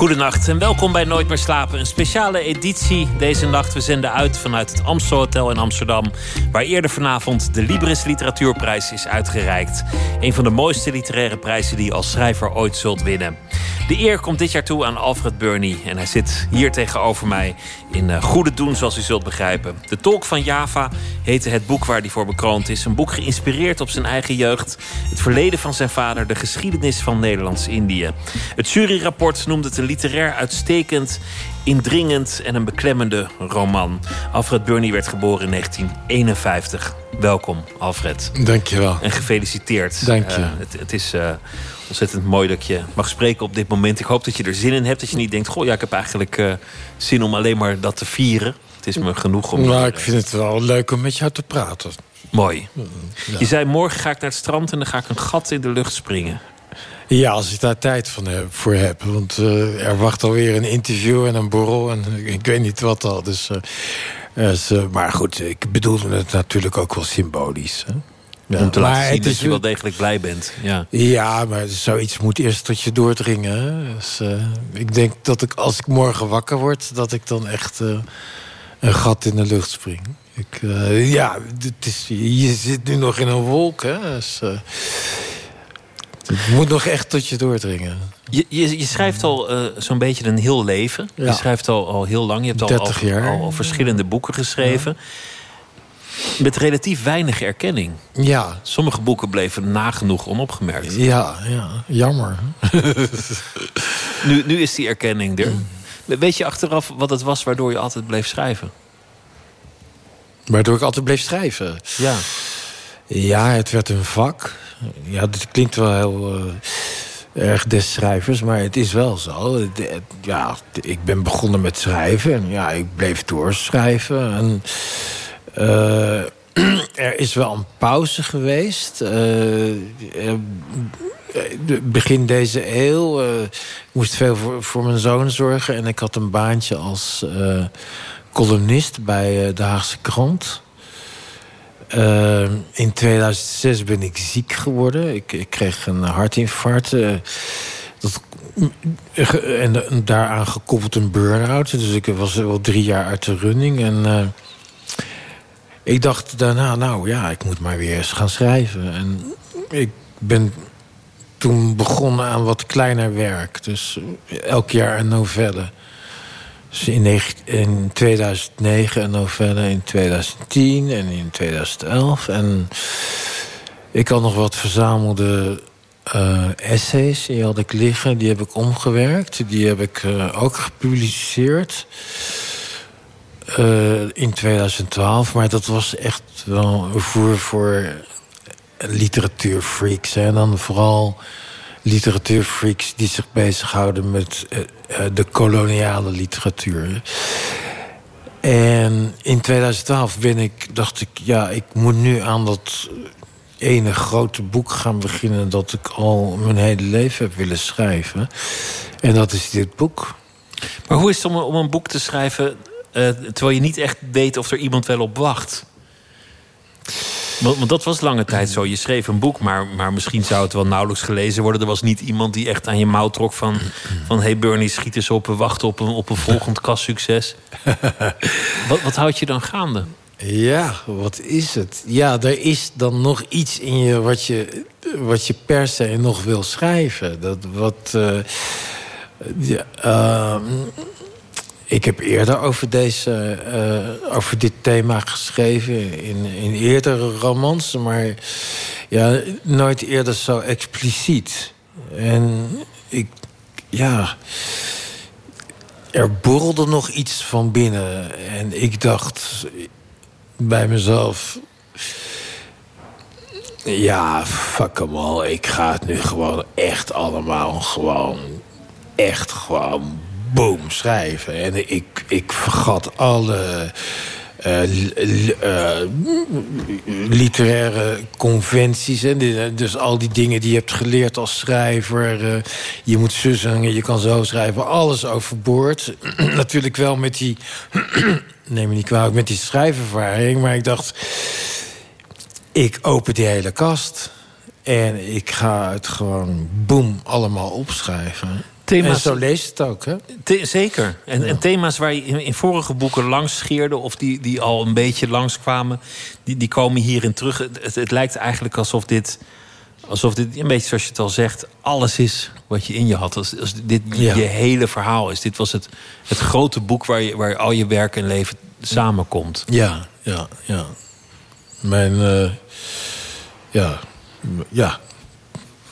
Goedenacht en welkom bij Nooit meer slapen. Een speciale editie deze nacht. We zenden uit vanuit het Amstel Hotel in Amsterdam... waar eerder vanavond de Libris Literatuurprijs is uitgereikt. Een van de mooiste literaire prijzen die je als schrijver ooit zult winnen. De eer komt dit jaar toe aan Alfred Burney. En hij zit hier tegenover mij in uh, goede doen, zoals u zult begrijpen. De Tolk van Java heette het boek waar hij voor bekroond is. Een boek geïnspireerd op zijn eigen jeugd. Het verleden van zijn vader, de geschiedenis van Nederlands-Indië. Het juryrapport noemde het een literair uitstekend, indringend en een beklemmende roman. Alfred Burney werd geboren in 1951. Welkom, Alfred. Dankjewel. En gefeliciteerd. Dank je. Uh, het, het, is... Uh, ontzettend mooi dat je mag spreken op dit moment. Ik hoop dat je er zin in hebt. Dat je niet denkt, goh, ja, ik heb eigenlijk uh, zin om alleen maar dat te vieren. Het is me genoeg om... Nou, ik vind het wel leuk om met jou te praten. Mooi. Ja. Je zei, morgen ga ik naar het strand en dan ga ik een gat in de lucht springen. Ja, als ik daar tijd van heb, voor heb. Want uh, er wacht alweer een interview en een borrel en ik weet niet wat al. Dus, uh, dus maar goed, ik bedoelde het natuurlijk ook wel symbolisch. Hè? Ja, om te laten zien dat je wel degelijk blij bent. Ja, ja maar zoiets moet eerst tot je doordringen. Dus, uh, ik denk dat ik, als ik morgen wakker word... dat ik dan echt uh, een gat in de lucht spring. Ik, uh, ja, het is, je zit nu nog in een wolk. Hè? Dus, het moet nog echt tot je doordringen. Je, je, je schrijft al zo'n beetje een heel leven. Ja. Je schrijft al, al heel lang. Je hebt al, al, al, al verschillende boeken geschreven. Ja. Met relatief weinig erkenning. Ja. Sommige boeken bleven nagenoeg onopgemerkt. Ja, ja. jammer. nu, nu is die erkenning er. Weet je achteraf wat het was waardoor je altijd bleef schrijven? Waardoor ik altijd bleef schrijven? Ja. Ja, het werd een vak. Ja, dit klinkt wel heel... Uh, erg des schrijvers, maar het is wel zo. Ja, ik ben begonnen met schrijven en ja, ik bleef doorschrijven. En uh, er is wel een pauze geweest. Uh, begin deze eeuw. Uh, ik moest veel voor, voor, mijn zoon zorgen. En ik had een baantje als columnist bij de Haagse Krant. in 2006 ben ik ziek geworden. Ik, ik kreeg een hartinfarct. dat, en, en daaraan gekoppeld een burn-out. Dus ik was wel drie jaar uit de running. En ik dacht daarna, nou ja, ik moet maar weer eens gaan schrijven. En ik ben toen begonnen aan wat kleiner werk. Dus elk jaar een novelle. Dus in, in 2009 een novelle, in 2010 en in 2011. En ik had nog wat verzamelde uh, essays, die had ik liggen. Die heb ik omgewerkt. Die heb ik uh, ook gepubliceerd. Uh, in 2012, maar dat was echt wel een voer voor literatuurfreaks. En dan vooral literatuurfreaks die zich bezighouden met uh, de koloniale literatuur. En in 2012 ben ik, dacht ik, ja, ik moet nu aan dat ene grote boek gaan beginnen... dat ik al mijn hele leven heb willen schrijven. En dat is dit boek. Maar hoe is het om een boek te schrijven uh, terwijl je niet echt weet of er iemand wel op wacht. Want, want, dat was lange tijd zo. Je schreef een boek, maar, maar misschien zou het wel nauwelijks gelezen worden. Er was niet iemand die echt aan je mouw trok van... van hey Bernie, schiet eens op, we wachten op een, op een volgend kassucces. wat, wat houdt je dan gaande? Ja, wat is het? Ja, er is dan nog iets in je wat je, wat je per se nog wil schrijven. Dat wat... Uh, ja, uh, ik heb eerder over, deze, uh, over dit thema geschreven in, in eerdere romans, maar ja, nooit eerder zo expliciet. En ik, ja, er borrelde nog iets van binnen. En ik dacht bij mezelf, ja, fuck hem al. Ik ga het nu gewoon echt allemaal gewoon, echt gewoon boom schrijven. En ik, ik vergat alle literaire conventies. Hè? Dus al die dingen die je hebt geleerd als schrijver. je moet zo zingen, je kan zo schrijven. Alles overboord. Natuurlijk wel met die... neem me niet kwalijk, met die schrijfervaring. Maar ik dacht... Ik open die hele kast... En ik ga het gewoon, boem, allemaal opschrijven. Thema's, en zo lees het ook, hè? zeker. En, en, thema's waar je in, vorige boeken langs scheerde... of die, die al een beetje langskwamen, die, die komen hierin terug. Het, het, lijkt eigenlijk alsof dit, alsof dit, een beetje zoals je het al zegt... alles is wat je in je had. Als, als dit je hele verhaal is. Dit was het, het grote boek waar, je, waar al je werk en leven samenkomt. Ja, ja, ja. Mijn... Uh, ja, ja,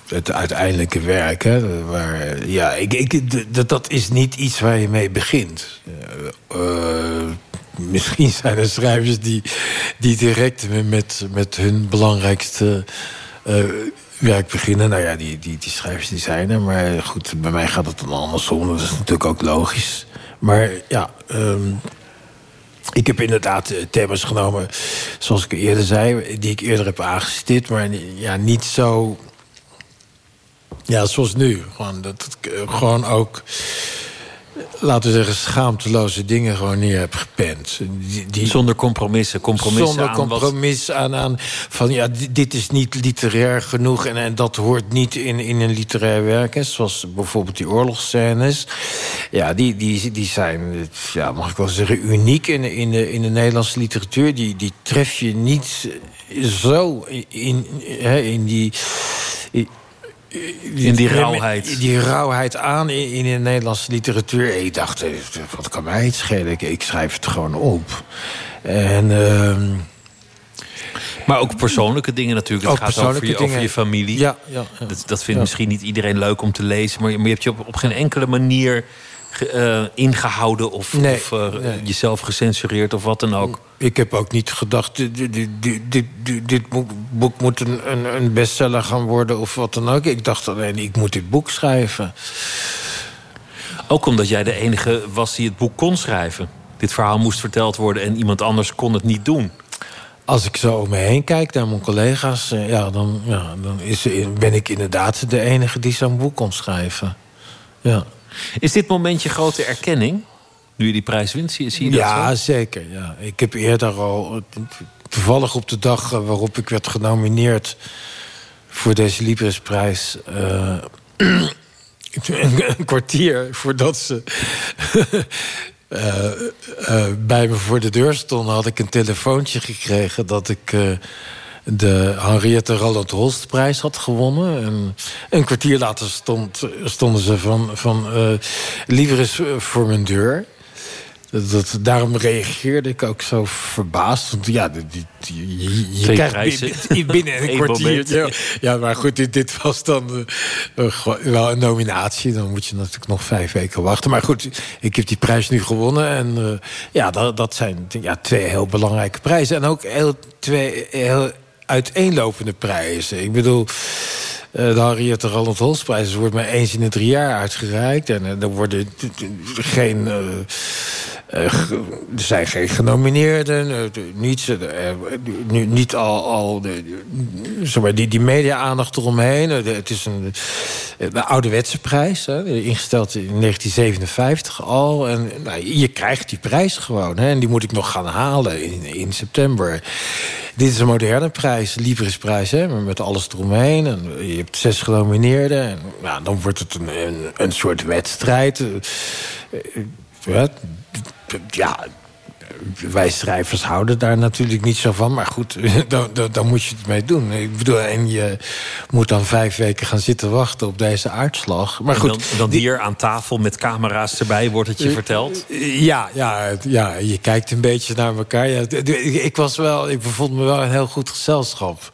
het uiteindelijke werk. Hè, waar, ja, ik, ik, dat, is niet iets waar je mee begint. Uh, misschien zijn er schrijvers die, die direct met, met hun belangrijkste uh, werk beginnen. Nou ja, die, die, die schrijvers die zijn er. Maar goed, bij mij gaat het dan andersom. Dat is natuurlijk ook logisch. Maar ja, um, ik heb inderdaad eh, thema's genomen, zoals ik eerder zei... die ik eerder heb aangestipt, maar ja, niet zo... Ja, zoals nu. Gewoon, dat, eh, gewoon ook laten we zeggen, schaamteloze dingen gewoon neer heb gepend. Die, zonder compromissen. compromissen zonder compromis aan, aan van ja, dit is niet literair genoeg en, en dat hoort niet in, in een literair werk. Hè, zoals bijvoorbeeld die oorlogsscènes. Ja, die, die, die zijn, ja, mag ik wel zeggen, uniek in, in, de, in de Nederlandse literatuur. Die, die tref je niet zo in, in, in die in die rauwheid. Die rauwheid aan in, in de Nederlandse literatuur. Ik dacht, eh, wat kan mij het schelen? Ik, schrijf het gewoon op. En... Uh, maar ook persoonlijke dingen natuurlijk. Het gaat over je, over je familie. Ja, ja, Dat, dat vindt misschien niet iedereen leuk om te lezen. Maar, je hebt je op, op geen enkele manier uh, ingehouden of, of uh, jezelf gecensureerd of wat dan ook. Ik heb ook niet gedacht, dit, dit, dit, dit boek moet een, een, een, bestseller gaan worden of wat dan ook. Ik dacht alleen, ik moet dit boek schrijven. Ook omdat jij de enige was die het boek kon schrijven. Dit verhaal moest verteld worden en iemand anders kon het niet doen. Als ik zo om me heen kijk naar mijn collega's... Eh, ja, dan, ja, dan is, ben ik inderdaad de enige die zo'n boek kon schrijven. Ja. Is dit momentje grote erkenning? Nu je die prijs wint, zie je dat Ja, zeker. Ja. Ik heb eerder al... Toevallig op de dag waarop ik werd genomineerd... voor deze Libresprijs... Uh, een, kwartier voordat ze... Uh, uh, bij me voor de deur stonden, had ik een telefoontje gekregen dat ik de Henriette Roland Holstprijs had gewonnen. En een kwartier later stond, stonden ze van, van uh, liever is voor mijn deur. Dat, daarom reageerde ik ook zo verbaasd. Want ja, die, die, je, je krijgt binnen, binnen een kwartier. Ja, ja, maar goed, dit, dit was dan uh, wel een nominatie. Dan moet je natuurlijk nog vijf weken wachten. Maar goed, ik heb die prijs nu gewonnen. En uh, ja, dat, dat zijn ja, twee heel belangrijke prijzen. En ook heel, twee heel uiteenlopende prijzen. Ik bedoel, de Henriette Roland Holsprijs wordt maar eens in de drie jaar uitgereikt. En er worden geen... Uh, er zijn geen genomineerden, uh, niet, al, al die, die media-aandacht eromheen. het is een, een ouderwetse prijs, ingesteld in 1957 al. En nou, je krijgt die prijs gewoon. En die moet ik nog gaan halen in, in september. Dit is een moderne prijs, Librisprijs, hè, met alles eromheen. En je hebt zes genomineerden. En, nou, dan wordt het een, een, een soort wedstrijd. ja, wij schrijvers houden daar natuurlijk niet zo van. Maar goed, dan, dan, dan, moet je het mee doen. Ik bedoel, en je moet dan vijf weken gaan zitten wachten op deze uitslag. Maar goed, dan, dan hier aan tafel met camera's erbij wordt het je verteld? Ja, ja, ja, je kijkt een beetje naar elkaar. Ja, ik, was wel, ik bevond me wel een heel goed gezelschap.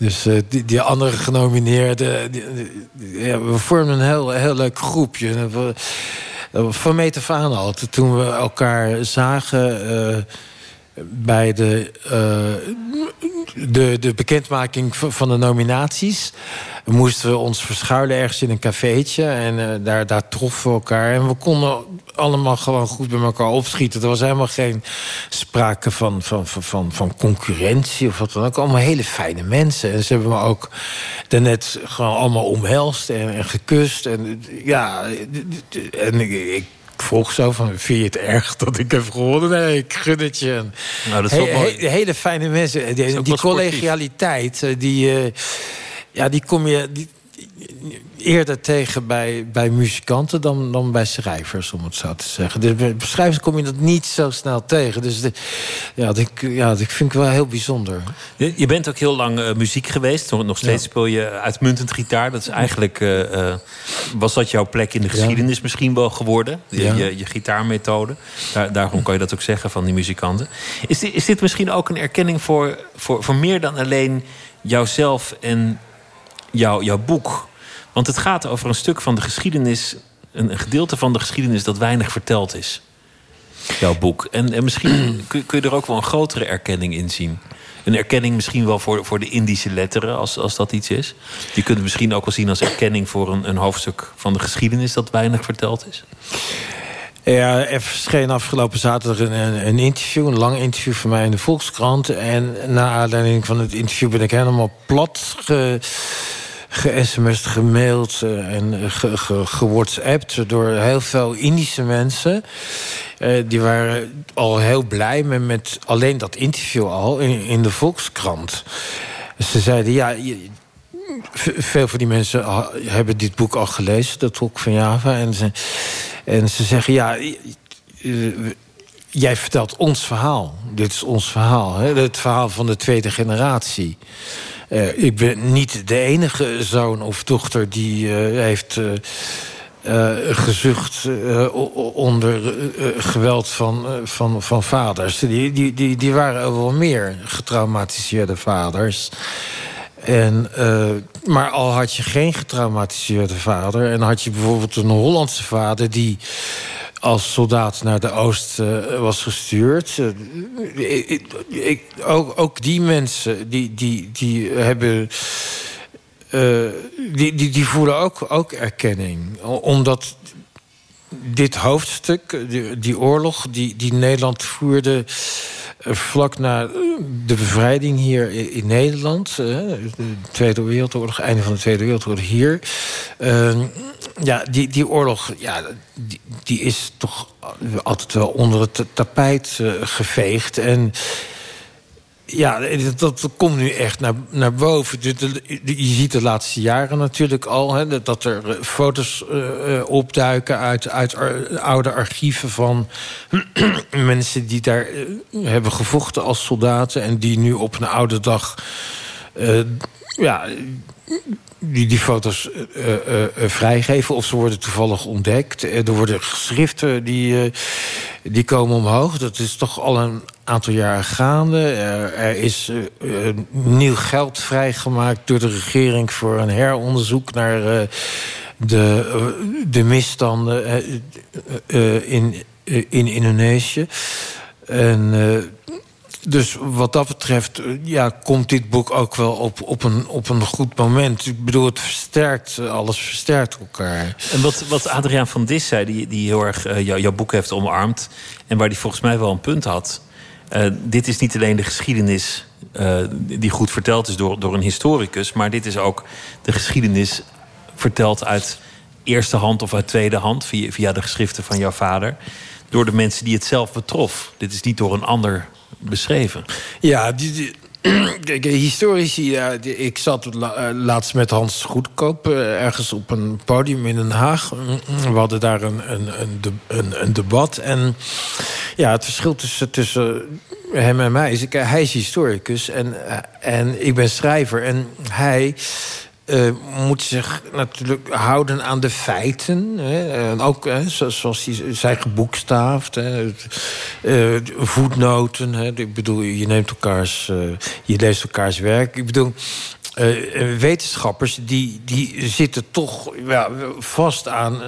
Dus uh, die, die, andere genomineerden, ja, we vormen een heel, heel leuk groepje. Van meet af aan al. Toen we elkaar zagen uh, bij de... Uh, de, de bekendmaking van de nominaties moesten we ons verschuilen ergens in een cafeetje. En uh, daar, daar troffen we elkaar. En we konden allemaal gewoon goed bij elkaar opschieten. Er was helemaal geen sprake van, van, van, van concurrentie of wat dan ook. Allemaal hele fijne mensen. En ze hebben me ook daarnet gewoon allemaal omhelst en, en gekust. En ja, en ik vroeg zo van, vind je het erg dat ik heb gewonnen? Nee, ik gun het je. Nou, dat is he, mooi. hele fijne mensen. Die, die collegialiteit, eh, die, uh, ja, die kom je... Die, eerder tegen bij, bij muzikanten dan, dan bij schrijvers, om het zo te zeggen. Dus bij schrijvers kom je dat niet zo snel tegen. Dus de, ja, dat, ja, dat vind ik wel heel bijzonder. Je bent ook heel lang uh, muziek geweest. Nog steeds speel je uitmuntend gitaar. Dat is eigenlijk, uh, uh, was dat jouw plek in de geschiedenis ja. misschien wel geworden? Je, ja. je, je, gitaarmethode. Daar, daarom kan je dat ook zeggen van die muzikanten. Is dit, is dit misschien ook een erkenning voor, voor, voor meer dan alleen jouzelf en jouw, jouw boek? Want het gaat over een stuk van de geschiedenis, een, gedeelte van de geschiedenis dat weinig verteld is. Jouw boek. En, en misschien kun, je er ook wel een grotere erkenning in zien. Een erkenning misschien wel voor, voor de Indische letteren, als, als dat iets is. Die kunt misschien ook wel zien als erkenning voor een, een hoofdstuk van de geschiedenis dat weinig verteld is. Ja, er verscheen afgelopen zaterdag een, een, interview, een lang interview van mij in de Volkskrant. En na aanleiding van het interview ben ik helemaal plat ge, ge-sms'd, gemaild uh, en gewhatsappt... Ge, door heel veel Indische mensen. Uh, die waren al heel blij met, met alleen dat interview al in, in de Volkskrant. Ze zeiden, ja, veel van die mensen hebben dit boek al gelezen, dat boek van Java. En ze, en ze zeggen, ja, jij vertelt ons verhaal. Dit is ons verhaal, hè? het verhaal van de tweede generatie. Uh, ik ben niet de enige zoon of dochter die uh, heeft uh, gezucht onder geweld van, van, van vaders. Die, die, die, die waren wel meer getraumatiseerde vaders. En, maar al had je geen getraumatiseerde vader... en had je bijvoorbeeld een Hollandse vader... die als soldaat naar de Oost uh, was gestuurd. Uh, ik, ook, ook, die mensen die, die, die hebben. Uh, die, die, die voelen ook, ook erkenning. Omdat dit hoofdstuk, die, die oorlog die, die Nederland voerde vlak na de bevrijding hier in Nederland, de Tweede Wereldoorlog, einde van de Tweede Wereldoorlog hier. Uh, ja, die, die oorlog, ja, die, die, is toch altijd wel onder het tapijt geveegd. En ja, dat, komt nu echt naar, naar boven. Je ziet de laatste jaren natuurlijk al... Hè, dat er eh, foto's uh, opduiken uit, uit oude archieven van mensen die daar hebben gevochten als soldaten... en die nu op een oude dag ja, die die foto's uh, uh, vrijgeven. Of ze worden toevallig ontdekt. er worden geschriften die, die komen omhoog. Dat is toch al een aantal jaren gaande. Er is nieuw geld vrijgemaakt door de regering... voor een heronderzoek naar de, de misstanden in, in Indonesië. En dus wat dat betreft eh, ja, komt dit boek ook wel op, op, een, op een goed moment. Ik bedoel, het versterkt, eh, alles versterkt elkaar. En wat, wat Adriaan van Dis zei, die, die heel erg uh, jouw boek heeft omarmd... en waar die volgens mij wel een punt had... Dit is niet alleen de geschiedenis die goed verteld is door, door een historicus... maar dit is ook de geschiedenis verteld uit eerste hand of uit tweede hand... via, via de geschriften van jouw vader... door de mensen die het zelf betrof. Dit is niet door een ander beschreven. Ja, die, historici, ja, ik zat eh, laatst met Hans Goedkoop uh, ergens op een podium in Den Haag. We hadden daar een, een, een, een debat. En ja, het verschil tussen, tussen hem en mij is... hij is historicus en, eh, en ik ben schrijver. En hij uh, moet zich natuurlijk houden aan de feiten. Hè. En ook hè, zoals hij zijn geboekstaafd. Hè. Uh, voetnoten. Hè. Ik bedoel, je neemt elkaars... Uh, je leest elkaars werk. Ik bedoel... wetenschappers die, die zitten toch ja, vast aan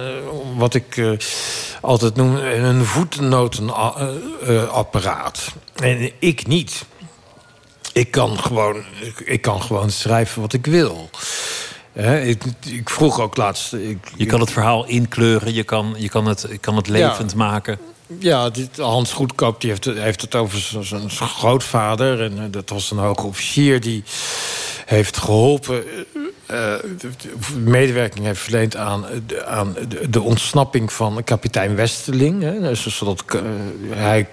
wat ik altijd noem een voetnotenapparaat. en ik niet. Ik kan gewoon, ik, ik kan gewoon schrijven wat ik wil. Ik, ik vroeg ook laatst. Ik, Je kan het verhaal inkleuren, je kan, je kan, het, je kan het levend maken. Ja, dit, Hans Goedkoop die heeft, het- heeft het over zijn grootvader. En eh, dat was een hoge officier die heeft geholpen... eh, medewerking heeft verleend aan, de- aan de, ontsnapping van kapitein Westerling. Hè, dus zodat eh, hij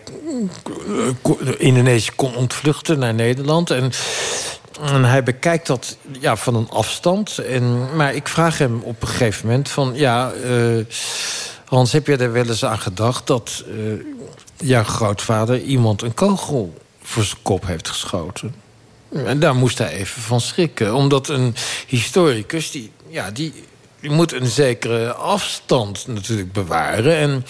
eh, Indonesië kon ontvluchten naar Nederland. En, hij bekijkt dat ja, van een afstand. En, maar ik vraag hem op een gegeven moment van... ja. Hans, heb je er wel eens aan gedacht dat jouw grootvader iemand een kogel voor zijn kop heeft geschoten? En daar moest hij even van schrikken. Omdat een historicus, die, ja, die, moet een zekere afstand natuurlijk bewaren. En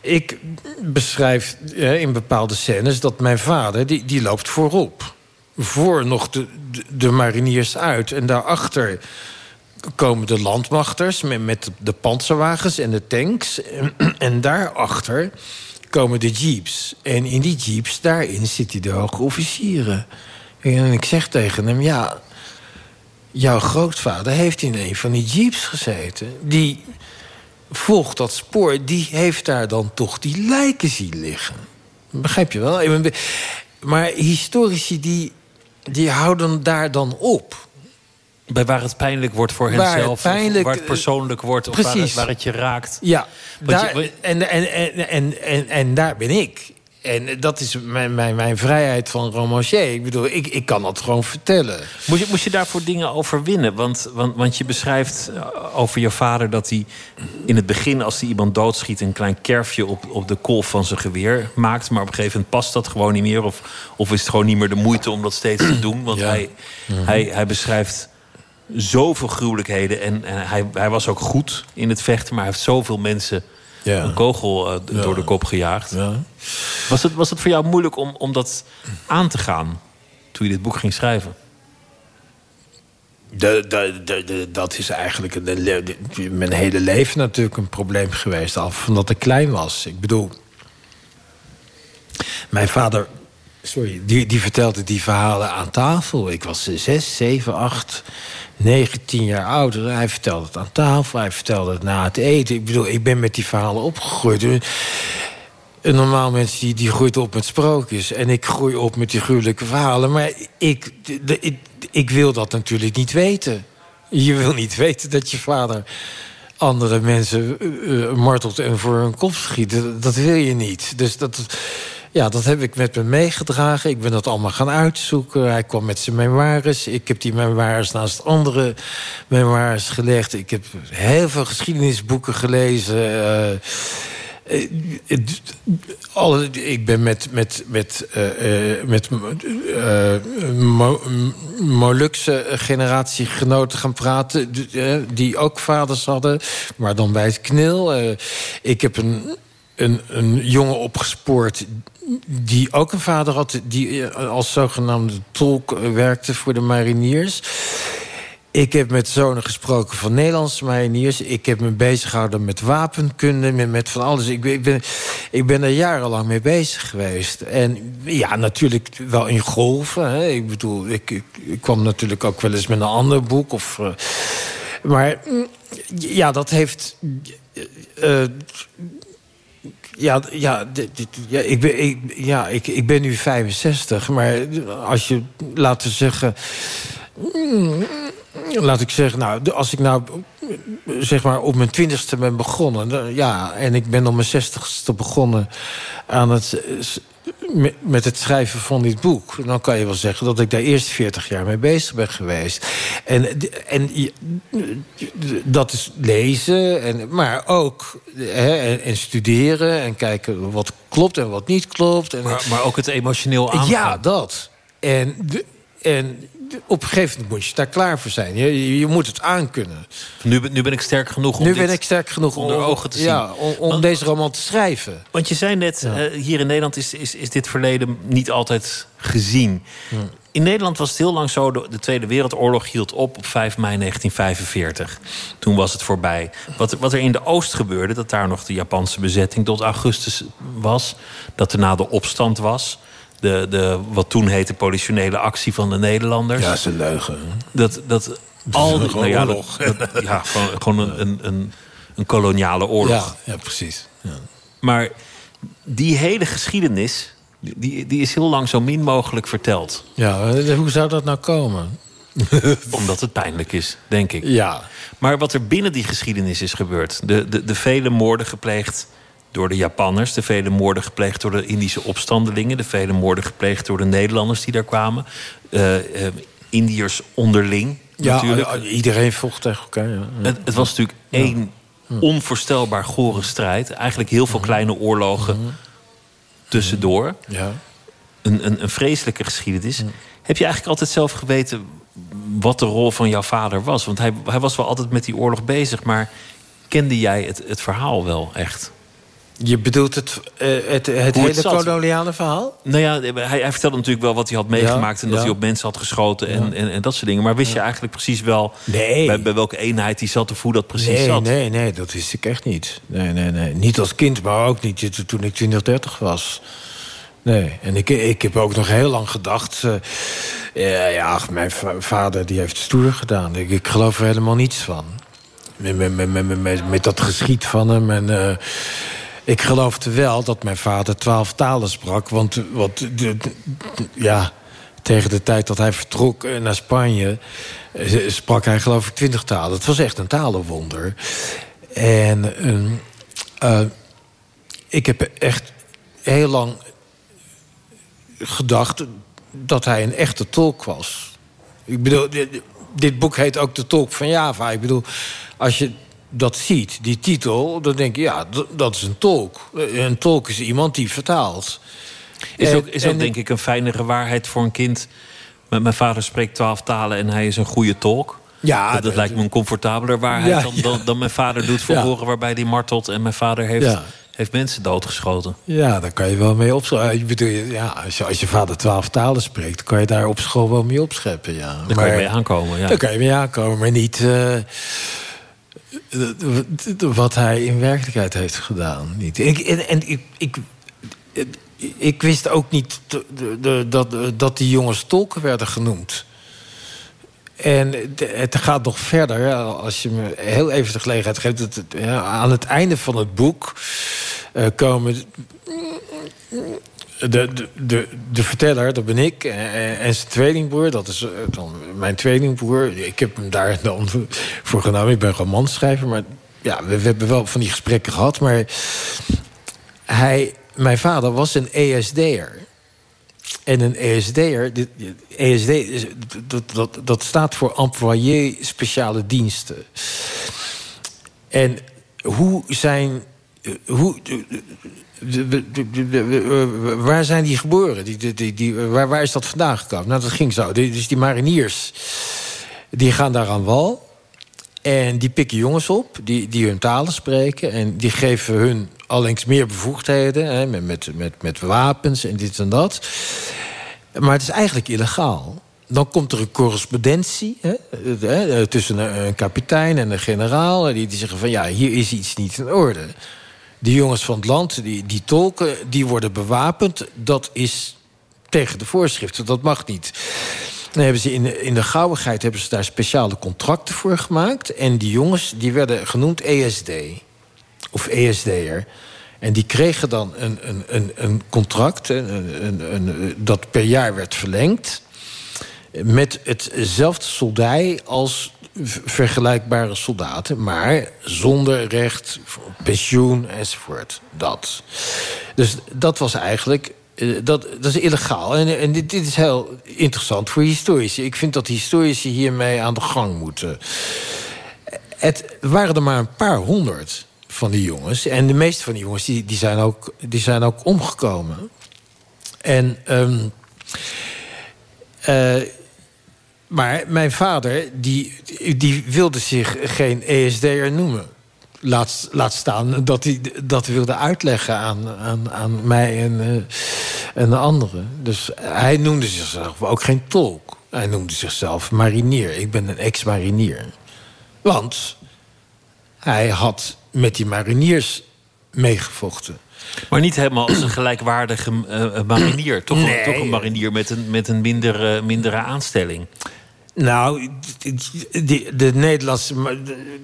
ik beschrijf in bepaalde scènes dat mijn vader, die, die loopt voorop. Voor nog de, de, mariniers uit. En daarachter komen de landmachters met, met de panzerwagens en de tanks. En, daarachter komen de jeeps. En in die jeeps, daarin zitten de hoge officieren. En ik zeg tegen hem, ja... jouw grootvader heeft in een van die jeeps gezeten. Die volgt dat spoor, die heeft daar dan toch die lijken zien liggen. Begrijp je wel? Maar historici, die, die houden daar dan op. Bij waar het pijnlijk wordt voor Waar henzelf. pijnlijk, waar het persoonlijk wordt. Of waar het, precies. waar het je raakt. Ja, Want daar, je- en, en, en, en, en, en daar ben ik. En dat is mijn, mijn, mijn vrijheid van romancier. Ik bedoel, ik, ik kan dat gewoon vertellen. Moest je, moest je daarvoor dingen overwinnen? Want, want, want je beschrijft eh, over je vader dat hij in het begin, als hij iemand doodschiet, een klein kerfje op, op de kolf van zijn geweer maakt. Maar op een gegeven moment past dat gewoon niet meer. Of, of is het gewoon niet meer de moeite om dat steeds te doen? Want Ja. hij, hij, hij beschrijft zoveel gruwelijkheden. En, en hij, hij was ook goed in het vechten, maar hij heeft zoveel mensen Ja. een kogel eh, door de kop gejaagd. Ja. Was, het, was het voor jou moeilijk om, om dat aan te gaan toen je dit boek ging schrijven? De, de, de, de- dat is eigenlijk een, mijn hele leven natuurlijk een probleem geweest. Al van dat ik klein was. Ik bedoel, mijn vader, sorry, die, die vertelde die verhalen aan tafel. Ik was zes, zeven, acht, negen, tien jaar ouder. Hij vertelde het aan tafel, hij vertelde het na het eten. Ik bedoel, ik ben met die verhalen opgegroeid. Een normaal mens die, die groeit op met sprookjes. En ik groei op met die gruwelijke verhalen. Maar ik, ik, ik wil dat natuurlijk niet weten. Je wil niet weten dat je vader andere mensen eh, eh, martelt en voor hun kop schiet. Dat, dat wil je niet. Dus dat, ja, dat heb ik met me meegedragen. Ik ben dat allemaal gaan uitzoeken. Hij kwam met zijn memoires. Ik heb die memoires naast andere memoires gelegd. Ik heb heel veel geschiedenisboeken gelezen. eh, eh, ik ben met, met, met, eh, met Mo- Molukse generatiegenoten gaan praten... die ook vaders hadden, maar dan bij het knil. Ik heb een, een, een jongen opgespoord die ook een vader had... die eh, als zogenaamde tolk eh, werkte voor de mariniers... Ik heb met zonen gesproken van Nederlandse mariniers. Ik heb me bezig gehouden met wapenkunde, met, met van alles. Ik ben, ik, ben, ik ben er jarenlang mee bezig geweest. En ja, natuurlijk wel in golven. Hè. Ik bedoel, ik, ik, kwam natuurlijk ook wel eens met een ander boek. Of, eh, maar mm, ja, dat heeft... ja, ja, dit- ja, ik, ben, ik, ja ik, ik ben nu 65, maar als je, laten zeggen... mm, Laat ik zeggen, nou, als ik nou zeg maar op mijn twintigste ben begonnen... ja, en ik ben op mijn zestigste begonnen aan het, eh, met, het schrijven van dit boek... dan kan je wel zeggen dat ik daar eerst 40 jaar mee bezig ben geweest. En, en dat is lezen, en, maar ook hè, en, en studeren... en kijken wat klopt en wat niet klopt. En, Maar, maar ook het emotioneel aangaan. ja, dat. En, en op een gegeven moment moet je daar klaar voor zijn. Je, je, moet het aankunnen. Nu, ben- nu ben ik sterk genoeg om Nu dit- ben ik sterk genoeg om, onder ogen te zien. Ja, om, om Want- deze roman te schrijven. Want je zei net, Ja. eh, hier in Nederland is, is, is dit verleden niet altijd gezien. In Nederland was het heel lang zo, de, de Tweede Wereldoorlog hield op op 5 mei 1945. Toen was het voorbij. Wat, wat er in de Oost gebeurde, dat daar nog de Japanse bezetting tot augustus was. Dat er na de opstand was. De, de, wat toen heette politionele actie van de Nederlanders. Ja, een leugen. Dat, dat al die, nou ja, oorlog. dat- dat- ja, gewoon, gewoon een, een, een, een koloniale oorlog. Ja, ja precies. Ja. Maar die hele geschiedenis, die, die is heel lang zo min mogelijk verteld. ja, eh, hoe zou dat nou komen? Omdat het pijnlijk is, denk ik. Ja, Maar wat er binnen die geschiedenis is gebeurd. De, de, de vele moorden gepleegd door de Japanners. De vele moorden gepleegd door de Indische opstandelingen. De vele moorden gepleegd door de Nederlanders die daar kwamen. eh, Indiërs onderling ja natuurlijk. eh, iedereen vocht tegen elkaar. Ja. Het, het was natuurlijk één onvoorstelbaar gore strijd. Eigenlijk heel veel kleine oorlogen tussendoor. Ja. Een, een, een vreselijke geschiedenis. Heb je eigenlijk altijd zelf geweten wat de rol van jouw vader was? Want hij, hij was wel altijd met die oorlog bezig, maar kende jij het, het verhaal wel echt? Je bedoelt het, eh, het, het hele koloniale verhaal? Nou ja, hij, hij vertelde natuurlijk wel wat hij had meegemaakt en dat ja. hij op mensen had geschoten en, en, en dat soort dingen. Maar wist je eigenlijk precies wel Nee. bij, bij welke eenheid hij zat of hoe dat precies Nee, zat? nee, nee, dat wist ik echt niet. Nee, nee, nee. Niet als kind, maar ook niet to- toen ik 20, 30 was. Nee, en ik, ik heb ook nog heel lang gedacht... eh, ja, mijn va- vader die heeft stoer gedaan. Ik, ik geloof er helemaal niets van. Met, met, met, met, met, dat geschiet van hem. En, eh, ik geloofde wel dat mijn vader twaalf talen sprak. Want, de- de- ja, tegen de tijd dat hij vertrok eh, naar Spanje... eh, sprak hij geloof ik twintig talen. Het was echt een talenwonder. En ehm, eh, ik heb echt heel lang gedacht dat hij een echte tolk was. Ik bedoel, dit, dit boek heet ook De Tolk van Java. Ik bedoel, als je dat ziet, die titel, dan denk je, ja, dat is een tolk. Eh, Een tolk is iemand die vertaalt. Is ook, is ook en- denk ik een fijnere waarheid voor een kind. Met mijn vader spreekt twaalf talen en hij is een goede tolk. Ja, dat, lijkt me een comfortabeler waarheid Ja, dan, dan, dan mijn vader doet voor Ja. horen waarbij hij martelt en mijn vader heeft, Ja. heeft mensen doodgeschoten. Ja, daar kan je wel mee opscheppen. Ik bedoel, ja, als, je, als je vader twaalf talen spreekt... kan je daar op school wel mee opscheppen, ja. Daar kan je mee aankomen. Ja. Daar kan je mee aankomen, maar niet... eh, wat hij in werkelijkheid heeft gedaan. Niet. Ik, en ik, ik, ik wist ook niet dat, dat die jongens tolken werden genoemd. En het gaat nog verder. Als je me heel even de gelegenheid geeft. Aan het einde van het boek eh, komen de, de, de, verteller, dat ben ik, en, zijn tweelingbroer, dat is eh, dan mijn tweelingbroer. Ik heb hem daar dan voor genomen. Ik ben romanschrijver, maar ja, we, hebben wel van die gesprekken gehad. Maar hij, mijn vader was een ESD'er. En een ESD'er, ESD, dat, dat, dat staat voor employé speciale diensten. En hoe zijn. Hoe, de- waar zijn die geboren? Die, die, die, die- waar, waar is dat vandaan gekomen? Nou, dat ging zo. Dus die mariniers, die gaan daar aan wal. En die pikken jongens op, die, die hun talen spreken. En die geven hun allengs meer bevoegdheden. Hè, met, met, met, met wapens en dit en dat. Maar het is eigenlijk illegaal. Dan komt er een correspondentie hè, eh, eh, tussen een, kapitein en een generaal. En die, die zeggen van ja, hier is iets niet in orde. Die jongens van het land, die, die tolken, die worden bewapend. Dat is tegen de voorschriften, dat mag niet. Dan hebben ze in de, in de gauwigheid hebben ze daar speciale contracten voor gemaakt. En die jongens die werden genoemd ESD. Of ESD'er. En die kregen dan een, een, een, een contract een, dat per jaar werd verlengd. Met hetzelfde soldij als vergelijkbare soldaten. Maar zonder recht voor pensioen enzovoort. Dat. Dus dat was eigenlijk eh, dat, dat is illegaal. En, en dit, dit is heel interessant voor historici. Ik vind dat historici hiermee aan de gang moeten. Het waren er maar een paar honderd van die jongens. En de meeste van die jongens die, die, zijn, ook, die zijn ook omgekomen. En... ehm, eh, maar mijn vader, die, die wilde zich geen ESD'er noemen. Laat, laat staan dat hij dat wilde uitleggen aan, aan, aan mij en, eh, en de anderen. Dus hij noemde zichzelf ook geen tolk. Hij noemde zichzelf marinier. Ik ben een ex-marinier. Want hij had met die mariniers meegevochten. Maar niet helemaal als een gelijkwaardige uh, marinier. Toch, nee. toch een marinier met een, met een mindere, mindere aanstelling. Nou, de Nederlandse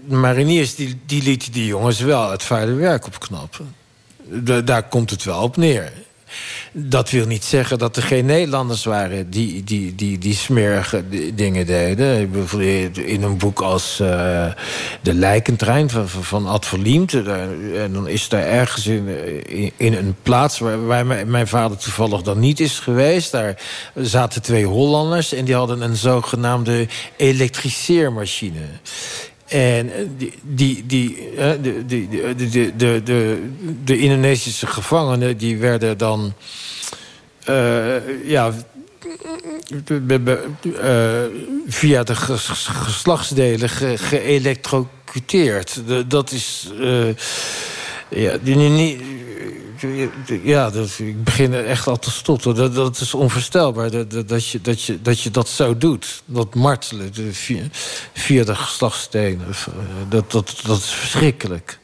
mariniers die, die lieten die jongens wel het vuile werk opknappen. daar komt het wel op neer. Dat wil niet zeggen dat er geen Nederlanders waren die, die, die, die smerige dingen deden. In een boek als uh, De Lijkentrein van, van Ad Verliemt. En dan is daar ergens in, in, een plaats waar, waar, mijn vader toevallig dan niet is geweest. Daar zaten twee Hollanders en die hadden een zogenaamde elektriceermachine. En die, die, die, de, de, de, de, de, de Indonesische gevangenen die werden dan ja, via de geslachtsdelen ge geëlectrocuteerd. Dat is. Ja, niet, ja, dat, ik begin echt al te stotteren. Dat, dat is onvoorstelbaar dat, dat, je, dat, je, dat je dat zo doet. Dat martelen via, de geslachtsstenen. Dat, dat, dat is verschrikkelijk.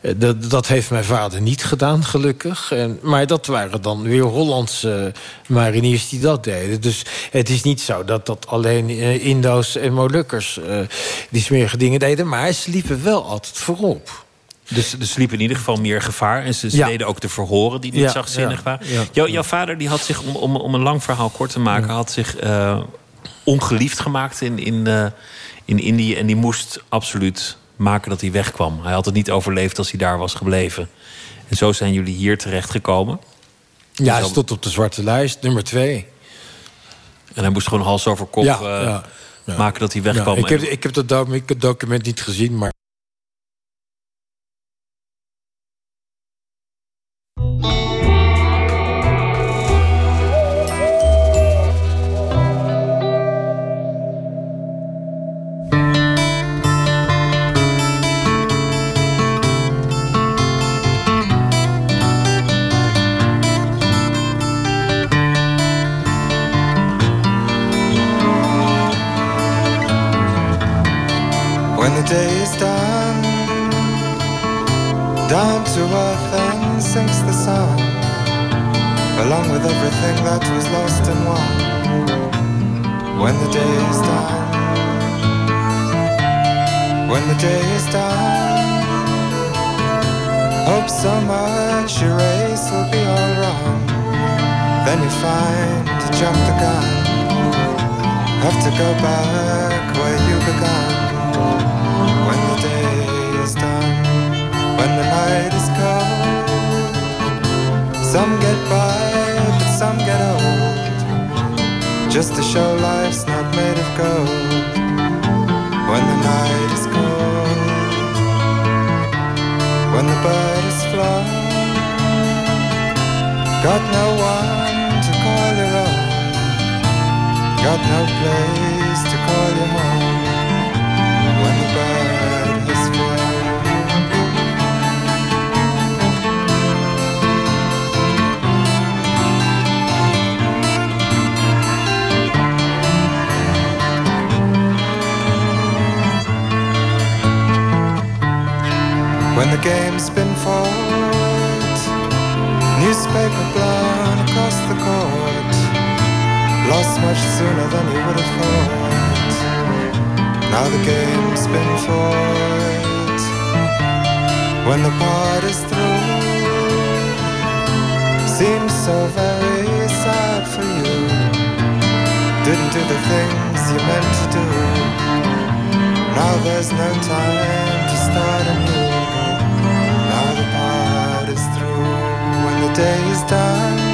Eh, dat, dat heeft mijn vader niet gedaan, gelukkig. En, maar dat waren dan weer Hollandse mariniers die dat deden. Dus het is niet zo dat dat alleen Indo's en Molukkers die smerige dingen deden. Maar ze liepen wel altijd voorop. Dus er sliep in ieder geval meer gevaar. En ze, deden ook de verhoren die niet ja, zachtzinnig waren. jouw vader die had zich, om, om, om een lang verhaal kort te maken... had zich uh, ongeliefd gemaakt in, in, uh, in Indië. En die moest absoluut maken dat hij wegkwam. Hij had het niet overleefd als hij daar was gebleven. En zo zijn jullie hier terechtgekomen. Ja, hij stond op de zwarte lijst, nummer twee. En hij moest gewoon hals over kop uh, maken dat hij wegkwam. ik, heb, ik heb dat document niet gezien, maar... jump the gun. Have to go back where you began. When the day is done, when the night is cold. Some get by, but some get old. Just to show life's not made of gold. When the night is cold. When the bird is flown. Got no one got no place to call your home when the bird has flown. When the game's been fought, newspaper blown across the court. Lost much sooner than you would have thought. Now the game's been fought. When the part is through, seems so very sad for you. Didn't do the things you meant to do. Now there's no time to start anew. Now the part is through. When the day is done.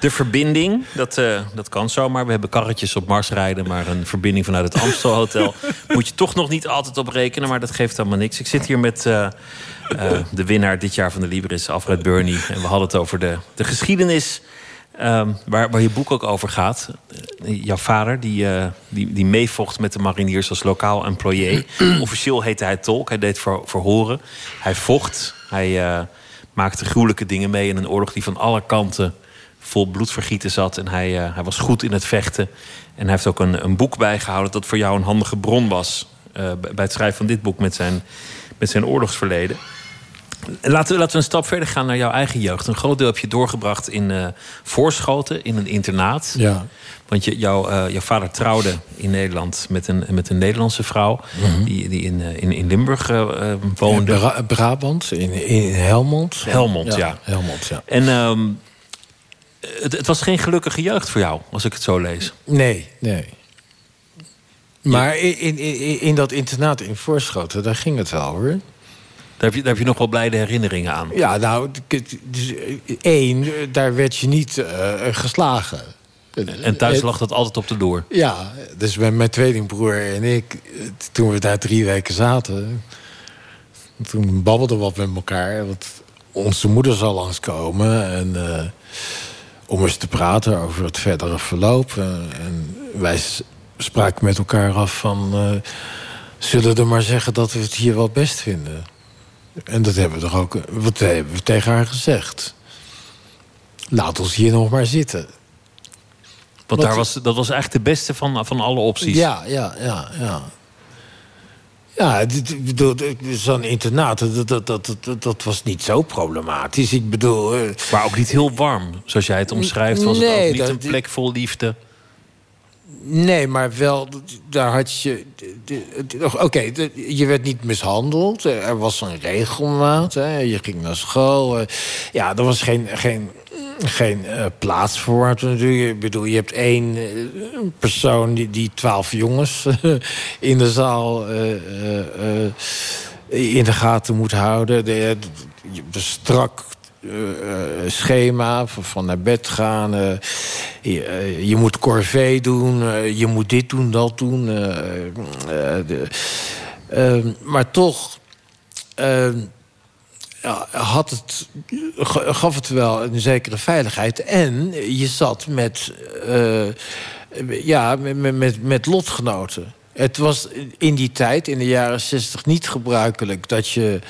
de verbinding. Dat, dat kan zomaar. We hebben karretjes op Mars rijden. Maar een verbinding vanuit het Amstel Hotel moet je toch nog niet altijd op rekenen. Maar dat geeft allemaal niks. Ik zit hier met de winnaar dit jaar van de Libris, Alfred Burney. En we hadden het over de, de geschiedenis Ehm, waar, waar je boek ook over gaat. Eh, jouw vader, die, uh, die, die meevocht met de mariniers als lokaal employé. Officieel heette hij tolk, hij deed voor, verhoren. Hij vocht, hij uh, maakte gruwelijke dingen mee in een oorlog die van alle kanten vol bloedvergieten zat. En hij, hij was goed in het vechten. En hij heeft ook een, een boek bijgehouden dat voor jou een handige bron was. bij het schrijven van dit boek met zijn, met zijn oorlogsverleden. Laten we, laten we een stap verder gaan naar jouw eigen jeugd. Een groot deel heb je doorgebracht in uh, Voorschoten, in een internaat. Ja. Want je, jou, uh, jouw vader trouwde in Nederland met een, met een Nederlandse vrouw... Mm -hmm. die, die in, in, in Limburg uh, woonde. Ja, Brabant, in, in Helmond. Helmond, ja. ja. Helmond, ja. En um, het, het, was geen gelukkige jeugd voor jou, als ik het zo lees. Nee, nee. Maar in, in, in, in dat internaat in Voorschoten, daar ging het wel, hoor. Daar heb, je, daar heb je nog wel blijde herinneringen aan. Ja, nou, dus, één, daar werd je niet uh, geslagen. En thuis lag dat altijd op de door? Ja, dus met mijn tweelingbroer en ik, toen we daar drie weken zaten... toen babbelden we wat met elkaar. Want onze moeder zou langskomen en, uh, om eens te praten over het verdere verloop. Uh, en wij spraken met elkaar af van... Uh, zullen we maar zeggen dat we het hier wel best vinden... En dat hebben we toch ook wat hebben we tegen haar gezegd. Laat ons hier nog maar zitten. Want daar was, dat was eigenlijk de beste van, van alle opties. Ja, ja, ja, ja. Ja, zo'n internaat, dat, dat, dat, dat, dat was niet zo problematisch. Ik bedoel... Maar ook niet heel warm, zoals jij het omschrijft. Was nee, het ook niet dat, een plek vol liefde? Nee, maar wel, daar had je... Oké, okay, je werd niet mishandeld. Er was een regelmaat. Hè, je ging naar school. Ja, er was geen, geen, geen uh, plaats voor. Natuurlijk. Ik bedoel, je hebt één uh, persoon die, die twaalf jongens in de zaal... In de gaten moet houden. De, de, de strak schema van naar bed gaan. Je, moet corvée doen, je moet dit doen, dat doen. Maar toch had het, gaf het wel een zekere veiligheid. En je zat met, ja, met, met, met lotgenoten. Het was in die tijd, in de jaren zestig, niet gebruikelijk dat je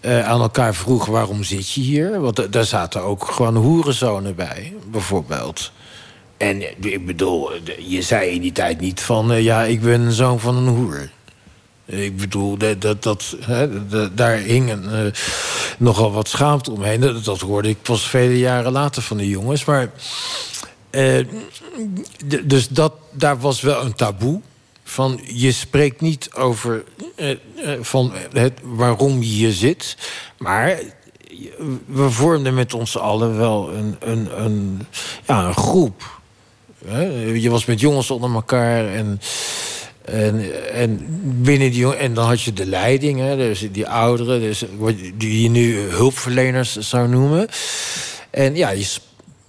uh, aan elkaar vroeg waarom zit je hier. Want daar zaten ook gewoon hoerenzonen bij, bijvoorbeeld. En ik bedoel, je zei in die tijd niet van... Ja, ik ben een zoon van een hoer. Ik bedoel, dat, dat, hè, daar hing een, uh, nogal wat schaamte omheen. Dat, dat, hoorde ik pas vele jaren later van de jongens. Maar, dus dat, daar was wel een taboe van je spreekt niet over eh, eh, van het, waarom je hier zit, maar we vormden met ons allen wel een, een, een, ja, een groep. Je was met jongens onder elkaar en, en, en binnen die en dan had je de leiding, hè, dus die ouderen, dus, die je nu hulpverleners zou noemen. En ja, je,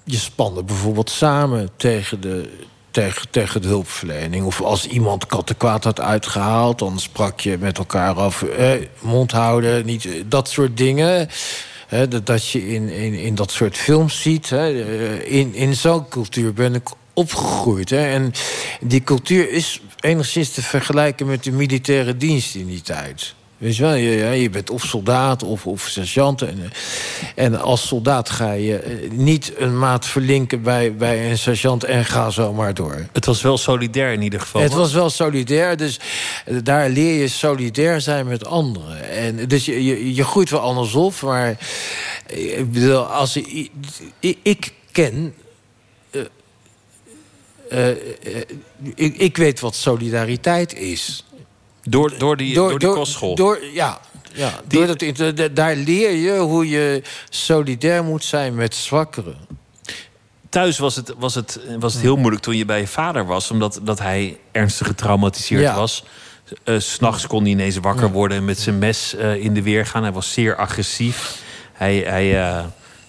je spande bijvoorbeeld samen tegen de, tegen, tegen de hulpverlening. Of als iemand kattenkwaad had uitgehaald... dan sprak je met elkaar af, eh, mond houden, niet, dat soort dingen... dat, dat je in, in, in dat soort films ziet. Eh, in, in zo'n cultuur ben ik opgegroeid. En die cultuur is enigszins te vergelijken met de militaire dienst in die tijd. Weet je wel, je, je bent of soldaat of, of sergeant. En, en als soldaat ga je eh, niet een maat verlinken bij, bij een sergeant en ga zo maar door. Het was wel solidair in ieder geval. Het was wel solidair, dus eh, daar leer je solidair zijn met anderen. En dus je, je, je groeit wel anders op, maar eh, ik bedoel, als ik, ik ken uh, ik, ik, weet wat solidariteit is. Door, door die, door, door die kostschool? Door, ja, ja die... door dat, daar leer je hoe je solidair moet zijn met zwakkeren. Thuis was het, was, het, was het heel moeilijk toen je bij je vader was... omdat dat hij ernstig getraumatiseerd ja. was. Uh, S'nachts kon hij ineens wakker worden en met zijn mes uh, in de weer gaan. Hij was zeer agressief. Hij, hij uh,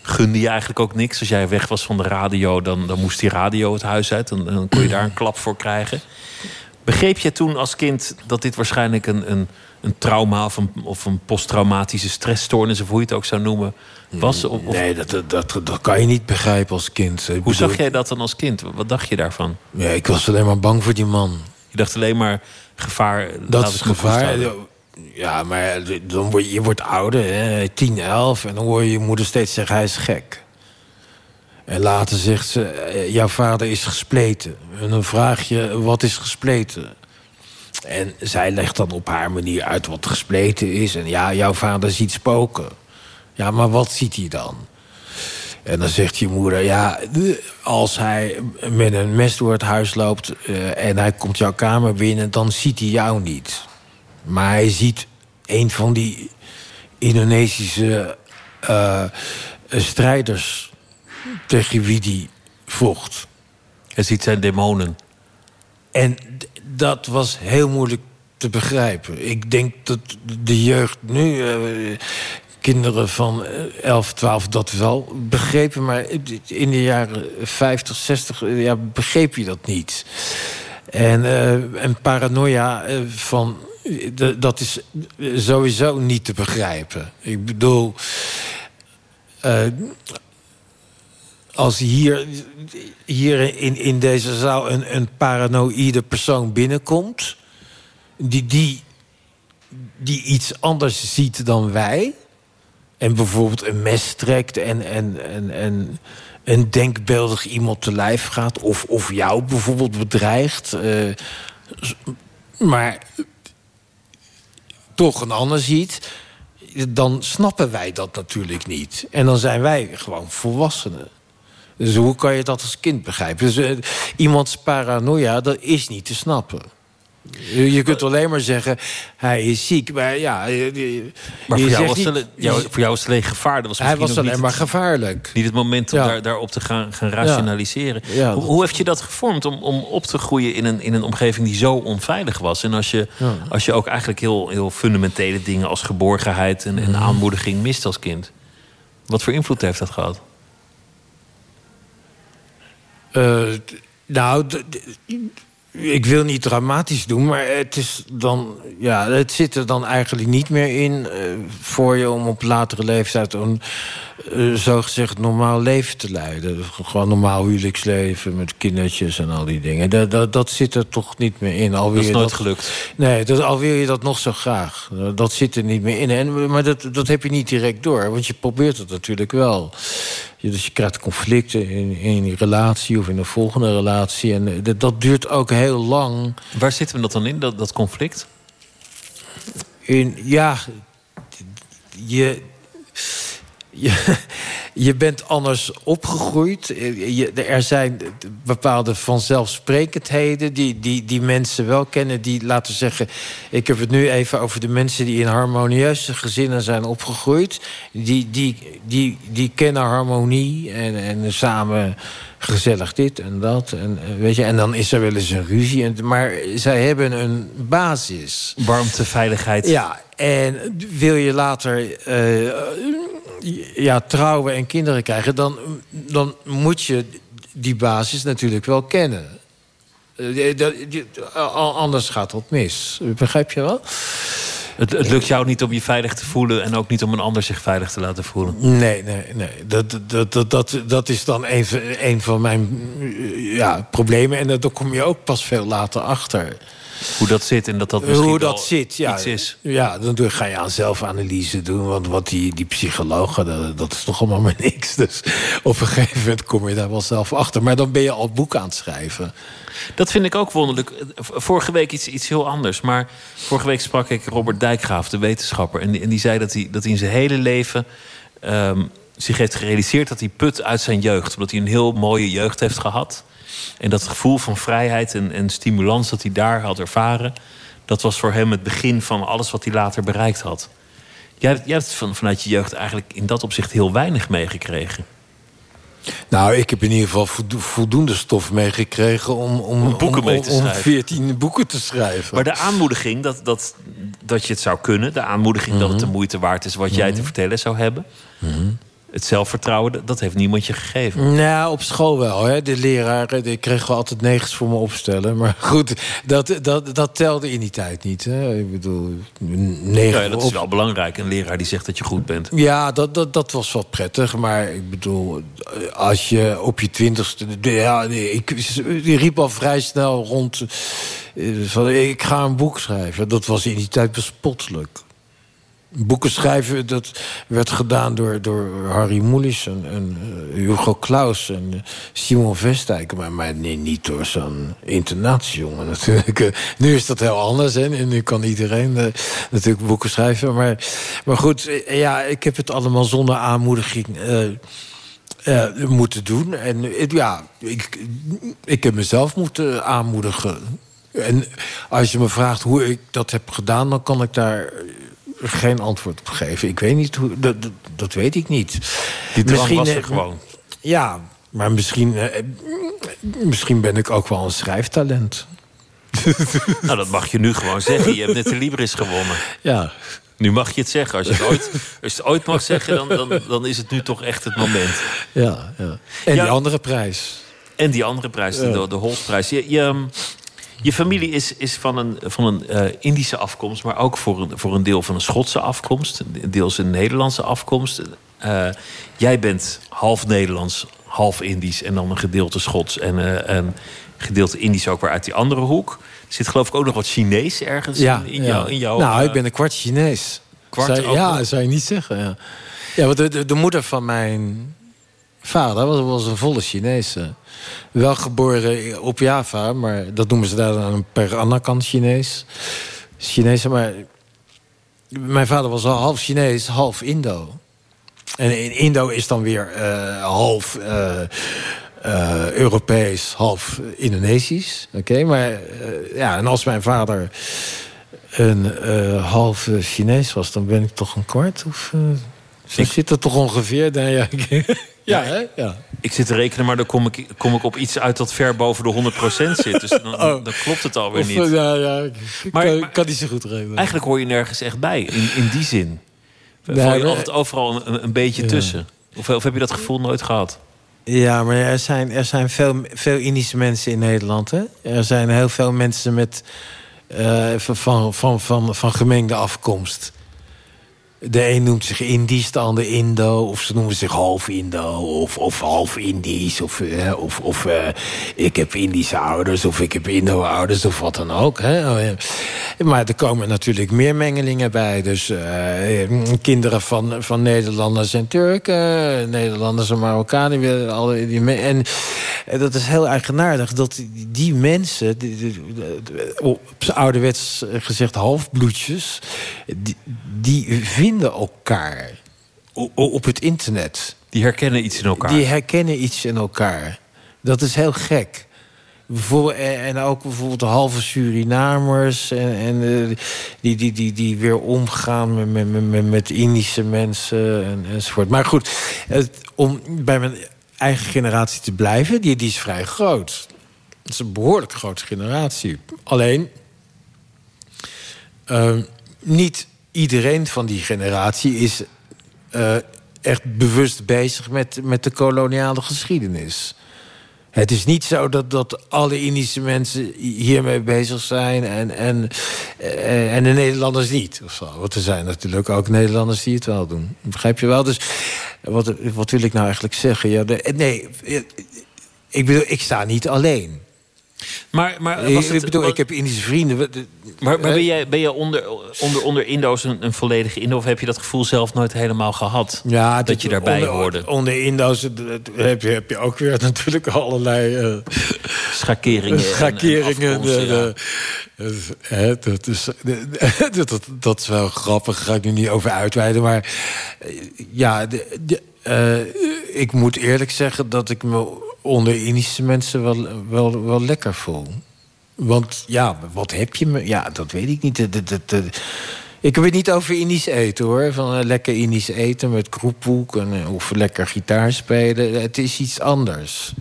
gunde je eigenlijk ook niks. Als jij weg was van de radio, dan, dan moest die radio het huis uit. En dan kon je daar een klap voor krijgen. Begreep je toen als kind dat dit waarschijnlijk een, een, een trauma of een, of een posttraumatische stressstoornis, of hoe je het ook zou noemen, was? Of, nee, dat, dat, dat, kan je niet begrijpen als kind. Ik hoe zag jij dat dan als kind? Wat dacht je daarvan? Ja, ik was alleen maar bang voor die man. Je dacht alleen maar gevaar. Dat is gevaar. Ja, maar dan word je, wordt ouder, hè, 10, 11, en dan hoor je je moeder steeds zeggen: hij is gek. En later zegt ze, eh, jouw vader is gespleten. En dan vraag je, wat is gespleten? En zij legt dan op haar manier uit wat gespleten is. En ja, jouw vader ziet spoken. Ja, maar wat ziet hij dan? En dan zegt je moeder, ja, als hij met een mes door het huis loopt... Uh, en hij komt jouw kamer binnen, dan ziet hij jou niet. Maar hij ziet een van die Indonesische uh, strijders tegen wie die vocht. Hij ziet zijn demonen. En dat was heel moeilijk te begrijpen. Ik denk dat de jeugd nu, uh, kinderen van 11, 12, dat wel begrepen. Maar in de jaren 50, 60 ja, begreep je dat niet. En, uh, en paranoia van. Dat is sowieso niet te begrijpen. Ik bedoel, als hier, hier in, in deze zaal een, een paranoïde persoon binnenkomt... Die, die, die iets anders ziet dan wij... en bijvoorbeeld een mes trekt en, en, en, en een denkbeeldig iemand te lijf gaat... of, of jou bijvoorbeeld bedreigt... Uh, maar toch een ander ziet... dan snappen wij dat natuurlijk niet. En dan zijn wij gewoon volwassenen. Dus hoe kan je dat als kind begrijpen? Dus uh, iemands paranoia, dat is niet te snappen. Je kunt alleen maar zeggen, hij is ziek. Maar ja, je, maar voor, jou was niet, jou, voor jou was het alleen gevaar. Dat was hij was alleen maar gevaarlijk. Niet het moment om daar, daarop te gaan, gaan rationaliseren. Ja. Hoe, hoe, heeft je dat gevormd om, om op te groeien in een, in een omgeving die zo onveilig was? En als je, als je ook eigenlijk heel, heel fundamentele dingen als geborgenheid en, en mhm. aanmoediging mist als kind. Wat voor invloed heeft dat gehad? Uh, nou, ik wil niet dramatisch doen, maar het, is dan, ja, het zit er dan eigenlijk niet meer in uh, voor je om op latere leeftijd een uh, zogezegd normaal leven te leiden. Gewoon normaal huwelijksleven met kindertjes en al die dingen. Dat, dat, dat zit er toch niet meer in. Al dat is nooit gelukt. Nee, dat, al wil je dat nog zo graag. Dat zit er niet meer in. En, maar dat, dat heb je niet direct door, want je probeert het natuurlijk wel. Dus je krijgt conflicten in, in die relatie of in de volgende relatie. En dat, dat duurt ook heel lang. Waar zitten we dat dan in, dat, dat conflict? In, ja, je, je, je bent anders opgegroeid. Je, er zijn bepaalde vanzelfsprekendheden die, die, die mensen wel kennen. Die, laten we zeggen, ik heb het nu even over de mensen die in harmonieuze gezinnen zijn opgegroeid. Die, die, die, die kennen harmonie en, en samen gezellig dit en dat. En, weet je, en dan is er wel eens een ruzie. En, maar zij hebben een basis. Warmte, veiligheid. Ja, en wil je later uh, ja, trouwen en kinderen krijgen... Dan, dan moet je die basis natuurlijk wel kennen. Uh, anders gaat dat mis. Begrijp je wel? Het, het, lukt jou niet om je veilig te voelen... en ook niet om een ander zich veilig te laten voelen? Nee, nee, nee. Dat, dat, dat, dat, dat is dan een, een van mijn ja, problemen. En daar kom je ook pas veel later achter. Hoe dat zit en dat dat misschien Hoe dat zit, ja, iets is. Ja, dan ga je aan zelfanalyse doen. Want wat die, die psychologen, dat, dat, is toch allemaal maar niks. Dus op een gegeven moment kom je daar wel zelf achter. Maar dan ben je al boek aan het schrijven. Dat vind ik ook wonderlijk. Vorige week iets, iets heel anders. Maar vorige week sprak ik Robert Dijkgraaf, de wetenschapper. En die, en die zei dat hij, dat hij in zijn hele leven um, zich heeft gerealiseerd dat hij put uit zijn jeugd. Omdat hij een heel mooie jeugd heeft gehad. En dat gevoel van vrijheid en, en stimulans dat hij daar had ervaren, dat was voor hem het begin van alles wat hij later bereikt had. Jij, jij hebt van, vanuit je jeugd eigenlijk in dat opzicht heel weinig meegekregen. Nou, ik heb in ieder geval voldoende stof meegekregen om, om, boeken mee te schrijven. om 14 boeken te schrijven. Maar de aanmoediging dat, dat, dat je het zou kunnen, de aanmoediging dat het de mhm. moeite waard is wat jij te mhm. vertellen zou hebben. Mhm. Het zelfvertrouwen, dat heeft niemand je gegeven. Nou, op school wel. Hè. De leraren die kregen altijd negens voor me opstellen. Maar goed, dat, dat, dat telde in die tijd niet. Hè. Ik bedoel, negen ja, dat is wel belangrijk. Een leraar die zegt dat je goed bent. Ja, dat, dat, dat was wel prettig. Maar ik bedoel, als je op je twintigste... Ja, ik, ik riep al vrij snel rond... Eh, van, ik ga een boek schrijven. Dat was in die tijd bespottelijk boeken schrijven, dat werd gedaan door, door Harry Mulisch en, uh, Hugo Claus en uh, Simon Vestijk. Maar, maar nee, niet door zo'n internatiejongen natuurlijk. Uh, nu is dat heel anders hè? en nu kan iedereen natuurlijk boeken schrijven. Maar, maar goed, ja, ik heb het allemaal zonder aanmoediging moeten doen. En ja, ik, ik heb mezelf moeten aanmoedigen. En als je me vraagt hoe ik dat heb gedaan, dan kan ik daar geen antwoord op geven. Ik weet niet hoe. Dat, dat, dat weet ik niet. Die misschien was er eh, gewoon. Ja, maar misschien, eh, misschien ben ik ook wel een schrijftalent. nou, dat mag je nu gewoon zeggen. Je hebt net de Libris gewonnen. Ja. Nu mag je het zeggen. Als je het ooit, als je het ooit mag zeggen, dan, dan, dan is het nu toch echt het moment. Ja, ja. En die andere prijs. En die andere prijs, de, de Holsprijs. Je, je, ehm, je familie is, is van een, van een uh, Indische afkomst, maar ook voor een, voor een deel van een Schotse afkomst, deels een Nederlandse afkomst. Uh, jij bent half Nederlands, half Indisch en dan een gedeelte Schots en uh, een gedeelte Indisch ook weer uit die andere hoek. Er zit geloof ik ook nog wat Chinees ergens ja, in, in, ja. jou, in jou. Nou, ik ben een kwart Chinees. Kwart zou, ja, dat zou je niet zeggen. Ja, ja want de, de, de moeder van mijn vader was, was een volle Chinese. Wel geboren op Java, maar dat noemen ze daar dan per Anakan Chinees. Chinese, maar mijn vader was al half Chinees, half Indo. En in Indo is dan weer uh, half uh, uh, Europees, half Indonesisch. Oké, maar ja, en als mijn vader een half Chinees was, dan ben ik toch een kwart of. Zo ik... zit er toch ongeveer. Dan, ja, ja, hè? ja. Ik zit te rekenen, maar dan kom ik, kom ik op iets uit dat ver boven de 100% zit. Dus dan, oh. dan klopt het alweer of, niet. Ja, ja, ik, maar, kan, maar, kan niet zo goed rekenen. Eigenlijk hoor je nergens echt bij, in, in die zin. Nee, Val je altijd overal een, een beetje ja. tussen? Of, of heb je dat gevoel nooit gehad? Ja, maar er zijn, er zijn veel, veel Indische mensen in Nederland. Hè? Er zijn heel veel mensen met, uh, van, van, van, van gemengde afkomst. De een noemt zich Indisch, de ander Indo. Of ze noemen zich half Indo. Of, of half Indisch. Of, uh, of, of uh, ik heb Indische ouders. Of ik heb Indo-ouders. Of wat dan ook. Hè. Oh, maar er komen natuurlijk meer mengelingen bij. Dus uh, kinderen van, van Nederlanders en Turken. Nederlanders en Marokkanen. Alle, die, en, dat is heel eigenaardig. Dat die, die mensen, die, die, op ouderwets gezegd halfbloedjes... die, die vinden elkaar op het internet. Die herkennen iets in elkaar. Die herkennen iets in elkaar. Dat is heel gek. En ook bijvoorbeeld de halve Surinamers. En, en eh, die, die, die, die weer omgaan met, met, met, met Indische mensen en, enzovoort. Maar goed, het, om bij mijn eigen generatie te blijven, die, die is vrij groot. Het is een behoorlijk grote generatie. Alleen, uh, niet iedereen van die generatie is echt bewust bezig met, met de koloniale geschiedenis. Het is niet zo dat, dat alle Indische mensen hiermee bezig zijn en, en, eh, en de Nederlanders niet. Of zo. Want er zijn natuurlijk ook Nederlanders die het wel doen. Begrijp je wel? Dus wat, wat wil ik nou eigenlijk zeggen? Ja, nee, ik bedoel, ik sta niet alleen. Maar, maar was ik, bedoel, ik heb Indische vrienden. Maar, maar ben, jij, ben je onder, onder, onder Indo's een, een, volledige Indo... of heb je dat gevoel zelf nooit helemaal gehad? Ja, dat, je daarbij onder, hoorde? Onder Indo's heb je, heb je ook weer natuurlijk allerlei... Uh, schakeringen. Schakeringen. dat, is, dat, dat, dat is wel grappig, daar ga ik nu niet over uitweiden. Maar ja, de, de, uh, ik moet eerlijk zeggen dat ik me onder Indische mensen wel, wel, wel lekker voel. Want ja, wat heb je me? Ja, dat weet ik niet. De, de, ik heb het niet over Indisch eten hoor. Van uh, lekker Indisch eten met kroephoek en, uh, of lekker gitaar spelen. Het is iets anders.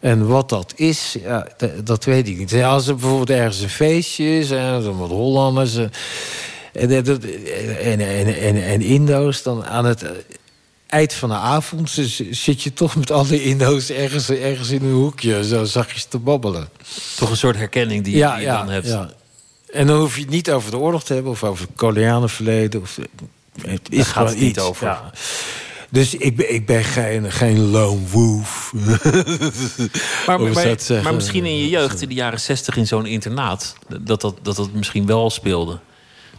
En wat dat is, ja, dat weet ik niet. Als er bijvoorbeeld ergens een feestje is, en wat Hollanders en, en, en, en, en Indo's, dan aan het eind van de avond zit je toch met alle Indo's ergens, ergens in een hoekje, zo zachtjes te babbelen. Toch een soort herkenning die, je dan hebt. Ja. En dan hoef je het niet over de oorlog te hebben of over het kolonialenverleden. Of, het is gaat het niet over. Ja. Dus ik ben, ik ben geen, geen lone wolf. maar, maar, maar, misschien in je jeugd, in de jaren zestig, in zo'n internaat... dat dat, dat dat misschien wel speelde.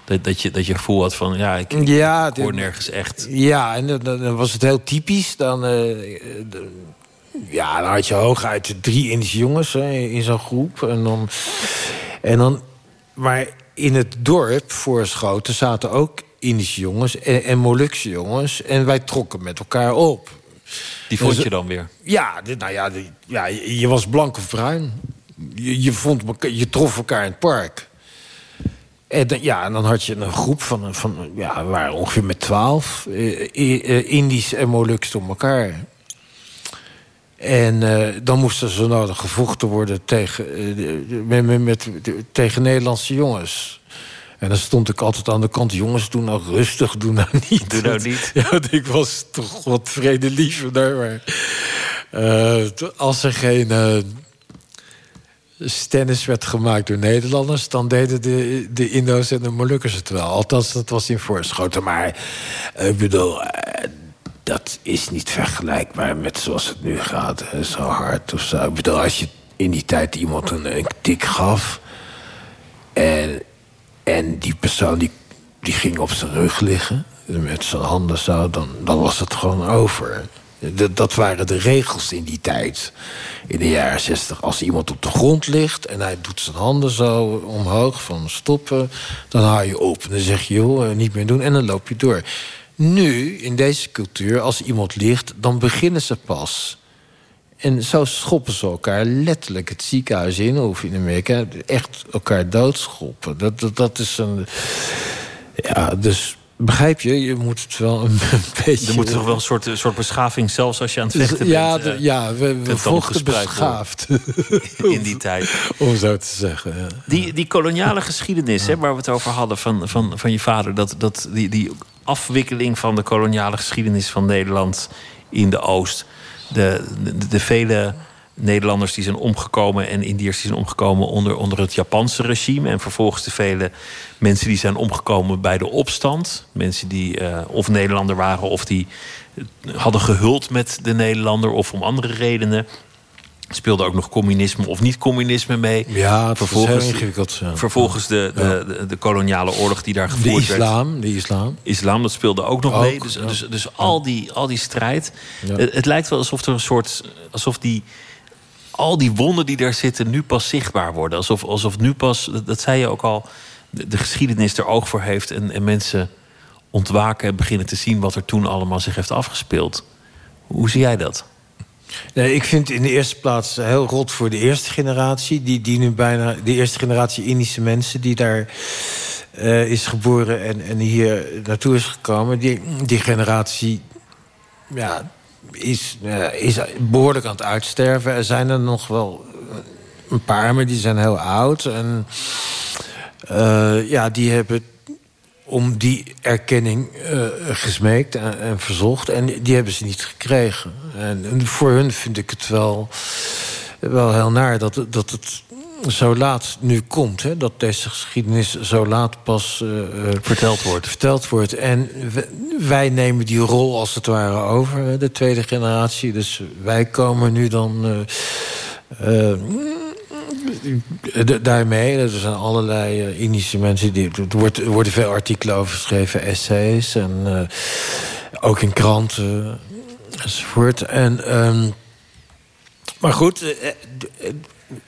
Dat, dat, je, dat je gevoel had van, ja, ik, ja, ik hoor nergens echt. Ja, en dan, dan, was het heel typisch. Dan, uh, ja, dan had je hooguit drie Indische jongens hè, in zo'n groep. En dan, en dan, maar in het dorp voor Schoten zaten ook Indische jongens en, en Molukse jongens. En wij trokken met elkaar op. Die vond je dan weer? Ja, nou ja, ja je was blank of bruin. Je, je, vond, je trof elkaar in het park. En dan, ja, en dan had je een groep van, van ja, we waren ongeveer met twaalf eh, eh, Indisch en Moluks door elkaar. En uh, dan moesten ze nodig gevochten worden tegen, met, met, tegen Nederlandse jongens. En dan stond ik altijd aan de kant. Jongens, doe nou rustig, doe nou niet. Doe nou niet. Ja, ik was toch wat vredelievender. Maar uh, als er geen stennis werd gemaakt door Nederlanders... dan deden de, de Indo's en de Molukkers het wel. Althans, dat was in voorschoten. Maar eh, ik bedoel, eh, dat is niet vergelijkbaar met zoals het nu gaat. Zo hard of zo. Ik bedoel, als je in die tijd iemand een, een tik gaf... en, en die persoon die, die ging op zijn rug liggen... met zijn handen zo, dan, dan was het gewoon over... Dat waren de regels in die tijd. In de jaren zestig. Als iemand op de grond ligt en hij doet zijn handen zo omhoog van stoppen... dan haal je op en dan zeg je, joh, eh, niet meer doen en dan loop je door. Nu, in deze cultuur, als iemand ligt, dan beginnen ze pas... En zo schoppen ze elkaar letterlijk het ziekenhuis in, of in Amerika, echt elkaar doodschoppen. Dat, dat, dat is een. Ja, dus Begrijp je? Je moet het wel een beetje... Er moet toch wel een soort, soort beschaving, zelfs als je aan het vechten ja, bent. ja, we, we vochten beschaafd. In die tijd. Om zo te zeggen, ja. Die, die koloniale geschiedenis, hè, waar we het over hadden van, van, van je vader... Dat, dat, die, die afwikkeling van de koloniale geschiedenis van Nederland in de Oost... de, de, de vele Nederlanders die zijn omgekomen en Indiërs die zijn omgekomen onder, onder het Japanse regime. En vervolgens de vele mensen die zijn omgekomen bij de opstand. Mensen die uh, of Nederlander waren of die hadden gehuld met de Nederlander of om andere redenen. Speelde ook nog communisme of niet-communisme mee. Ja, vervolgens, is ingewikkeld. Vervolgens de, de, de, koloniale oorlog die daar gevoerd de islam, werd. De islam. Islam, dat speelde ook nog mee. Dus, dus, dus al, die, al die strijd. Het, het, lijkt wel alsof er een soort. alsof die al die wonden die daar zitten nu pas zichtbaar worden. Alsof, alsof nu pas, dat, zei je ook al, de, geschiedenis er oog voor heeft en, en mensen ontwaken en beginnen te zien wat er toen allemaal zich heeft afgespeeld. Hoe zie jij dat? Nee, ik vind in de eerste plaats heel rot voor de eerste generatie. Die, die nu bijna, de eerste generatie Indische mensen die daar uh, is geboren en, en hier naartoe is gekomen. Die, die generatie, ja, is, uh, is behoorlijk aan het uitsterven. Er zijn er nog wel een paar, maar die zijn heel oud. En uh, ja, die hebben om die erkenning uh, gesmeekt en, en, verzocht. En die hebben ze niet gekregen. En, en, voor hun vind ik het wel, wel heel naar dat, dat het zo laat nu komt. Hè, dat deze geschiedenis zo laat pas uh, verteld, wordt. verteld wordt. En wij nemen die rol als het ware over, de tweede generatie. Dus wij komen nu dan... Uh, daarmee, er zijn allerlei uh, Indische mensen... Die, er, wordt, er worden veel artikelen over geschreven, essays... en uh, ook in kranten enzovoort. En, um, maar goed,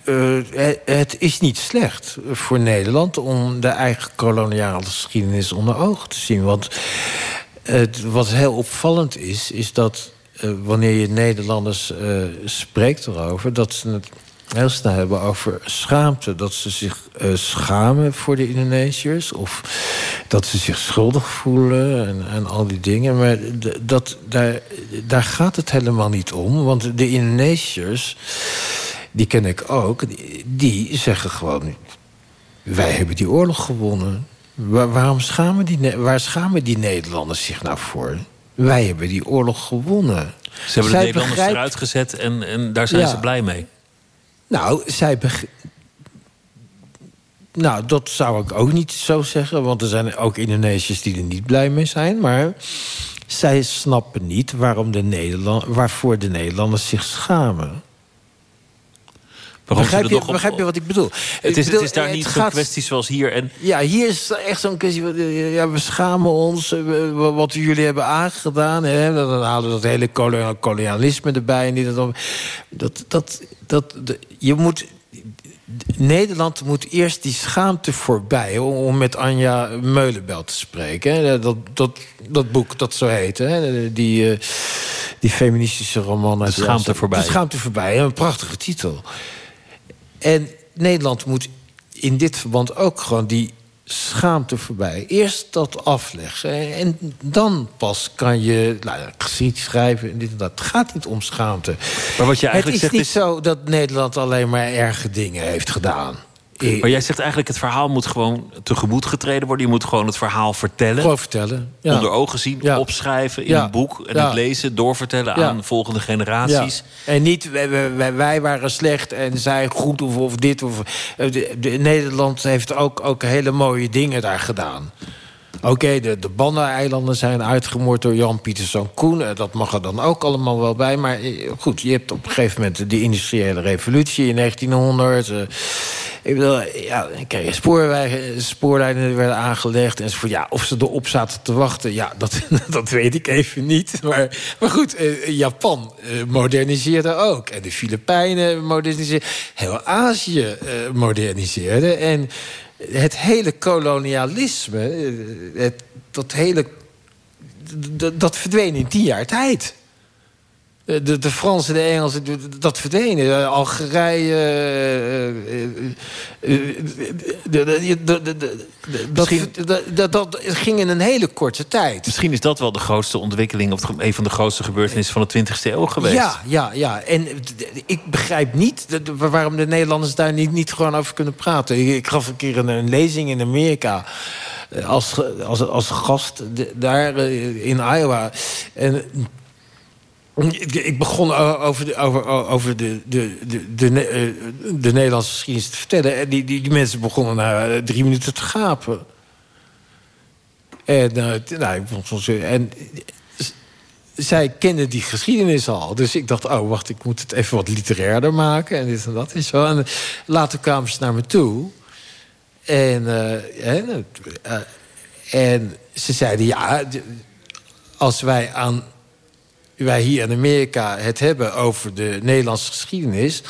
uh, het is niet slecht voor Nederland om de eigen koloniale geschiedenis onder ogen te zien. Want het, wat heel opvallend is, is dat uh, wanneer je Nederlanders spreekt erover, dat ze het heel snel hebben over schaamte. Dat ze zich schamen voor de Indonesiërs. Of dat ze zich schuldig voelen en, en al die dingen. Maar dat, daar, daar gaat het helemaal niet om. Want de Indonesiërs die ken ik ook, die zeggen gewoon... wij hebben die oorlog gewonnen. waarom schamen die, waar schamen die Nederlanders zich nou voor? Wij hebben die oorlog gewonnen. Ze hebben de Nederlanders begrijpt... eruit gezet en, en daar zijn ze blij mee. Nou, zij Nou, dat zou ik ook niet zo zeggen. Want er zijn ook Indonesiërs die er niet blij mee zijn. Maar zij snappen niet waarom de Nederland, waarvoor de Nederlanders zich schamen. Begrijp je, begrijp je wat ik bedoel? Het is, het is daar niet zo'n kwestie zoals hier. En... Ja, hier is echt zo'n kwestie van... Ja, we schamen ons, eh, wat jullie hebben aangedaan. Hè? Dan halen we dat hele kolonialisme erbij. En dat, dat, dat, dat, je moet... Nederland moet eerst die schaamte voorbij... om met Anja Meulenbel te spreken. Hè? Dat, dat, dat boek, dat zo heet. Hè? Die, die feministische roman. De schaamte voorbij. De schaamte voorbij. Een prachtige titel. En Nederland moet in dit verband ook gewoon die schaamte voorbij. Eerst dat afleggen. En dan pas kan je nou, geschied schrijven en dit en dat. Het gaat niet om schaamte. Maar wat je eigenlijk het is niet zo dat Nederland alleen maar erge dingen heeft gedaan. Maar jij zegt eigenlijk, het verhaal moet gewoon tegemoet getreden worden. Je moet gewoon het verhaal vertellen. Gewoon vertellen. Ja. Onder ogen zien, opschrijven in een boek. En het lezen, doorvertellen aan volgende generaties. En niet, wij, wij, wij, waren slecht en zij goed of, of dit. Of, eh, de, Nederland heeft ook, ook hele mooie dingen daar gedaan. Oké, de, de Banneneilanden zijn uitgemoord door Jan Pieterszoon Koen. Eh, dat mag er dan ook allemaal wel bij. Maar eh, goed, je hebt op een gegeven moment de industriële revolutie in 1900. Ik bedoel, ja, kreeg spoorwegen, spoorlijnen werden aangelegd. En ja, of ze erop zaten te wachten, ja, dat, dat weet ik even niet. Maar, maar goed, eh, Japan eh, moderniseerde ook. En de Filipijnen moderniseerden. Heel Azië eh, moderniseerde. En het hele kolonialisme, eh, het, dat hele... Dat verdween in tien jaar tijd. De, de Fransen, de Engelsen, dat verdwenen. Algerije. Dat, dat ging in een hele korte tijd. Misschien is dat wel de grootste ontwikkeling... of een van de grootste gebeurtenissen van de 20e eeuw geweest. Ja, ja, ja. En ik begrijp niet waarom de Nederlanders daar niet, niet gewoon over kunnen praten. Ik gaf een keer een, een lezing in Amerika als, als, als gast daar in Iowa. En ik begon over de, over, over de, de, de, eh, de Nederlandse geschiedenis te vertellen. En die, die, mensen begonnen na eh, drie minuten te gapen. En, nou, en zij kenden die geschiedenis al. Dus ik dacht, oh, wacht, ik moet het even wat literairder maken. En dit en dat is zo. En later kwamen ze naar me toe. En, uh, en ze zeiden, ja, als wij aan wij hier in Amerika het hebben over de Nederlandse geschiedenis...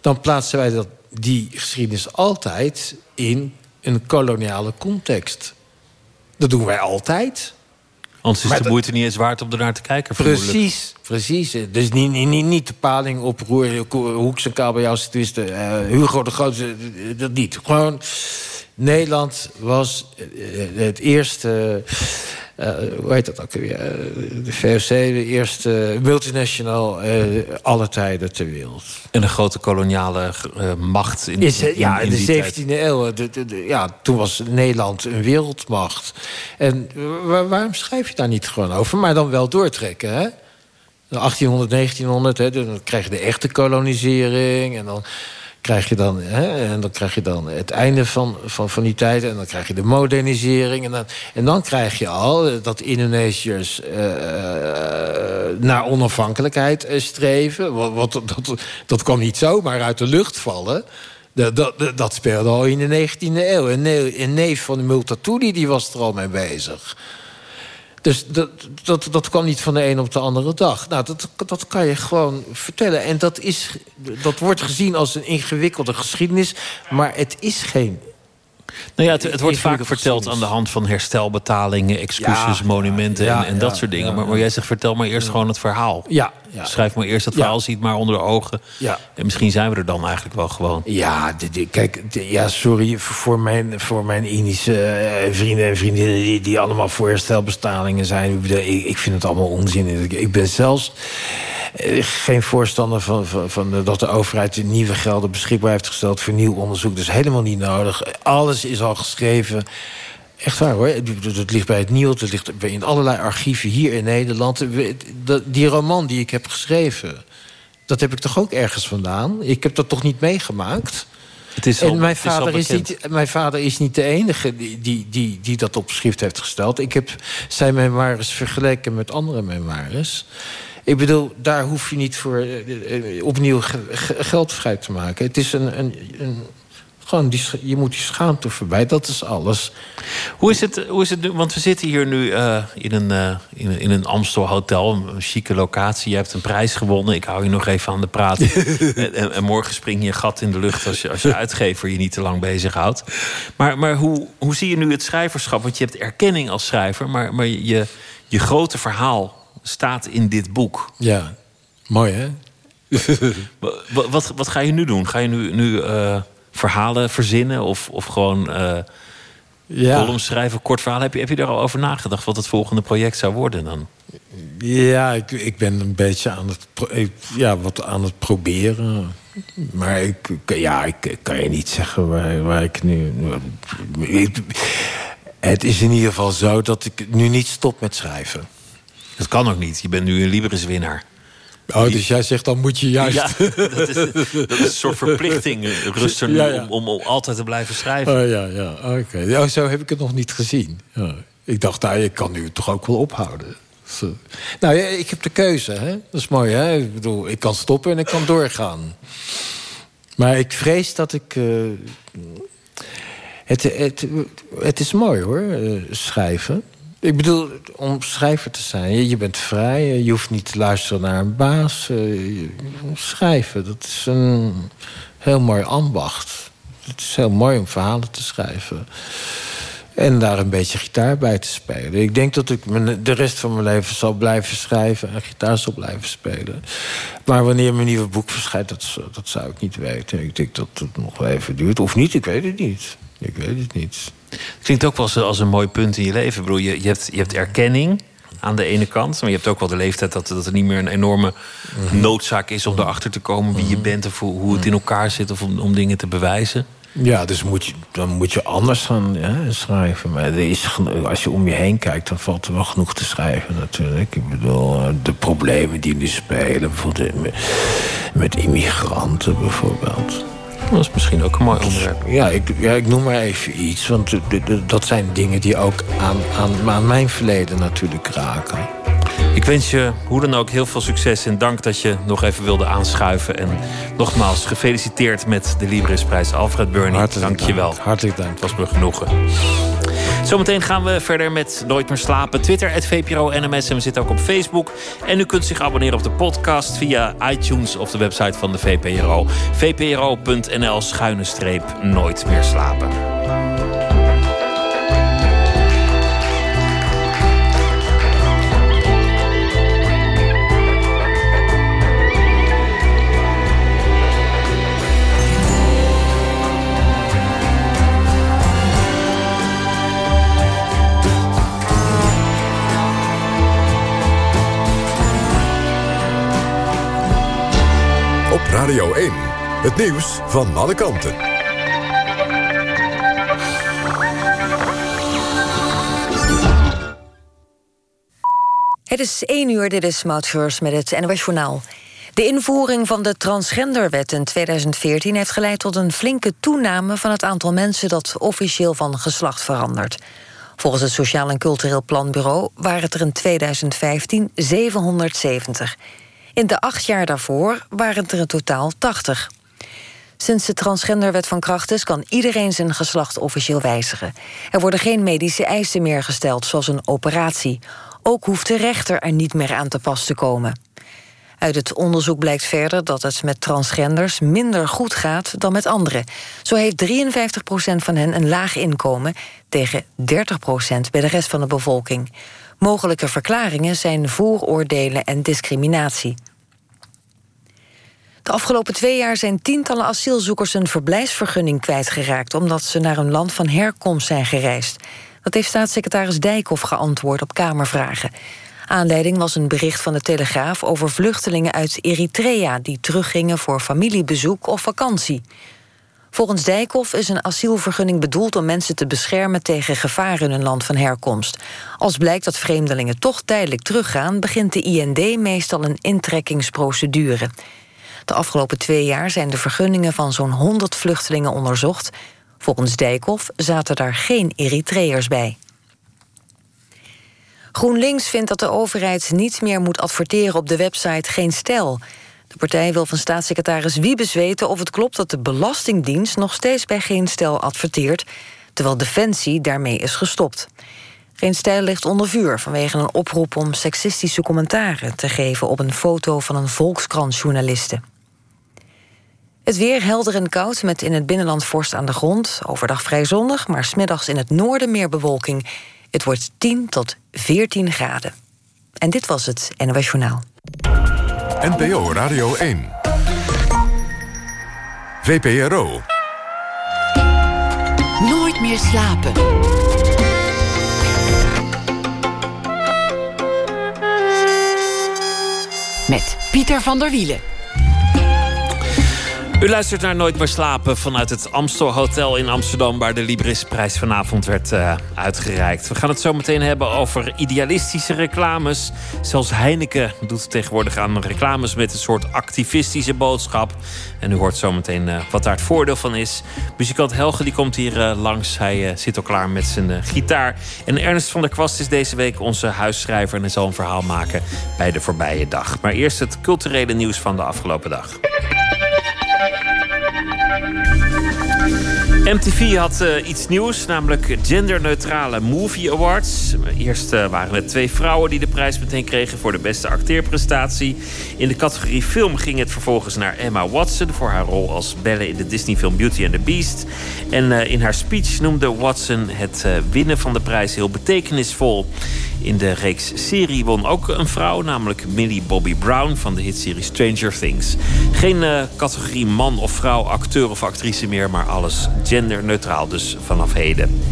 dan plaatsen wij dat, die geschiedenis altijd in een koloniale context. Dat doen wij altijd. Anders is de moeite niet eens waard om ernaar te kijken. Precies, precies. Dus niet, niet, niet de paling op Hoeks en kabeljauwse uh, Hugo de Grote, dat niet. Gewoon, Nederland was eh, het eerste hoe heet dat ook weer? Eh, de VOC, de eerste multinational uh, alle tijden ter wereld. En een grote koloniale macht in, Is, Ja, in, de 17e eeuw. De, ja, toen was Nederland een wereldmacht. En waarom schrijf je daar niet gewoon over? Maar dan wel doortrekken, hè? 1800, 1900, hè, dan krijg je de echte kolonisering. En dan krijg je dan, hè, en dan krijg je dan het einde van, van, van die tijd. En dan krijg je de modernisering. En dan, en dan krijg je al dat Indonesiërs uh, naar onafhankelijkheid streven. Wat, wat, dat, dat kwam niet zomaar uit de lucht vallen. Dat, dat, dat speelde al in de 19e eeuw. Een neef van de Multatuli die was er al mee bezig. Dus dat, dat, dat kwam niet van de een op de andere dag. Nou, dat, dat kan je gewoon vertellen. En dat, is, dat wordt gezien als een ingewikkelde geschiedenis. Maar het is geen nou ja, het, het wordt vaak verteld aan de hand van herstelbetalingen, excuses, monumenten en, en dat soort dingen. Maar, maar, jij zegt, vertel maar eerst gewoon het verhaal. Ja, Schrijf maar eerst het verhaal, ziet maar onder de ogen. Ja. En misschien zijn we er dan eigenlijk wel gewoon. Ja, kijk, ja, sorry voor mijn, voor mijn Indische eh, vrienden en vriendinnen... Die, die allemaal voor herstelbetalingen zijn. Ik, ik vind het allemaal onzin. Ik, ik ben zelfs eh, geen voorstander van, van, van, dat de overheid nieuwe gelden beschikbaar heeft gesteld voor nieuw onderzoek. Dat is helemaal niet nodig. Alles is al geschreven. Echt waar hoor. Dat ligt bij het Nieuws, dat ligt in allerlei archieven hier in Nederland. Die roman die ik heb geschreven, dat heb ik toch ook ergens vandaan? Ik heb dat toch niet meegemaakt? Het is en mijn vader is, niet, mijn vader is niet de enige die, die, die, die dat op schrift heeft gesteld. Ik heb zijn memoires vergeleken met andere memoires. Ik bedoel, daar hoef je niet voor uh, opnieuw geld vrij te maken. Het is een, een, een gewoon die, je moet die schaamte voorbij, dat is alles. Hoe is het, hoe is het nu? Want we zitten hier nu uh, in, een, uh, in, een, in een Amstel hotel, een chique locatie. Je hebt een prijs gewonnen. Ik hou je nog even aan de praat. en, en, morgen spring je gat in de lucht als je, als je uitgever je niet te lang bezighoudt. Maar, maar hoe, hoe zie je nu het schrijverschap? Want je hebt erkenning als schrijver, maar, maar je, je grote verhaal staat in dit boek. Ja, mooi hè? wat, wat, wat, ga je nu doen? Ga je nu, nu uh, verhalen verzinnen of, of gewoon uh, ja. columns schrijven, kort verhaal? Heb je, heb je daar al over nagedacht wat het volgende project zou worden dan? Ja, ik, ik ben een beetje aan het, ja, wat aan het proberen. Maar ik, ja, ik kan je niet zeggen waar, waar ik nu. het is in ieder geval zo dat ik nu niet stop met schrijven. Dat kan ook niet. Je bent nu een Libris-winnaar. Oh, dus jij zegt dan moet je juist. Ja, dat, is, dat is een soort verplichting, Rusten, ja, ja. Om, om, altijd te blijven schrijven. Oh ja, ja, oké. Ja, zo heb ik het nog niet gezien. Ja. Ik dacht, nou, je kan nu toch ook wel ophouden. Zo. Nou ja, ik heb de keuze, hè? Dat is mooi, hè? Ik bedoel, ik kan stoppen en ik kan doorgaan. Maar ik vrees dat ik. Uh, het, het, het is mooi hoor, uh, schrijven. Ik bedoel, om schrijver te zijn, je, bent vrij. Je hoeft niet te luisteren naar een baas. Eh, schrijven, dat is een heel mooi ambacht. Het is heel mooi om verhalen te schrijven. En daar een beetje gitaar bij te spelen. Ik denk dat ik de rest van mijn leven zal blijven schrijven... en gitaar zal blijven spelen. Maar wanneer mijn nieuwe boek verschijnt, dat, dat zou ik niet weten. Ik denk dat het nog wel even duurt. Of niet, ik weet het niet. Ik weet het niet. Klinkt ook wel als een mooi punt in je leven. Broer. Je, je, hebt, je hebt erkenning aan de ene kant. Maar je hebt ook wel de leeftijd dat, dat er niet meer een enorme mhm. noodzaak is om erachter te komen wie je mhm. bent of hoe, het in elkaar zit of om, om dingen te bewijzen. Ja, dus moet je, dan moet je anders gaan ja, schrijven. Maar er is, als je om je heen kijkt, dan valt er wel genoeg te schrijven natuurlijk. Ik bedoel, eh, de problemen die nu spelen, bijvoorbeeld met immigranten bijvoorbeeld. Dat is misschien ook een mooi onderwerp. Ja, ik, ja, ik noem maar even iets. Want dat zijn dingen die ook aan, aan, aan mijn verleden natuurlijk raken. Ik wens je hoe dan ook heel veel succes en dank dat je nog even wilde aanschuiven. En nogmaals gefeliciteerd met de Librisprijs Alfred. Hartelijk dank je wel. Hartelijk dank. Het was me genoegen. Zometeen gaan we verder met Nooit meer slapen. Twitter, het VPRO we zitten ook op Facebook. En u kunt zich abonneren op de podcast via iTunes of de website van de VPRO. vpro.nl schuine streep Nooit meer slapen. Radio 1. Het nieuws van alle kanten. Het is 1 uur, dit is Mautscheurs met het NOS Journaal. De invoering van de transgenderwet in 2014 heeft geleid tot een flinke toename van het aantal mensen dat officieel van geslacht verandert. Volgens het Sociaal en Cultureel Planbureau waren het er in 2015 770. In de acht jaar daarvoor waren het er in totaal 80. Sinds de transgenderwet van kracht is, kan iedereen zijn geslacht officieel wijzigen. Er worden geen medische eisen meer gesteld, zoals een operatie. Ook hoeft de rechter er niet meer aan te pas te komen. Uit het onderzoek blijkt verder dat het met transgenders minder goed gaat dan met anderen. Zo heeft 53% van hen een laag inkomen tegen 30% bij de rest van de bevolking. Mogelijke verklaringen zijn vooroordelen en discriminatie. De afgelopen twee jaar zijn tientallen asielzoekers een verblijfsvergunning kwijtgeraakt omdat ze naar hun land van herkomst zijn gereisd. Dat heeft staatssecretaris Dijkhoff geantwoord op Kamervragen. Aanleiding was een bericht van de Telegraaf over vluchtelingen uit Eritrea die teruggingen voor familiebezoek of vakantie. Volgens Dijkhoff is een asielvergunning bedoeld om mensen te beschermen tegen gevaar in hun land van herkomst. Als blijkt dat vreemdelingen toch tijdelijk teruggaan, begint de IND meestal een intrekkingsprocedure. De afgelopen twee jaar zijn de vergunningen van zo'n 100 vluchtelingen onderzocht. Volgens Dijkhoff zaten daar geen Eritreërs bij. GroenLinks vindt dat de overheid niet meer moet adverteren op de website Geen Stijl. De partij wil van staatssecretaris Wiebes weten of het klopt dat de Belastingdienst nog steeds bij Geen Stijl adverteert, terwijl Defensie daarmee is gestopt. Geen Stijl ligt onder vuur vanwege een oproep om seksistische commentaren te geven op een foto van een Volkskrant-journaliste. Het weer helder en koud met in het binnenland vorst aan de grond. Overdag vrij zonnig, maar smiddags in het noorden meer bewolking. Het wordt 10 tot 14 graden. En dit was het NOS Journaal. NPO Radio 1. VPRO. Nooit meer slapen. Met Pieter van der Wielen. U luistert naar Nooit meer slapen vanuit het Amstel Hotel in Amsterdam, waar de Librisprijs vanavond werd uh, uitgereikt. We gaan het zo meteen hebben over idealistische reclames. Zelfs Heineken doet tegenwoordig aan reclames met een soort activistische boodschap. En u hoort zo meteen uh, wat daar het voordeel van is. Muzikant Helge die komt hier uh, langs. Hij zit al klaar met zijn gitaar. En Ernst van der Kwast is deze week onze huisschrijver en hij zal een verhaal maken bij de voorbije dag. Maar eerst het culturele nieuws van de afgelopen dag. MTV had uh, iets nieuws, namelijk genderneutrale Movie Awards. Eerst uh, waren het twee vrouwen die de prijs meteen kregen voor de beste acteerprestatie. In de categorie film ging het vervolgens naar Emma Watson voor haar rol als Belle in de Disney-film Beauty and the Beast. En uh, in haar speech noemde Watson het winnen van de prijs heel betekenisvol. In de reeks serie won ook een vrouw, namelijk Millie Bobby Brown van de hitserie Stranger Things. Geen categorie man of vrouw, acteur of actrice meer, maar alles genderneutraal dus vanaf heden.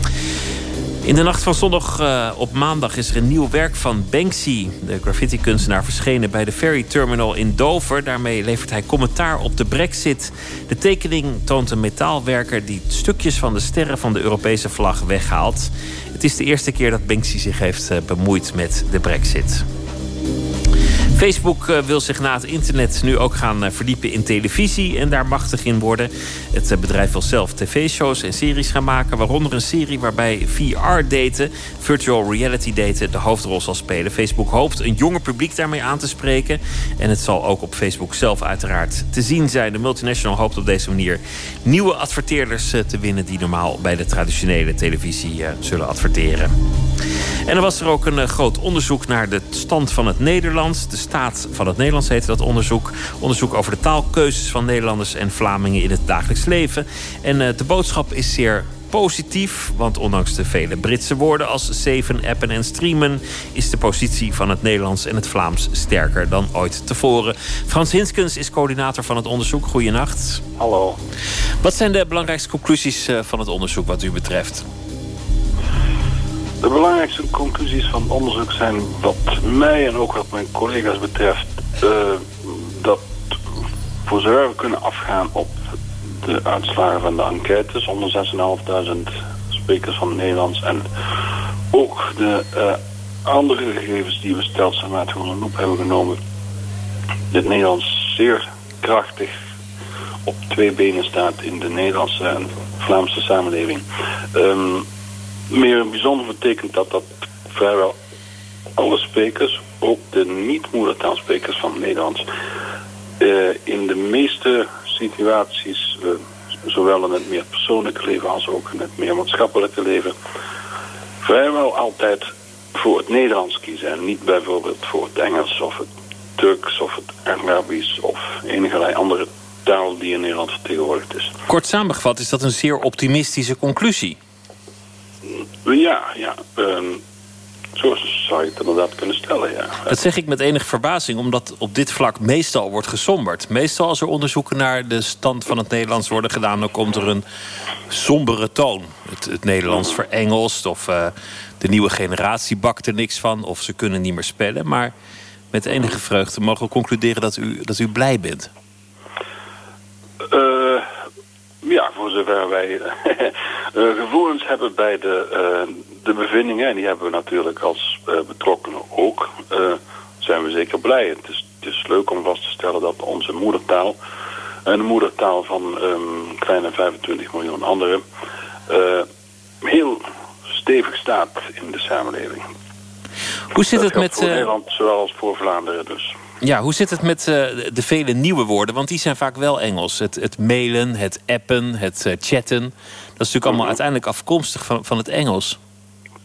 In de nacht van zondag uh, op maandag is er een nieuw werk van Banksy, de graffiti-kunstenaar, verschenen bij de ferry terminal in Dover. Daarmee levert hij commentaar op de Brexit. De tekening toont een metaalwerker die stukjes van de sterren van de Europese vlag weghaalt. Het is de eerste keer dat Banksy zich heeft uh, bemoeid met de Brexit. Facebook eh, wil zich na het internet nu ook gaan eh, verdiepen in televisie en daar machtig in worden. Het eh, bedrijf wil zelf tv-shows en series gaan maken, waaronder een serie waarbij VR-daten, virtual reality daten, de hoofdrol zal spelen. Facebook hoopt een jonger publiek daarmee aan te spreken. En het zal ook op Facebook zelf uiteraard te zien zijn. De multinational hoopt op deze manier nieuwe adverteerders te winnen die normaal bij de traditionele televisie zullen adverteren. En er was er ook een groot onderzoek naar de stand van het Nederlands. De staat van het Nederlands heette dat onderzoek. Onderzoek over de taalkeuzes van Nederlanders en Vlamingen in het dagelijks leven. En uh, de boodschap is zeer positief, want ondanks de vele Britse woorden als zeven, appen en streamen, is de positie van het Nederlands en het Vlaams sterker dan ooit tevoren. Frans Hinskens is coördinator van het onderzoek. Goedenacht. Hallo. Wat zijn de belangrijkste conclusies uh, van het onderzoek wat u betreft? De belangrijkste conclusies van het onderzoek zijn wat mij en ook wat mijn collega's betreft... Uh, dat voor zover we kunnen afgaan op de uitslagen van de enquêtes... onder 6.500 sprekers van het Nederlands... en ook de uh, andere gegevens die we stelselmatig onder de loep hebben genomen... dit Nederlands zeer krachtig op twee benen staat in de Nederlandse en Vlaamse samenleving... Um, meer bijzonder betekent dat dat vrijwel alle sprekers, ook de niet-moedertaalsprekers van Nederlands, uh, in de meeste situaties, uh, zowel in het meer persoonlijke leven als ook in het meer maatschappelijke leven, vrijwel altijd voor het Nederlands kiezen en niet bijvoorbeeld voor het Engels of het Turks of het Arabisch of enige andere taal die in Nederland vertegenwoordigd is. Kort samengevat is dat een zeer optimistische conclusie. Ja, ja. Um, zo zou je het inderdaad kunnen stellen, ja. Dat zeg ik met enige verbazing, omdat op dit vlak meestal wordt gesomberd. Meestal als er onderzoeken naar de stand van het Nederlands worden gedaan... dan komt er een sombere toon. Het, het Nederlands verengelst of uh, de nieuwe generatie bakt er niks van... of ze kunnen niet meer spellen. Maar met enige vreugde mogen we concluderen dat u, dat u blij bent. Uh, ja, voor zover wij gevoelens hebben bij de, de bevindingen, en die hebben we natuurlijk als betrokkenen ook, zijn we zeker blij. Het is, het is leuk om vast te stellen dat onze moedertaal en de moedertaal van um, kleine 25 miljoen anderen heel stevig staat in de samenleving. Hoe zit het met... Voor Nederland, zowel als voor Vlaanderen dus. Ja, hoe zit het met uh, de vele nieuwe woorden? Want die zijn vaak wel Engels. Het, het mailen, het appen, het uh, chatten. Dat is natuurlijk allemaal Mhm. uiteindelijk afkomstig van, van het Engels.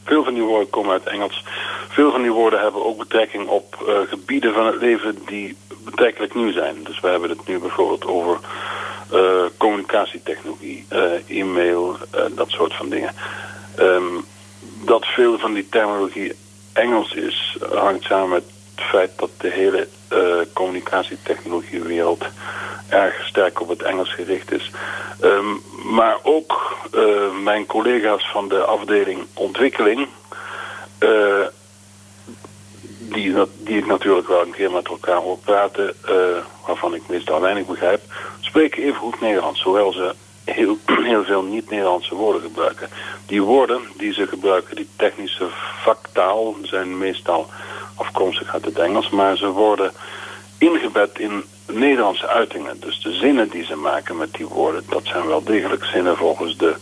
Veel van die woorden komen uit Engels. Veel van die woorden hebben ook betrekking op uh, gebieden van het leven die betrekkelijk nieuw zijn. Dus we hebben het nu bijvoorbeeld over communicatietechnologie, e-mail, dat soort van dingen. Um, dat veel van die terminologie Engels is, hangt samen met het feit dat de hele uh, communicatietechnologiewereld erg sterk op het Engels gericht is. Um, maar ook uh, mijn collega's van de afdeling ontwikkeling, uh, die, die ik natuurlijk wel een keer met elkaar hoor praten, waarvan ik meestal weinig begrijp, spreken even goed Nederlands, hoewel ze heel, heel veel niet-Nederlandse woorden gebruiken. Die woorden die ze gebruiken, die technische vaktaal, zijn meestal afkomstig uit het Engels, maar ze worden ingebed in Nederlandse uitingen. Dus de zinnen die ze maken met die woorden, dat zijn wel degelijk zinnen volgens de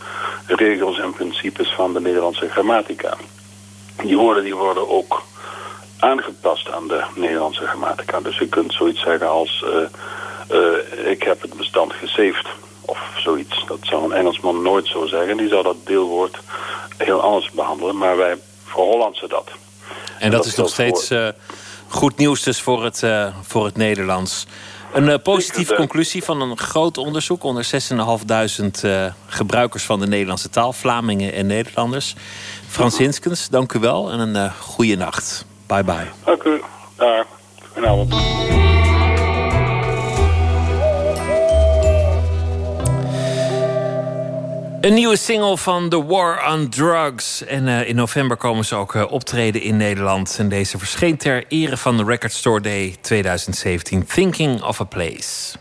regels en principes van de Nederlandse grammatica. Die woorden die worden ook aangepast aan de Nederlandse grammatica. Dus je kunt zoiets zeggen als, uh, uh, ik heb het bestand gesaved of zoiets. Dat zou een Engelsman nooit zo zeggen. Die zou dat deelwoord heel anders behandelen. Maar wij verhollandsen dat. En, dat, dat, is nog steeds voor... uh, goed nieuws dus voor het, uh, voor het Nederlands. Een uh, positieve conclusie van een groot onderzoek onder 6.500 gebruikers van de Nederlandse taal, Vlamingen en Nederlanders. Frans Hinskens, dank u wel en een goede nacht. Bye bye. Dank u. Dag. Goedenavond. Een nieuwe single van The War on Drugs. En uh, in november komen ze ook uh, optreden in Nederland. En deze verscheen ter ere van de Record Store Day 2017. Thinking of a Place.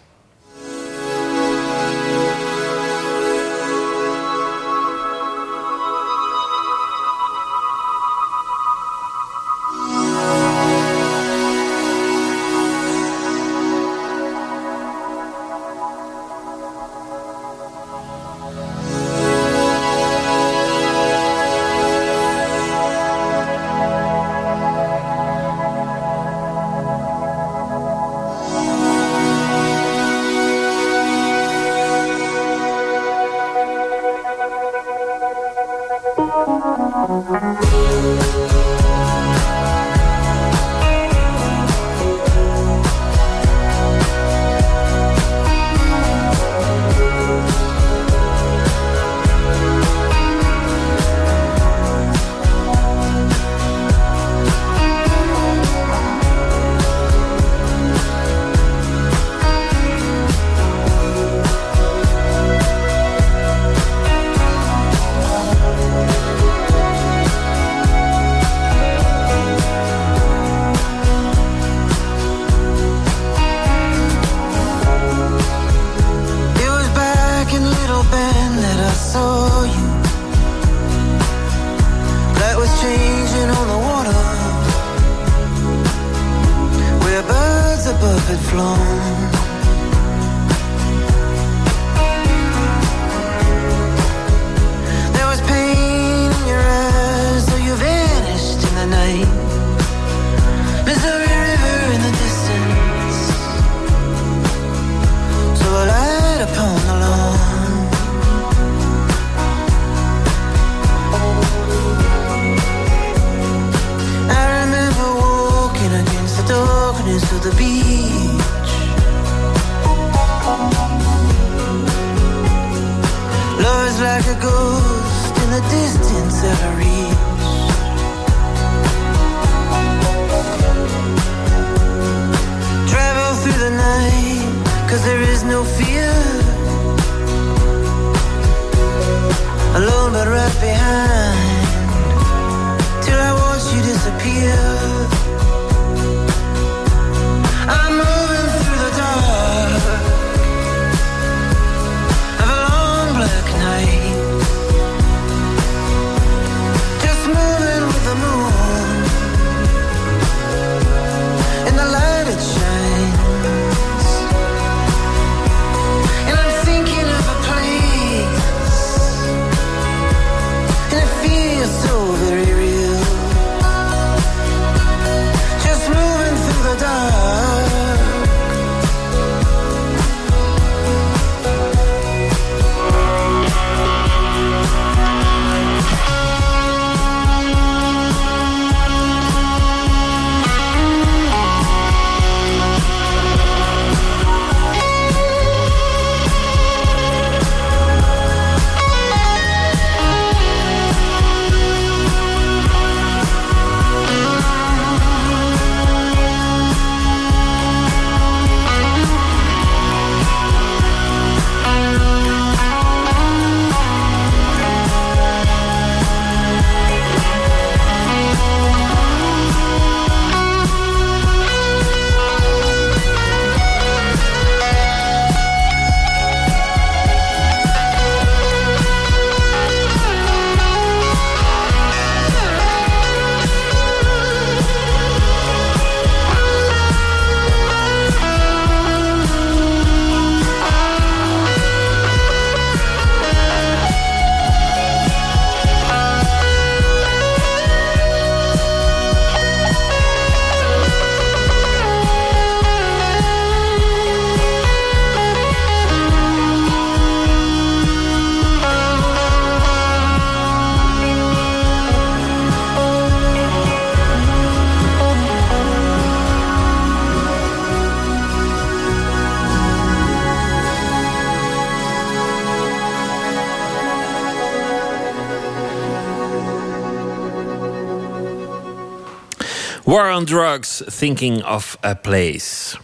Drugs, Thinking of a Place.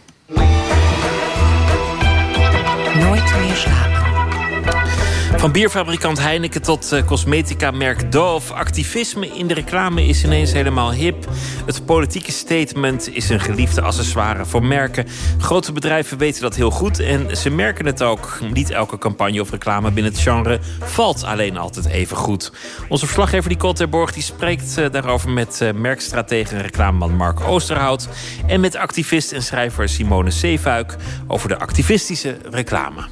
Nooit meer slapen. Van bierfabrikant Heineken tot uh, cosmetica-merk Dove. Activisme in de reclame is ineens helemaal hip. Het politieke statement is een geliefde accessoire voor merken. Grote bedrijven weten dat heel goed en ze merken het ook. Niet elke campagne of reclame binnen het genre valt alleen altijd even goed. Onze verslaggever Nicole Terborg die spreekt uh, daarover met uh, merkstratege en reclameman Mark Oosterhout. En met activist en schrijver Simone Zeefuik over de activistische reclame.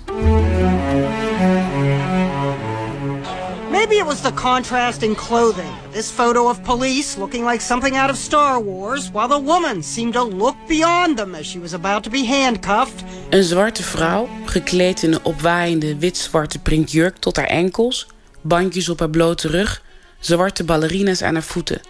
Maybe it was the contrast in clothing. This photo of police looking like something out of Star Wars, while the woman seemed to look beyond them as she was about to be handcuffed. Een zwarte vrouw, gekleed in een opwaaiende wit-zwarte printjurk tot haar enkels, bandjes op haar blote rug, zwarte ballerina's aan haar voeten.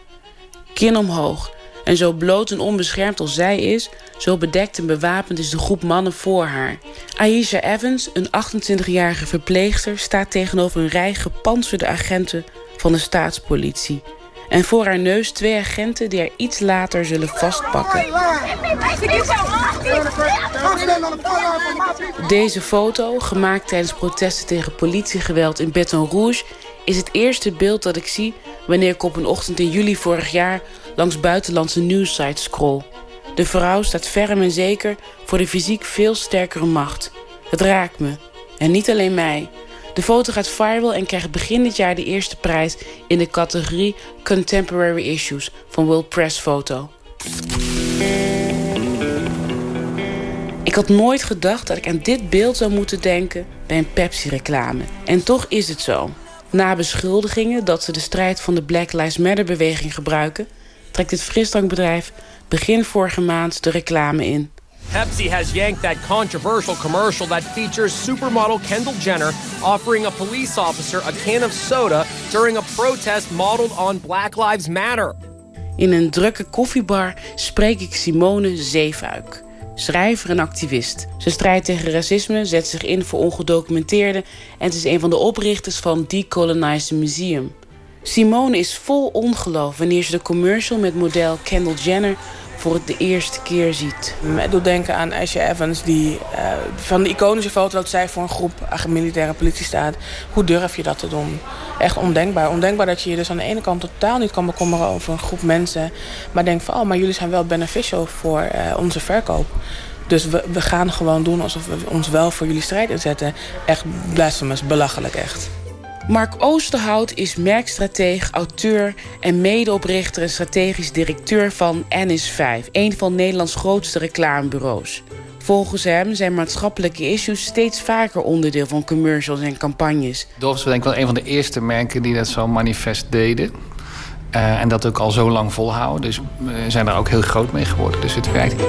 Kin omhoog, en zo bloot en onbeschermd als zij is, zo bedekt en bewapend is de groep mannen voor haar. Aisha Evans, een 28-jarige verpleegster, staat tegenover een rij gepantserde agenten van de staatspolitie. En voor haar neus twee agenten die haar iets later zullen vastpakken. Deze foto, gemaakt tijdens protesten tegen politiegeweld in Baton Rouge... is het eerste beeld dat ik zie wanneer ik op een ochtend in juli vorig jaar... langs buitenlandse nieuwsites scroll. De vrouw staat ferm en zeker voor de fysiek veel sterkere macht. Het raakt me. En niet alleen mij. De foto gaat viral en krijgt begin dit jaar de eerste prijs... in de categorie Contemporary Issues van World Press Photo. Ik had nooit gedacht dat ik aan dit beeld zou moeten denken bij een Pepsi-reclame. En toch is het zo. Na beschuldigingen dat ze de strijd van de Black Lives Matter-beweging gebruiken... trekt het frisdrankbedrijf begin vorige maand de reclame in. Pepsi has yanked that controversial commercial that features supermodel Kendall Jenner offering a police officer a can of soda during a protest modeled on Black Lives Matter. In een drukke koffiebar spreek ik Simone Zeefuik, schrijver en activist. Ze strijdt tegen racisme, zet zich in voor ongedocumenteerden en het is een van de oprichters van Decolonize Museum. Simone is vol ongeloof wanneer ze de commercial met model Kendall Jenner voor het de eerste keer ziet. Het doet denken aan Ashley Evans, die uh, van de iconische foto dat zij voor een groep militaire politie staat. Hoe durf je dat te doen? Echt ondenkbaar. Ondenkbaar dat je je dus aan de ene kant totaal niet kan bekommeren over een groep mensen. Maar denkt van, oh, maar jullie zijn wel beneficial voor uh, onze verkoop. Dus we, we gaan gewoon doen alsof we ons wel voor jullie strijd inzetten. Echt blasphemous, belachelijk echt. Mark Oosterhout is merkstrateeg, auteur en medeoprichter en strategisch directeur van NS5, een van Nederlands grootste reclamebureaus. Volgens hem zijn maatschappelijke issues steeds vaker onderdeel van commercials en campagnes. Dove is denk ik wel een van de eerste merken die dat zo manifest deden. Uh, en dat ook al zo lang volhouden. Dus we zijn daar ook heel groot mee geworden. Dus het werkt.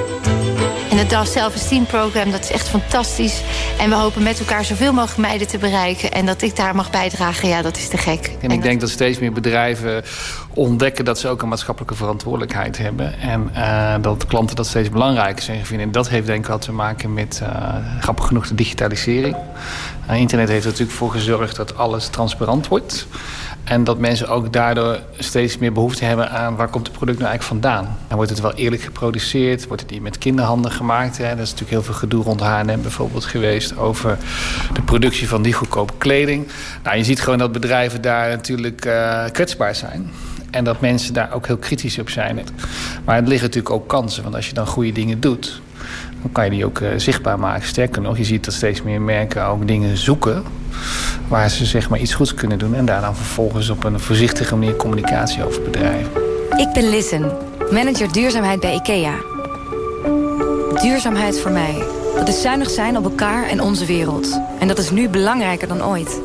En het DAF Self-Esteem Program, dat is echt fantastisch. En we hopen met elkaar zoveel mogelijk meiden te bereiken. En dat ik daar mag bijdragen, ja, dat is te gek. En, ik denk dat steeds meer bedrijven ontdekken... dat ze ook een maatschappelijke verantwoordelijkheid hebben. En uh, dat klanten dat steeds belangrijker zijn vinden. En dat heeft denk ik wat te maken met, uh, grappig genoeg, de digitalisering. Uh, internet heeft er natuurlijk voor gezorgd dat alles transparant wordt... En dat mensen ook daardoor steeds meer behoefte hebben aan waar komt het product nou eigenlijk vandaan. En wordt het wel eerlijk geproduceerd? Wordt het niet met kinderhanden gemaakt? Hè? Er is natuurlijk heel veel gedoe rond H&M bijvoorbeeld geweest over de productie van die goedkope kleding. Nou, je ziet gewoon dat bedrijven daar natuurlijk uh, kwetsbaar zijn. En dat mensen daar ook heel kritisch op zijn. Maar het liggen natuurlijk ook kansen. Want als je dan goede dingen doet, dan kan je die ook uh, zichtbaar maken. Sterker nog, je ziet dat steeds meer merken ook dingen zoeken... waar ze zeg maar iets goeds kunnen doen... en daar dan vervolgens op een voorzichtige manier communicatie over bedrijven. Ik ben Lissen, manager duurzaamheid bij IKEA. Duurzaamheid voor mij, dat is zuinig zijn op elkaar en onze wereld. En dat is nu belangrijker dan ooit.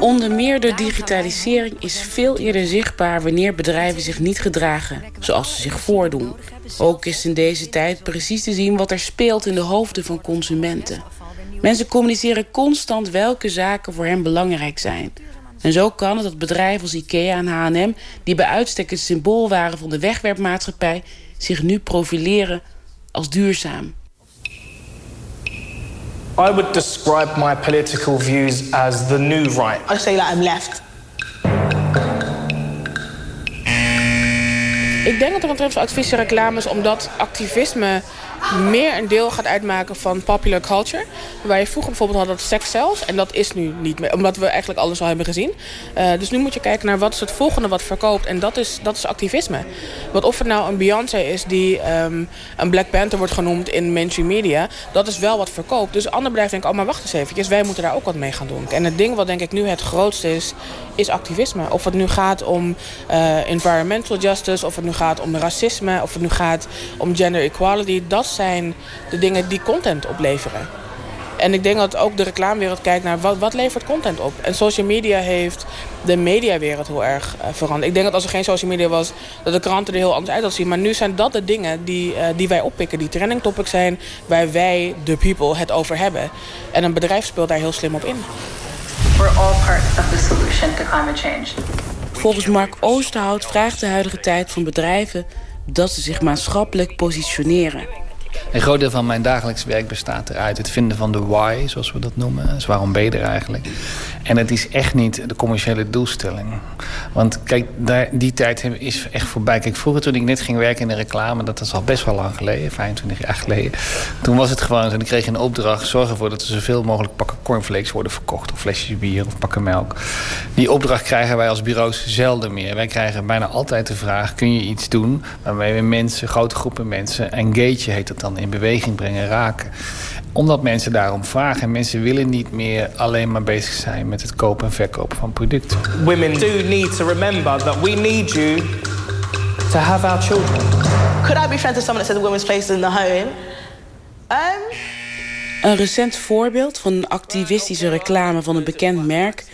Onder meer door digitalisering is veel eerder zichtbaar wanneer bedrijven zich niet gedragen zoals ze zich voordoen. Ook is in deze tijd precies te zien wat er speelt in de hoofden van consumenten. Mensen communiceren constant welke zaken voor hen belangrijk zijn. En zo kan het dat bedrijven als IKEA en H&M... die bij uitstek het symbool waren van de wegwerpmaatschappij... zich nu profileren als duurzaam. I would describe my political views as the new right. I say that I'm left. Ik denk dat er een trend voor reclames... omdat activisme meer een deel gaat uitmaken van popular culture. Waar je vroeger bijvoorbeeld had dat sex zelfs. En dat is nu niet meer, omdat we eigenlijk alles al hebben gezien. Uh, dus nu moet je kijken naar wat is het volgende wat verkoopt. En dat is, dat is activisme. Wat of het nou een Beyoncé is die um, een Black Panther wordt genoemd in mainstream media. Dat is wel wat verkoopt. Dus andere bedrijven denken, oh maar wacht eens eventjes. Wij moeten daar ook wat mee gaan doen. En het ding wat denk ik nu het grootste is, is activisme. Of het nu gaat om uh, environmental justice. Of het nu gaat om racisme. Of het nu gaat om gender equality. Dat zijn de dingen die content opleveren. En ik denk dat ook de reclamewereld kijkt naar wat, wat levert content op. En social media heeft de mediawereld heel erg uh, veranderd. Ik denk dat als er geen social media was, dat de kranten er heel anders uit hadden zien. Maar nu zijn dat de dingen die, uh, die wij oppikken, die trending topics zijn, waar wij, de people, het over hebben. En een bedrijf speelt daar heel slim op in. We're all part of the solution to climate change. Volgens Mark Oosterhout vraagt de huidige tijd van bedrijven dat ze zich maatschappelijk positioneren. Een groot deel van mijn dagelijks werk bestaat eruit het vinden van de why, zoals we dat noemen. Dus waarom ben je er eigenlijk? En het is echt niet de commerciële doelstelling. Want kijk, daar, die tijd is echt voorbij. Kijk, vroeger toen ik net ging werken in de reclame, dat is al best wel lang geleden, 25 jaar geleden. Toen was het gewoon, en ik kreeg een opdracht, zorg ervoor dat er zoveel mogelijk pakken cornflakes worden verkocht. Of flesjes bier of pakken melk. Die opdracht krijgen wij als bureaus zelden meer. Wij krijgen bijna altijd de vraag, kun je iets doen waarmee we mensen, grote groepen mensen, engage heet het dan, in beweging brengen, raken omdat mensen daarom vragen. Mensen willen niet meer alleen maar bezig zijn met het kopen en verkopen van producten. Women do need to remember that we need you to have our children. Could I be friends with someone that said the women's place in the home? Um... Een recent voorbeeld van een activistische reclame van een bekend merk...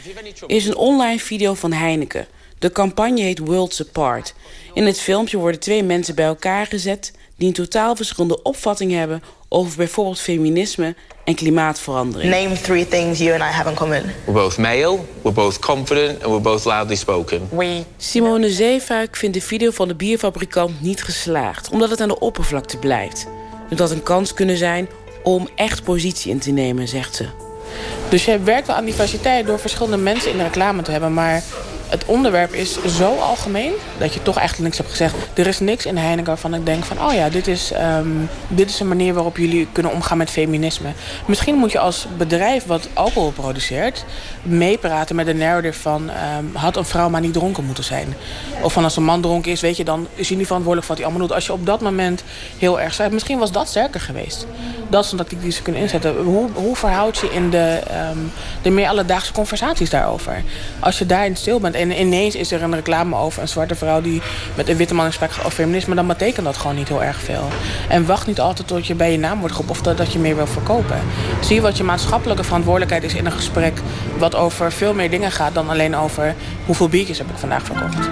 is een online video van Heineken. De campagne heet Worlds Apart. In het filmpje worden twee mensen bij elkaar gezet... die een totaal verschillende opvatting hebben over bijvoorbeeld feminisme en klimaatverandering. Name three things you and I have in common. We're both male, we're both confident and we're both loudly spoken. We... Simone Zeefuik vindt de video van de bierfabrikant niet geslaagd... omdat het aan de oppervlakte blijft. Het had een kans kunnen zijn om echt positie in te nemen, zegt ze. Dus je werkt wel aan diversiteit door verschillende mensen in de reclame te hebben... maar het onderwerp is zo algemeen dat je toch eigenlijk niks hebt gezegd. Er is niks in Heineken waarvan ik denk van... oh ja, dit is, um, dit is een manier waarop jullie kunnen omgaan met feminisme. Misschien moet je als bedrijf wat alcohol produceert... meepraten met de narrative van... Um, had een vrouw maar niet dronken moeten zijn. Of van als een man dronken is, weet je, dan is hij niet verantwoordelijk voor wat hij allemaal doet. Als je op dat moment heel erg zei... misschien was dat sterker geweest. Dat is een tactiek die ze kunnen inzetten. Hoe, hoe verhoud je in de, um, de meer alledaagse conversaties daarover? Als je daarin stil bent en ineens is er een reclame over een zwarte vrouw die met een witte man in gesprek gaat over feminisme, dan betekent dat gewoon niet heel erg veel. En wacht niet altijd tot je bij je naam wordt geroepen of dat, je meer wil verkopen. Zie wat je maatschappelijke verantwoordelijkheid is in een gesprek wat over veel meer dingen gaat dan alleen over hoeveel biertjes heb ik vandaag verkocht.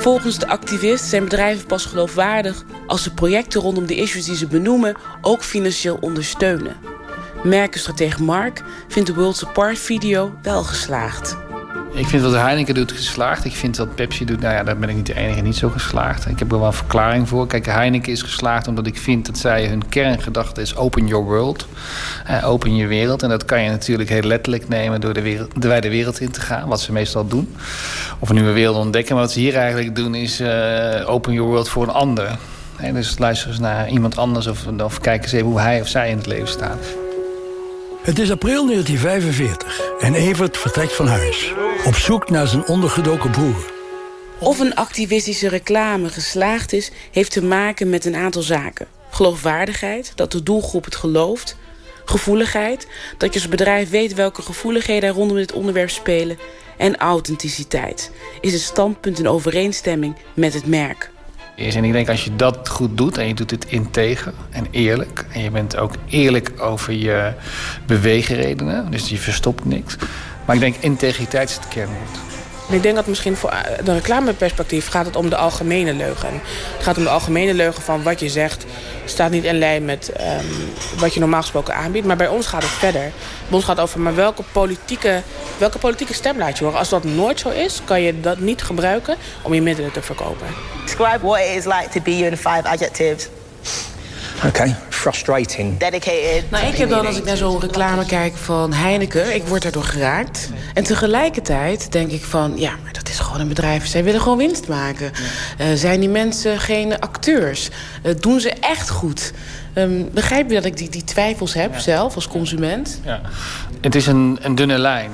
Volgens de activist zijn bedrijven pas geloofwaardig als ze projecten rondom de issues die ze benoemen ook financieel ondersteunen. Merkenstratege Mark vindt de World's Apart video wel geslaagd. Ik vind wat Heineken doet geslaagd. Ik vind wat Pepsi doet, nou ja, daar ben ik niet de enige niet zo geslaagd. Ik heb er wel een verklaring voor. Kijk, Heineken is geslaagd omdat ik vind dat zij hun kerngedachte is open your world. Uh, open je wereld. En dat kan je natuurlijk heel letterlijk nemen door de, wereld, de wijde wereld in te gaan. Wat ze meestal doen. Of een nieuwe wereld ontdekken. Maar wat ze hier eigenlijk doen is uh, open your world voor een ander. Dus luister eens naar iemand anders of, of kijk eens even hoe hij of zij in het leven staat. Het is april 1945 en Evert vertrekt van huis. Op zoek naar zijn ondergedoken broer. Of een activistische reclame geslaagd is, heeft te maken met een aantal zaken. Geloofwaardigheid, dat de doelgroep het gelooft. Gevoeligheid, dat je als bedrijf weet welke gevoeligheden er rondom dit onderwerp spelen. En authenticiteit, is het standpunt in overeenstemming met het merk is. En ik denk als je dat goed doet en je doet het integer en eerlijk... en je bent ook eerlijk over je beweegredenen, dus je verstopt niks... maar ik denk integriteit is het kernwoord. Ik denk dat misschien voor de reclameperspectief gaat het om de algemene leugen. Het gaat om de algemene leugen van wat je zegt staat niet in lijn met um, wat je normaal gesproken aanbiedt. Maar bij ons gaat het verder. Bij ons gaat het over maar welke politieke, welke politieke stem laat je horen. Als dat nooit zo is, kan je dat niet gebruiken om je middelen te verkopen. Describe what it is like to be you in five adjectives. Okay, frustrating. Dedicated. Nou, ik heb dan als ik naar zo'n reclame kijk van Heineken, ik word daardoor geraakt. En tegelijkertijd denk ik van, ja, maar dat is gewoon een bedrijf. Zij willen gewoon winst maken. Eh, zijn die mensen geen acteurs? Uh, doen ze echt goed? Um, begrijp je dat ik die, die twijfels heb zelf als consument? Ja. Het is een, een dunne lijn.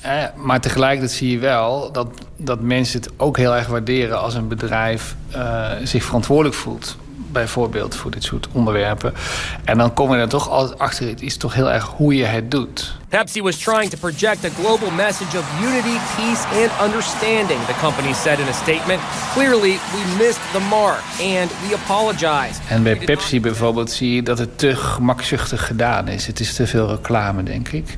Eh, maar tegelijkertijd zie je wel dat, dat mensen het ook heel erg waarderen als een bedrijf uh, zich verantwoordelijk voelt bijvoorbeeld voor dit soort onderwerpen. En dan kom je er toch altijd achter, het is toch heel erg hoe je het doet. Pepsi was trying to project a global message of unity, peace and understanding, the company said in a statement. Clearly, we missed the mark and we apologize. En bij Pepsi bijvoorbeeld zie je dat het te gemakzuchtig gedaan is. Het is te veel reclame, denk ik.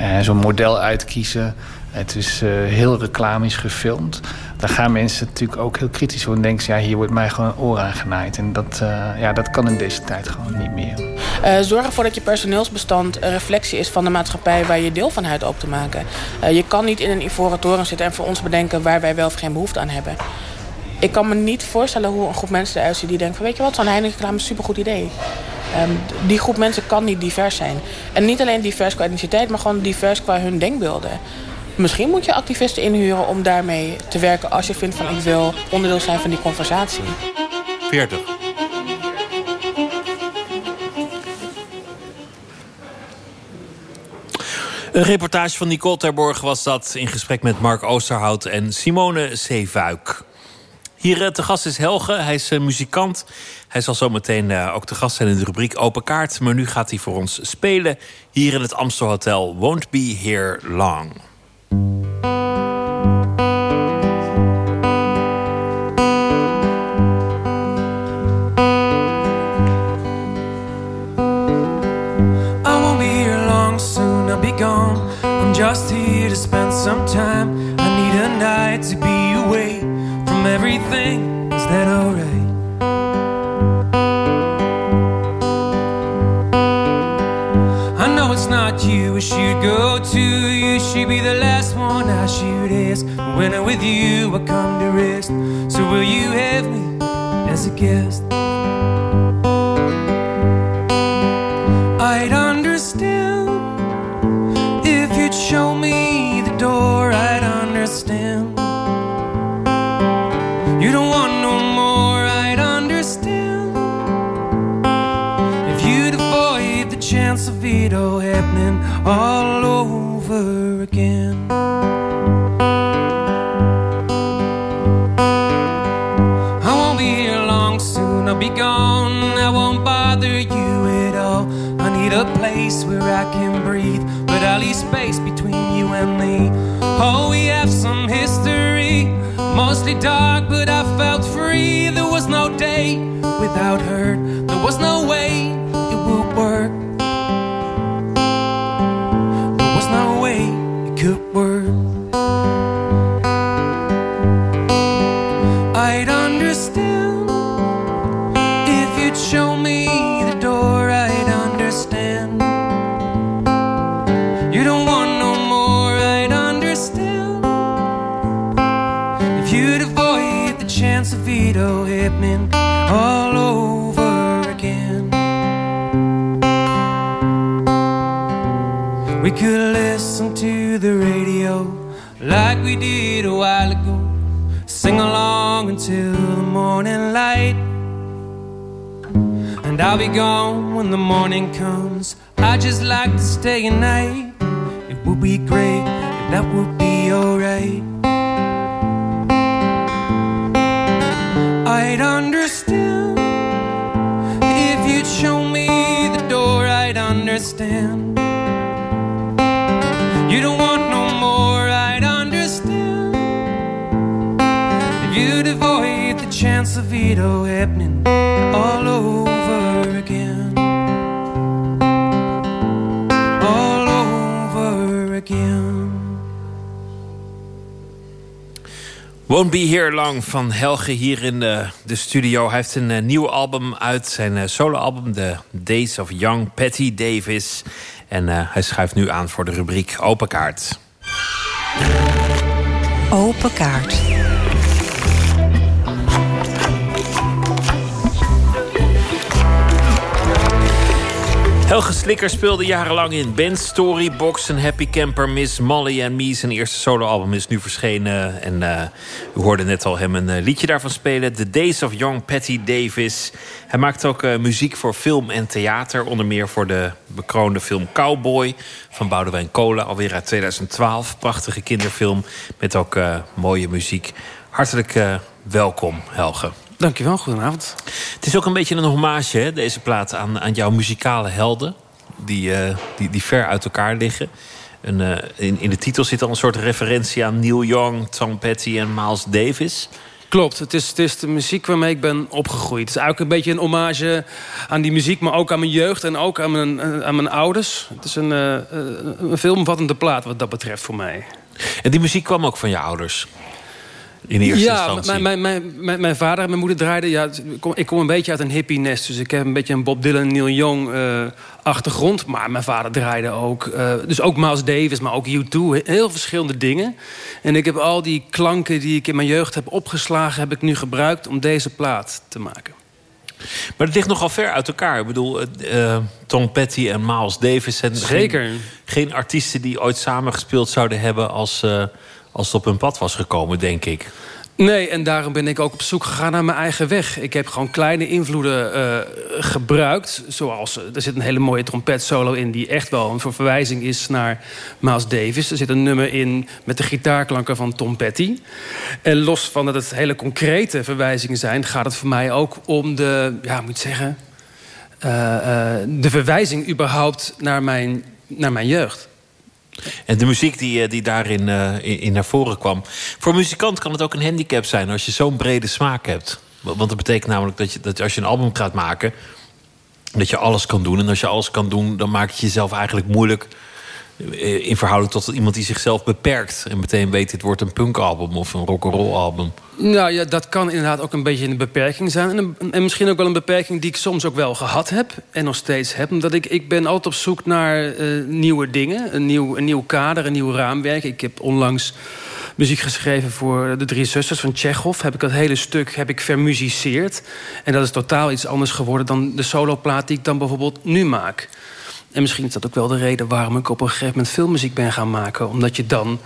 Uh, Zo'n model uitkiezen het is uh, heel reclamisch gefilmd. Daar gaan mensen natuurlijk ook heel kritisch voor. En denken ja, hier wordt mij gewoon een oor aangenaaid. En dat, uh, ja, dat kan in deze tijd gewoon niet meer. Uh, zorg ervoor dat je personeelsbestand een reflectie is van de maatschappij... waar je deel van uit op te maken. je kan niet in een ivoren toren zitten en voor ons bedenken... waar wij wel of geen behoefte aan hebben. Ik kan me niet voorstellen hoe een groep mensen eruit ziet... die denken van, weet je wat, zo'n Heineken-reclame is een supergoed idee. Um, die groep mensen kan niet divers zijn. En niet alleen divers qua identiteit, maar gewoon divers qua hun denkbeelden. Misschien moet je activisten inhuren om daarmee te werken... als je vindt van ik wil onderdeel zijn van die conversatie. 40. Een reportage van Nicole Terborg was dat... in gesprek met Mark Oosterhout en Simone Zeevuik. Hier te gast is Helge, hij is muzikant. Hij zal zometeen uh, ook te gast zijn in de rubriek Open Kaart. Maar nu gaat hij voor ons spelen hier in het Amstel Hotel Won't Be Here Long. Gone. I'm just here to spend some time. I need a night to be away from everything. Is that alright? Should go to. You should be the last one I should ask. When I'm with you, I come to rest. So will you have me as a guest? All over again. I won't be here long soon. I'll be gone. I won't bother you at all. I need a place where I can breathe, but I'll leave space between you and me. Oh, we have some history, mostly dark, but I felt free. There was no day without hurt. We could listen to the radio like we did a while ago. Sing along until the morning light. And I'll be gone when the morning comes. I just like to stay at night. It would be great, and that would be alright. I'd understand if you'd show me the door. I'd understand. Over again. Won't Be Here Long van Helge hier in de, de studio. Hij heeft een uh, nieuw album uit, zijn uh, soloalbum, The Days of Young Patty Davis. En uh, hij schuift nu aan voor de rubriek Open Kaart. Open Kaart. Helge Slikker speelde jarenlang in Band Story, Box en Happy Camper, Miss Molly en Me. Zijn eerste soloalbum is nu verschenen. En uh, u hoorde net al hem een uh, liedje daarvan spelen. The Days of Young Patty Davis. Hij maakt ook uh, muziek voor film en theater. Onder meer voor de bekroonde film Cowboy van Boudewijn Kolen. Alweer uit 2012. Prachtige kinderfilm met ook mooie muziek. Hartelijk welkom, Helge. Dankjewel, goedenavond. Het is ook een beetje een hommage, hè, deze plaat, aan, aan jouw muzikale helden. Die, uh, die, die ver uit elkaar liggen. En, uh, in, in de titel zit al een soort referentie aan Neil Young, Tom Petty en Miles Davis. Klopt, het is, het is de muziek waarmee ik ben opgegroeid. Het is eigenlijk een beetje een hommage aan die muziek... maar ook aan mijn jeugd en ook aan mijn, aan mijn ouders. Het is een, uh, een veelomvattende plaat wat dat betreft voor mij. En die muziek kwam ook van je ouders? In eerste ja, instantie? Mijn, mijn, mijn, mijn vader en mijn moeder draaiden... Ja, ik kom een beetje uit een hippie-nest. Dus ik heb een beetje een Bob Dylan, Neil Young uh, achtergrond. Maar mijn vader draaide ook... Uh, dus ook Miles Davis, maar ook U2. Heel verschillende dingen. En ik heb al die klanken die ik in mijn jeugd heb opgeslagen... heb ik nu gebruikt om deze plaat te maken. Maar het ligt nogal ver uit elkaar. Ik bedoel, uh, Tom Petty en Miles Davis... zijn Zeker. Geen, geen artiesten die ooit samengespeeld zouden hebben... als als het op hun pad was gekomen, denk ik. Nee, en daarom ben ik ook op zoek gegaan naar mijn eigen weg. Ik heb gewoon kleine invloeden uh, gebruikt. Zoals, er zit een hele mooie trompetsolo in... die echt wel een verwijzing is naar Miles Davis. Er zit een nummer in met de gitaarklanken van Tom Petty. En los van dat het hele concrete verwijzingen zijn... gaat het voor mij ook om de, ja, moet zeggen... Uh, de verwijzing überhaupt naar mijn, naar mijn jeugd. En de muziek die, die daarin uh, in, in, naar voren kwam. Voor een muzikant kan het ook een handicap zijn als je zo'n brede smaak hebt. Want dat betekent namelijk dat, je, dat als je een album gaat maken, dat je alles kan doen. En als je alles kan doen, dan maak je jezelf eigenlijk moeilijk in verhouding tot iemand die zichzelf beperkt. En meteen weet, dit wordt een punkalbum of een rock'n'roll album. Nou ja, dat kan inderdaad ook een beetje een beperking zijn. En, en, misschien ook wel een beperking die ik soms ook wel gehad heb. En nog steeds heb. Omdat ik, ik ben altijd op zoek naar uh, nieuwe dingen. Een nieuw, een nieuw kader, een nieuw raamwerk. Ik heb onlangs muziek geschreven voor de Drie Zusters van Tsjechov. Heb ik dat hele stuk heb ik vermusiceerd. En dat is totaal iets anders geworden dan de soloplaat die ik dan bijvoorbeeld nu maak. En misschien is dat ook wel de reden waarom ik op een gegeven moment filmmuziek ben gaan maken. Omdat je dan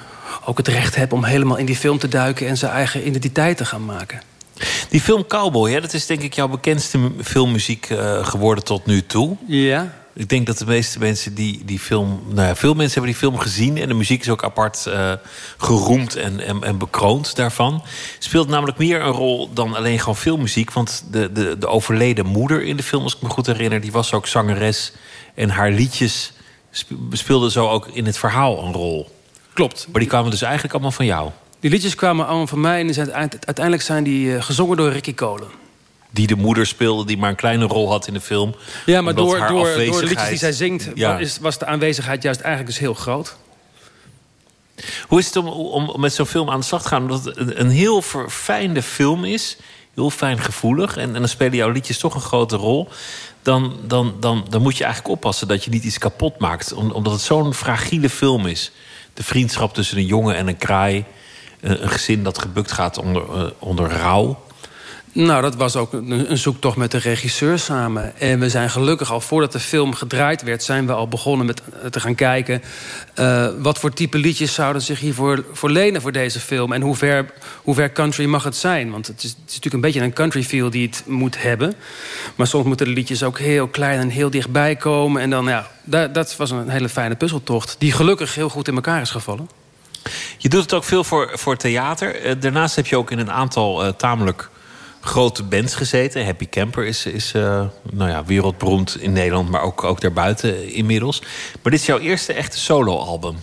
ook het recht hebt om helemaal in die film te duiken... en zijn eigen identiteit te gaan maken. Die film Cowboy, hè, dat is denk ik jouw bekendste filmmuziek uh, geworden tot nu toe. Ja. Ik denk dat de meeste mensen die die film... Nou ja, veel mensen hebben die film gezien... en de muziek is ook apart uh, geroemd en, en, en, bekroond daarvan. Speelt namelijk meer een rol dan alleen gewoon filmmuziek. Want de, de, de overleden moeder in de film, als ik me goed herinner... die was ook zangeres en haar liedjes speelden zo ook in het verhaal een rol. Klopt. Maar die kwamen dus eigenlijk allemaal van jou. Die liedjes kwamen allemaal van mij en uiteindelijk zijn die uh, gezongen door Ricky Kolen. Die de moeder speelde, die maar een kleine rol had in de film. Ja, maar door, door, door de liedjes die zij zingt... Ja. was de aanwezigheid juist eigenlijk dus heel groot. Hoe is het om, om met zo'n film aan de slag te gaan? Omdat het een, een heel verfijnde film is. Heel fijn gevoelig. En, en dan spelen jouw liedjes toch een grote rol dan, dan, dan, dan moet je eigenlijk oppassen dat je niet iets kapot maakt. omdat het zo'n fragiele film is. De vriendschap tussen een jongen en een kraai. Een, gezin dat gebukt gaat onder, uh, onder rouw. Nou, dat was ook een, zoektocht met de regisseur samen. En we zijn gelukkig al voordat de film gedraaid werd... zijn we al begonnen met te gaan kijken... Uh, wat voor type liedjes zouden zich hiervoor voor lenen voor deze film... en hoe ver, hoe ver country mag het zijn. Want het is, natuurlijk een beetje een country feel die het moet hebben. Maar soms moeten de liedjes ook heel klein en heel dichtbij komen. En dan, ja, dat, dat was een hele fijne puzzeltocht... die gelukkig heel goed in elkaar is gevallen. Je doet het ook veel voor, voor theater. Uh, daarnaast heb je ook in een aantal tamelijk grote bands gezeten. Happy Camper is, is uh, nou ja, wereldberoemd in Nederland, maar ook, ook daarbuiten inmiddels. Maar dit is jouw eerste echte soloalbum.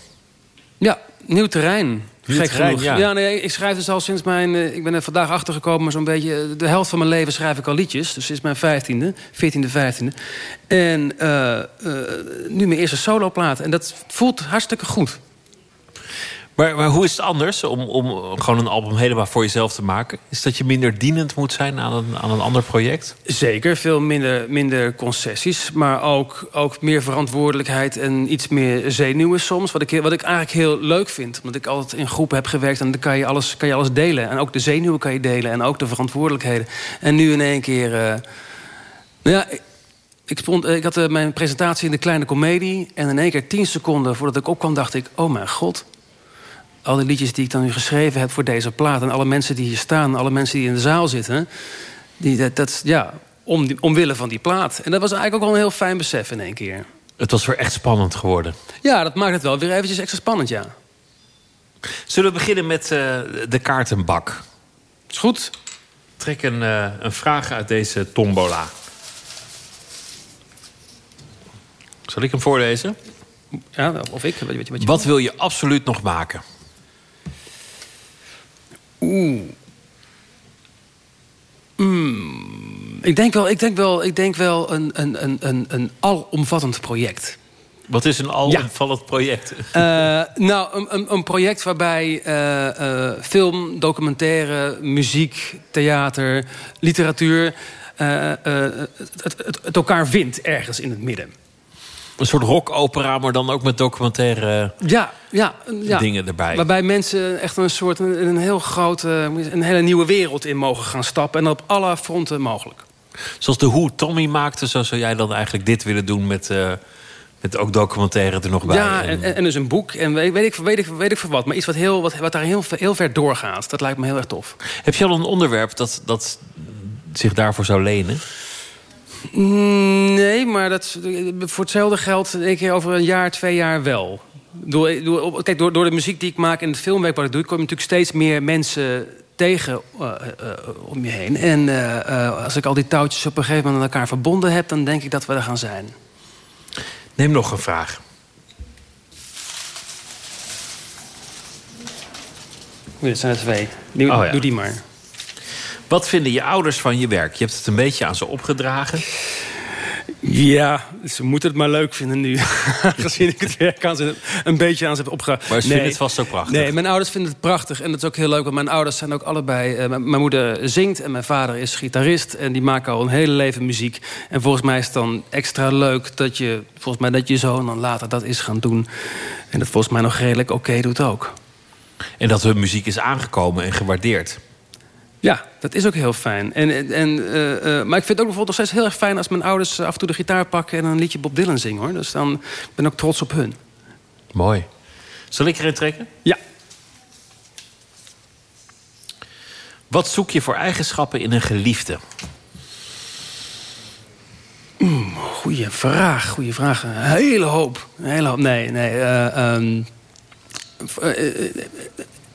Ja, nieuw terrein. Nieuw Gek terrein, genoeg. ja. Ja, nee, ik schrijf dus al sinds mijn... Uh, ik ben er vandaag achtergekomen, maar zo'n beetje... de helft van mijn leven schrijf ik al liedjes. Dus sinds mijn vijftiende, veertiende, vijftiende. En uh, nu mijn eerste soloplaat. En dat voelt hartstikke goed. Maar, maar, hoe is het anders om, om gewoon een album helemaal voor jezelf te maken? Is dat je minder dienend moet zijn aan een, aan een ander project? Zeker, veel minder, minder concessies. Maar ook, ook meer verantwoordelijkheid en iets meer zenuwen soms. Wat ik, wat ik eigenlijk heel leuk vind. Omdat ik altijd in groepen heb gewerkt en dan kan je alles, kan je alles delen. En ook de zenuwen kan je delen en ook de verantwoordelijkheden. En nu in één keer... Uh, ja, Ik, stond, ik had uh, mijn presentatie in de kleine komedie. En in één keer tien seconden voordat ik opkwam, dacht ik: Oh mijn god. Al die liedjes die ik dan nu geschreven heb voor deze plaat. En alle mensen die hier staan, alle mensen die in de zaal zitten. Die, dat, dat, ja, om, omwille van die plaat. En dat was eigenlijk ook wel een heel fijn besef in één keer. Het was weer echt spannend geworden. Ja, dat maakt het wel weer eventjes extra spannend, ja. Zullen we beginnen met uh, de kaartenbak? Is goed. Trek een, uh, een vraag uit deze tombola. Zal ik hem voorlezen? Ja, of ik. Wat, wat, wat, wat wil je absoluut nog maken? Oeh. Mm, ik denk wel, ik denk wel, ik denk wel een, een, een, een, een alomvattend project. Wat is een alomvattend ja. project? Uh, nou, een, een, project waarbij uh, uh, film, documentaire, muziek, theater, literatuur... Het, het, het, elkaar vindt ergens in het midden. Een soort rockopera, maar dan ook met documentaire ja, ja, ja. dingen erbij. Waarbij mensen echt een soort een, een heel grote, een hele nieuwe wereld in mogen gaan stappen. En op alle fronten mogelijk. Zoals de Hoe Tommy maakte, zo zou jij dan eigenlijk dit willen doen met, uh, met ook documentaire er nog bij. Ja, en, en, en dus een boek. En weet, weet, ik, weet, ik, weet ik voor wat. Maar iets wat, heel, wat, wat daar heel, heel ver doorgaat. Dat lijkt me heel erg tof. Heb je al een onderwerp dat, dat zich daarvoor zou lenen? Nee, maar dat, voor hetzelfde geld denk ik over een jaar, twee jaar wel. Door, door, kijk, door, door de muziek die ik maak en het filmwerk wat ik doe... kom je natuurlijk steeds meer mensen tegen uh, uh, om je heen. En uh, als ik al die touwtjes op een gegeven moment aan elkaar verbonden heb... dan denk ik dat we er gaan zijn. Neem nog een vraag. Dit zijn er twee. Doe, oh, ja. doe die maar. Wat vinden je ouders van je werk? Je hebt het een beetje aan ze opgedragen. Ja, ze moeten het maar leuk vinden nu. Gezien ik het werk aan ze een beetje aan ze heb opgedragen. Maar ze nee, vinden het vast ook prachtig. Nee, mijn ouders vinden het prachtig. En dat is ook heel leuk, want mijn ouders zijn ook allebei... Uh, mijn moeder zingt en mijn vader is gitarist. En die maken al een hele leven muziek. En volgens mij is het dan extra leuk dat je... Volgens mij dat je zoon dan later dat is gaan doen. En dat volgens mij nog redelijk oké doet ook. En dat hun muziek is aangekomen en gewaardeerd. Ja, dat is ook heel fijn. En, en, uh, uh, maar ik vind het ook bijvoorbeeld nog steeds heel erg fijn... als mijn ouders af en toe de gitaar pakken en een liedje Bob Dylan zingen. Hoor. Dus dan ben ik ook trots op hun. Mooi. Zal ik erin trekken? Ja. Wat zoek je voor eigenschappen in een geliefde? Mm, goeie vraag, goede vraag. Een hele hoop. Een hele hoop. Nee, nee. Uh, um,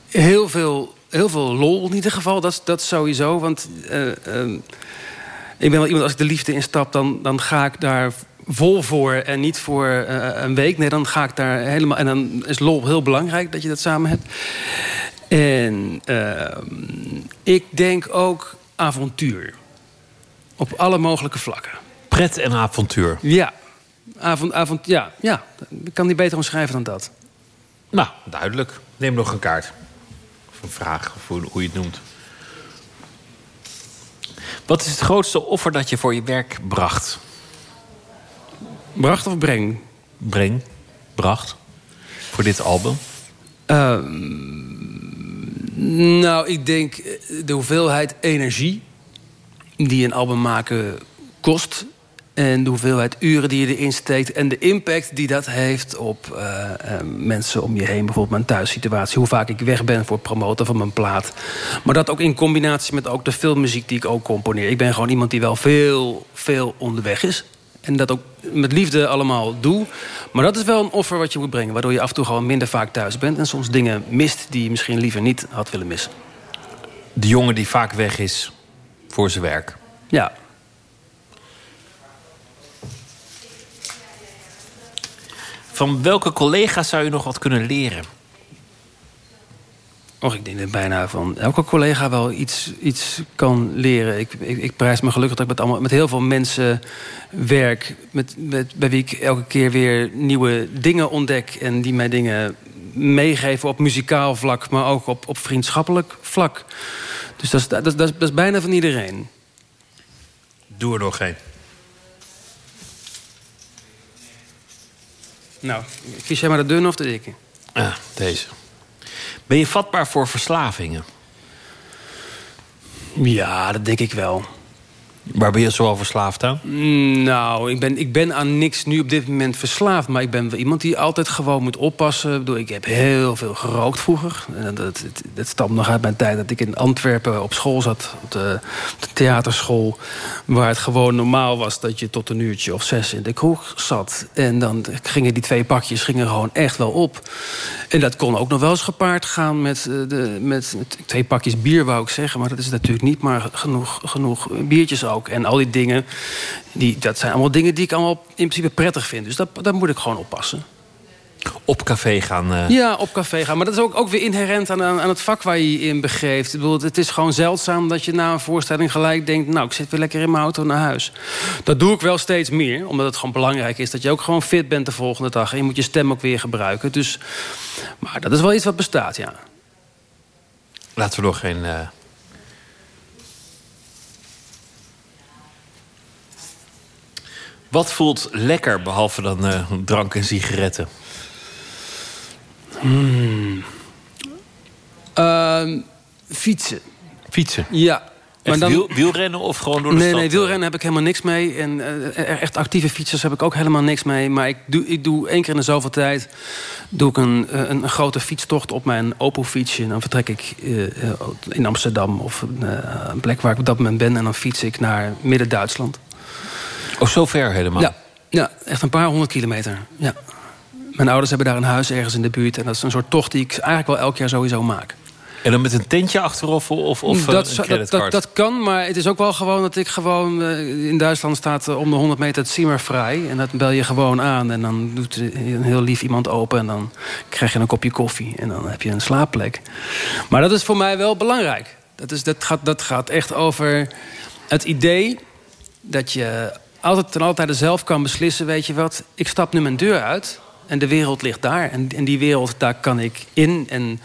heel veel heel veel lol in ieder geval. Dat, dat sowieso. Want uh, uh, ik ben wel iemand, als ik de liefde instap... dan, dan ga ik daar vol voor en niet voor uh, een week. Nee, dan ga ik daar helemaal... En dan is lol heel belangrijk dat je dat samen hebt. En ik denk ook avontuur. Op alle mogelijke vlakken. Pret en avontuur. Ja. Avond, avond, ja, ja. Ik kan niet beter omschrijven dan dat. Nou, duidelijk. Neem nog een kaart een vraag, of hoe, hoe je het noemt. Wat is het grootste offer dat je voor je werk bracht? Bracht of breng? Breng, bracht. Voor dit album? Uh, nou, ik denk eh, de hoeveelheid energie die een album maken kost en de hoeveelheid uren die je erin steekt... en de impact die dat heeft op uh, uh, mensen om je heen. Bijvoorbeeld mijn thuissituatie. Hoe vaak ik weg ben voor het promoten van mijn plaat. Maar dat ook in combinatie met ook de filmmuziek die ik ook componeer. Ik ben gewoon iemand die wel veel, veel onderweg is. En dat ook met liefde allemaal doe. Maar dat is wel een offer wat je moet brengen. Waardoor je af en toe gewoon minder vaak thuis bent. En soms dingen mist die je misschien liever niet had willen missen. De jongen die vaak weg is voor zijn werk. Ja, Van welke collega's zou je nog wat kunnen leren? Och, ik denk dat bijna van elke collega wel iets, iets kan leren. Ik, ik, ik prijs me gelukkig dat ik met, allemaal, met heel veel mensen werk... Met, met, bij wie ik elke keer weer nieuwe dingen ontdek... en die mij dingen meegeven op muzikaal vlak... maar ook op, op vriendschappelijk vlak. Dus dat is, dat, dat, dat is bijna van iedereen. Doe er nog geen. Nou, kies jij maar de dunne of de dikke? Ja, deze. Ben je vatbaar voor verslavingen? Ja, dat denk ik wel. Waar ben je zoal verslaafd aan? Mm, Nou, ik ben, ik ben aan niks nu op dit moment verslaafd. Maar ik ben wel iemand die altijd gewoon moet oppassen. Ik, bedoel, ik heb heel veel gerookt vroeger. En dat, dat, stamt nog uit mijn tijd dat ik in Antwerpen op school zat. Op de, theaterschool. Waar het gewoon normaal was dat je tot een uurtje of zes in de kroeg zat. En dan gingen die twee pakjes gingen gewoon echt wel op. En dat kon ook nog wel eens gepaard gaan met, eh, de, met, twee pakjes bier, wou ik zeggen. Maar dat is natuurlijk niet, maar genoeg, genoeg biertjes ook. En al die dingen, die, dat zijn allemaal dingen die ik allemaal in principe prettig vind. Dus dat, daar moet ik gewoon oppassen. Op café gaan? eh, Ja, op café gaan. Maar dat is ook, ook weer inherent aan, aan het vak waar je je in begeeft. Ik bedoel, het is gewoon zeldzaam dat je na een voorstelling gelijk denkt... nou, ik zit weer lekker in mijn auto naar huis. Dat doe ik wel steeds meer, omdat het gewoon belangrijk is... dat je ook gewoon fit bent de volgende dag. En je moet je stem ook weer gebruiken. Dus, maar dat is wel iets wat bestaat, ja. Laten we nog geen... eh, Wat voelt lekker, behalve dan eh, drank en sigaretten? Hmm. Ehm, fietsen. Fietsen? Ja. Wiel- wielrennen of gewoon door de nee, stad, Nee, eh? wielrennen heb ik helemaal niks mee. En eh, echt actieve fietsers heb ik ook helemaal niks mee. Maar ik doe, ik doe één keer in de zoveel tijd... doe ik een, een, een grote fietstocht op mijn Opel-fietsje. En dan vertrek ik in Amsterdam of een, een plek waar ik op dat moment ben. En dan fiets ik naar Midden-Duitsland. Oh, zo ver helemaal? Ja, ja, echt een paar honderd kilometer. Ja. Mijn ouders hebben daar een huis ergens in de buurt. En dat is een soort tocht die ik eigenlijk wel elk jaar sowieso maak. En dan met een tentje achterop of, of eh, dat, een zou- dat, creditcard? dat, dat kan, maar het is ook wel gewoon dat ik gewoon... eh, in Duitsland staat eh, om de 100 meter het Zimmer vrij. En dat bel je gewoon aan. En dan doet eh, een heel lief iemand open. En dan krijg je een kopje koffie. En dan heb je een slaapplek. Maar dat is voor mij wel belangrijk. Dat, is, dat, gaat, dat gaat echt over het idee dat je altijd ten altijd zelf kan beslissen... weet je wat, ik stap nu mijn deur uit en de wereld ligt daar. En, en die wereld, daar kan ik in. En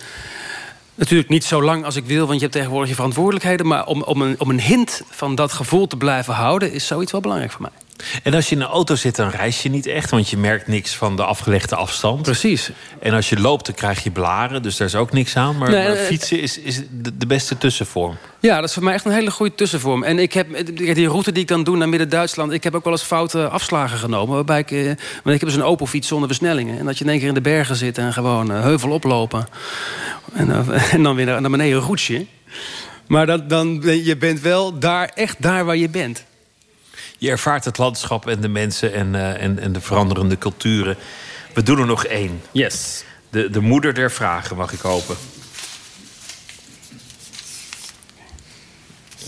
natuurlijk niet zo lang als ik wil... want je hebt tegenwoordig je verantwoordelijkheden... maar om, om, een, om een hint van dat gevoel te blijven houden... is zoiets wel belangrijk voor mij. En als je in een auto zit, dan reis je niet echt... want je merkt niks van de afgelegde afstand. Precies. En als je loopt, dan krijg je blaren, dus daar is ook niks aan. Maar, Nee, maar eh, fietsen is, is de, beste tussenvorm. Ja, dat is voor mij echt een hele goede tussenvorm. En ik heb die route die ik dan doe naar Midden-Duitsland... ik heb ook wel eens foute afslagen genomen. Waarbij ik, eh, want ik heb dus een open fiets zonder versnellingen. En dat je in één keer in de bergen zit en gewoon eh, heuvel oplopen. En, eh, en dan weer naar beneden roetsje. Maar dat, dan, je bent wel daar, echt daar waar je bent. Je ervaart het landschap en de mensen en, eh, en, en de veranderende culturen. We doen er nog één. Yes. De, de moeder der vragen mag ik hopen.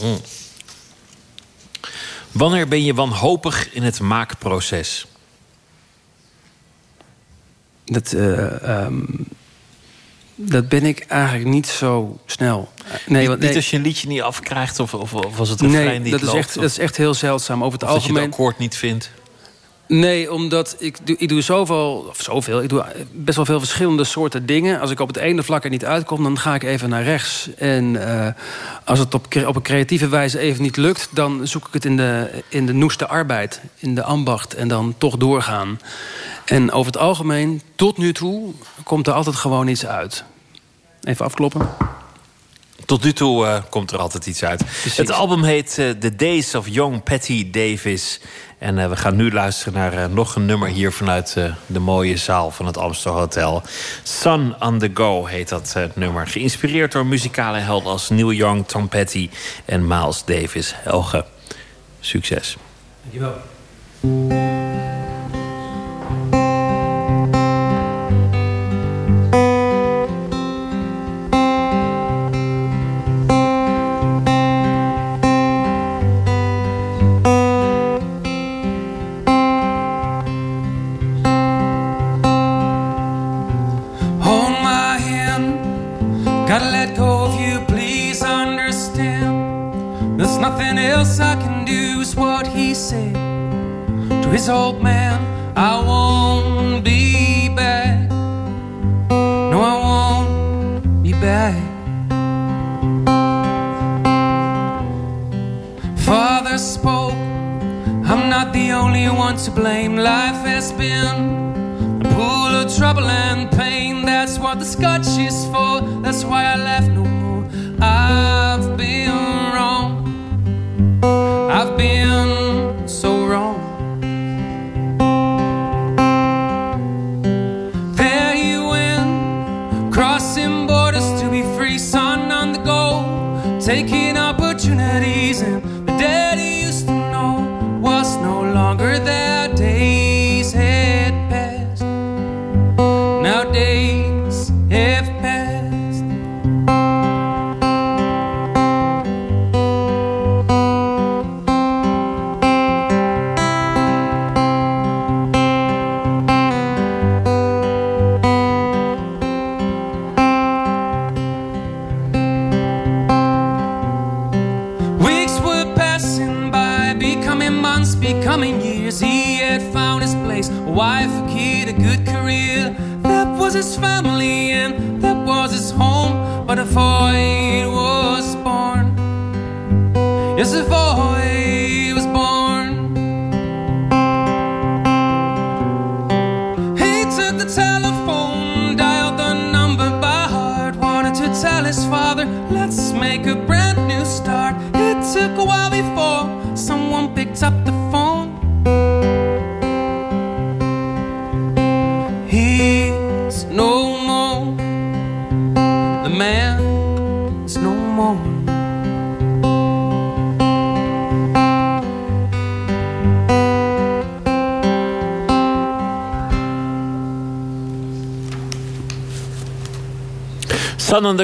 Mm. Wanneer ben je wanhopig in het maakproces? Dat, eh, ehm, dat ben ik eigenlijk niet zo snel. Nee, niet, want, niet als je een liedje niet afkrijgt of, of, of als het refrein nee niet dat, is loopt, echt, of- dat is echt heel zeldzaam. Over het of dat je algemeen. het akkoord niet vindt. Nee, omdat ik, doe- ik doe zoveel, of zoveel, ik doe best wel veel verschillende soorten dingen. Als ik op het ene vlak er niet uitkom, dan ga ik even naar rechts. En eh, als het op, op een creatieve wijze even niet lukt... dan zoek ik het in de, in de noeste arbeid, in de ambacht en dan toch doorgaan. En over het algemeen, tot nu toe, komt er altijd gewoon iets uit. Even afkloppen. Tot nu toe eh, komt er altijd iets uit. Het album heet eh, The Days of Young Patty Davis. En eh, we gaan nu luisteren naar nog een nummer hier vanuit eh, de mooie zaal van het Amstel Hotel. Sun on the Go heet dat nummer. Geïnspireerd door muzikale helden als Neil Young, Tom Petty en Miles Davis. Helge, succes. Dankjewel.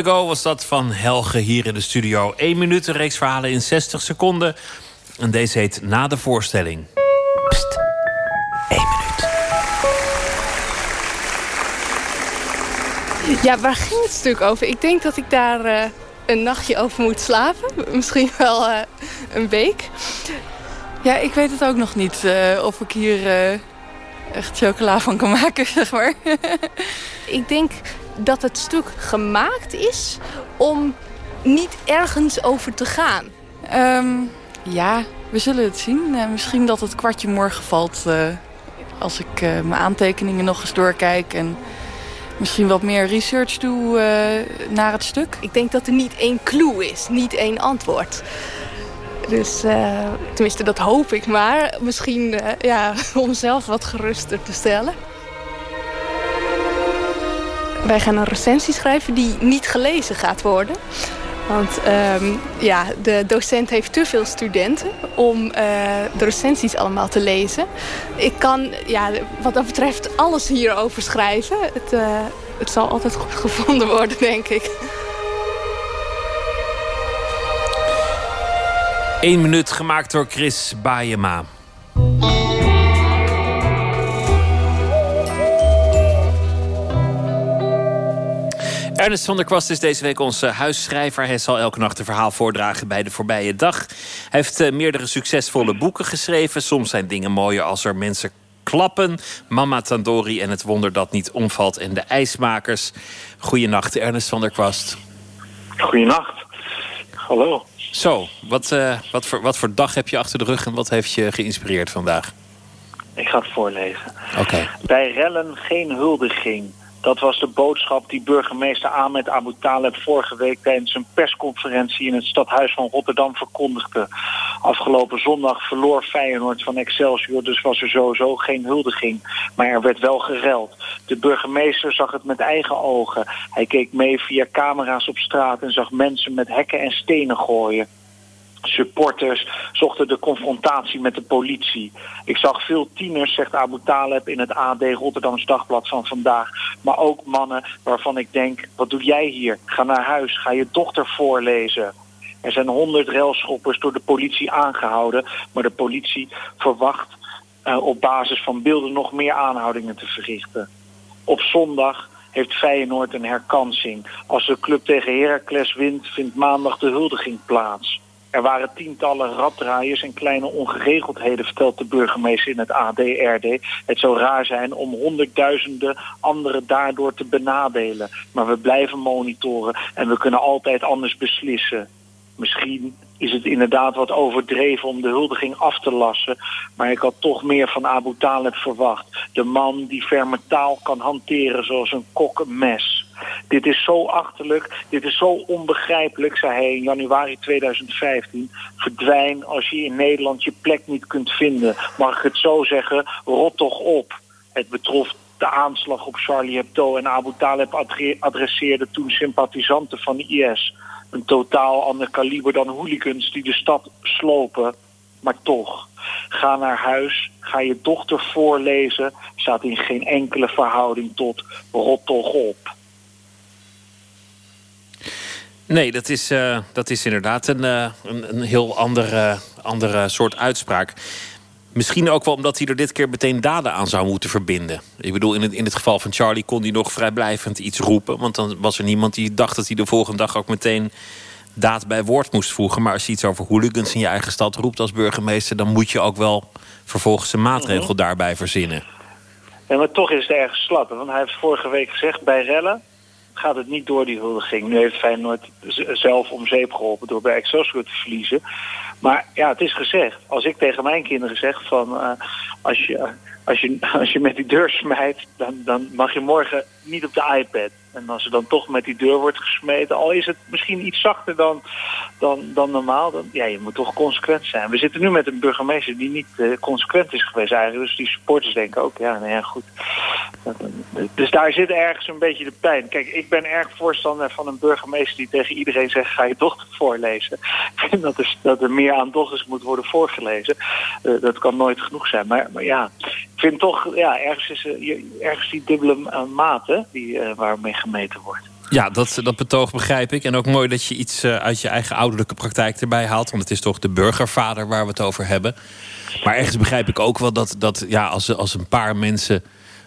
Go was dat van Helge hier in de studio. 1 minuut, een reeks verhalen in 60 seconden. En deze heet Na de voorstelling. Pst, 1 minuut. Ja, waar ging het stuk over? Ik denk dat ik daar eh, een nachtje over moet slapen. Misschien wel eh, een week. Ja, ik weet het ook nog niet eh, of ik hier echt chocola van kan maken, zeg maar. Ik denk dat het stuk gemaakt is om niet ergens over te gaan. Ehm, ja, we zullen het zien. Eh, misschien dat het kwartje morgen valt eh, als ik eh, mijn aantekeningen nog eens doorkijk. En misschien wat meer research doe naar het stuk. Ik denk dat er niet één clue is, niet één antwoord. Dus tenminste, dat hoop ik maar. Misschien ja, om zelf wat geruster te stellen. Wij gaan een recensie schrijven die niet gelezen gaat worden. Want ehm, ja, de docent heeft te veel studenten om eh, de recensies allemaal te lezen. Ik kan ja, wat dat betreft alles hierover schrijven. Het, eh, het zal altijd goed gevonden worden, denk ik. 1 minuut gemaakt door Chris Baayema. Ernest van der Kwast is deze week onze huisschrijver. Hij zal elke nacht een verhaal voordragen bij de voorbije dag. Hij heeft eh, meerdere succesvolle boeken geschreven. Soms zijn dingen mooier als er mensen klappen. Mama Tandori en het wonder dat niet omvalt en de ijsmakers. Goeienacht, Ernest van der Kwast. Goeienacht. Hallo. Zo, wat, eh, wat, voor, wat voor dag heb je achter de rug en wat heeft je geïnspireerd vandaag? Ik ga het voorlezen. Oké. Bij rellen geen huldiging. Dat was de boodschap die burgemeester Ahmed Abu Taleb vorige week tijdens een persconferentie in het stadhuis van Rotterdam verkondigde. Afgelopen zondag verloor Feyenoord van Excelsior, dus was er sowieso geen huldiging. Maar er werd wel gereld. De burgemeester zag het met eigen ogen. Hij keek mee via camera's op straat en zag mensen met hekken en stenen gooien supporters zochten de confrontatie met de politie. Ik zag veel tieners, zegt Abu Taleb in het AD Rotterdams Dagblad van vandaag. Maar ook mannen waarvan ik denk, wat doe jij hier? Ga naar huis, ga je dochter voorlezen. Er zijn honderd railschoppers door de politie aangehouden... maar de politie verwacht uh, op basis van beelden nog meer aanhoudingen te verrichten. Op zondag heeft Feyenoord een herkansing. Als de club tegen Heracles wint, vindt maandag de huldiging plaats. Er waren tientallen raddraaiers en kleine ongeregeldheden, vertelt de burgemeester in het ADRD. Het zou raar zijn om honderdduizenden anderen daardoor te benadelen. Maar we blijven monitoren en we kunnen altijd anders beslissen. Misschien is het inderdaad wat overdreven om de huldiging af te lassen. Maar ik had toch meer van Abu Talib verwacht. De man die ferme taal kan hanteren zoals een kok. Dit is zo achterlijk, dit is zo onbegrijpelijk, zei hij in januari 2015. Verdwijn als je in Nederland je plek niet kunt vinden. Mag ik het zo zeggen? Rot toch op. Het betrof de aanslag op Charlie Hebdo en Abu adre- adresseerde toen sympathisanten van de IS. Een totaal ander kaliber dan hooligans die de stad slopen. Maar toch, ga naar huis, ga je dochter voorlezen, staat in geen enkele verhouding tot rot toch op. Nee, dat is, eh, dat is inderdaad een, eh, een, een heel andere, andere soort uitspraak. Misschien ook wel omdat hij er dit keer meteen daden aan zou moeten verbinden. Ik bedoel, in het, in het geval van Charlie kon hij nog vrijblijvend iets roepen. Want dan was er niemand die dacht dat hij de volgende dag ook meteen daad bij woord moest voegen. Maar als je iets over hooligans in je eigen stad roept als burgemeester, dan moet je ook wel vervolgens een maatregel Mhm. daarbij verzinnen. Ja, maar toch is het erg slap. Want hij heeft vorige week gezegd, bij rellen gaat het niet door die huldiging. Nu heeft Feyenoord zelf om zeep geholpen door bij Excelsior te verliezen. Maar ja, het is gezegd. Als ik tegen mijn kinderen zeg van... eh, als, je, als, je, als je met die deur smijt, dan, dan mag je morgen niet op de iPad. En als er dan toch met die deur wordt gesmeten... al is het misschien iets zachter dan, dan, dan normaal... Dan, ja, je moet toch consequent zijn. We zitten nu met een burgemeester die niet eh, consequent is geweest eigenlijk. Dus die supporters denken ook, ja, nou ja, goed. Dus daar zit ergens een beetje de pijn. Kijk, ik ben erg voorstander van een burgemeester die tegen iedereen zegt: ga je dochter voorlezen. Ik vind dat er, dat er meer aan dochters moet worden voorgelezen. Eh, dat kan nooit genoeg zijn. Maar, maar ja, ik vind toch, ja, ergens, is, er- ergens die dubbele eh, mate die, eh, waarmee gemeten wordt. Ja, dat, dat betoog begrijp ik. En ook mooi dat je iets uit je eigen ouderlijke praktijk erbij haalt. Want het is toch de burgervader waar we het over hebben. Maar ergens begrijp ik ook wel dat, dat ja, als, als een paar mensen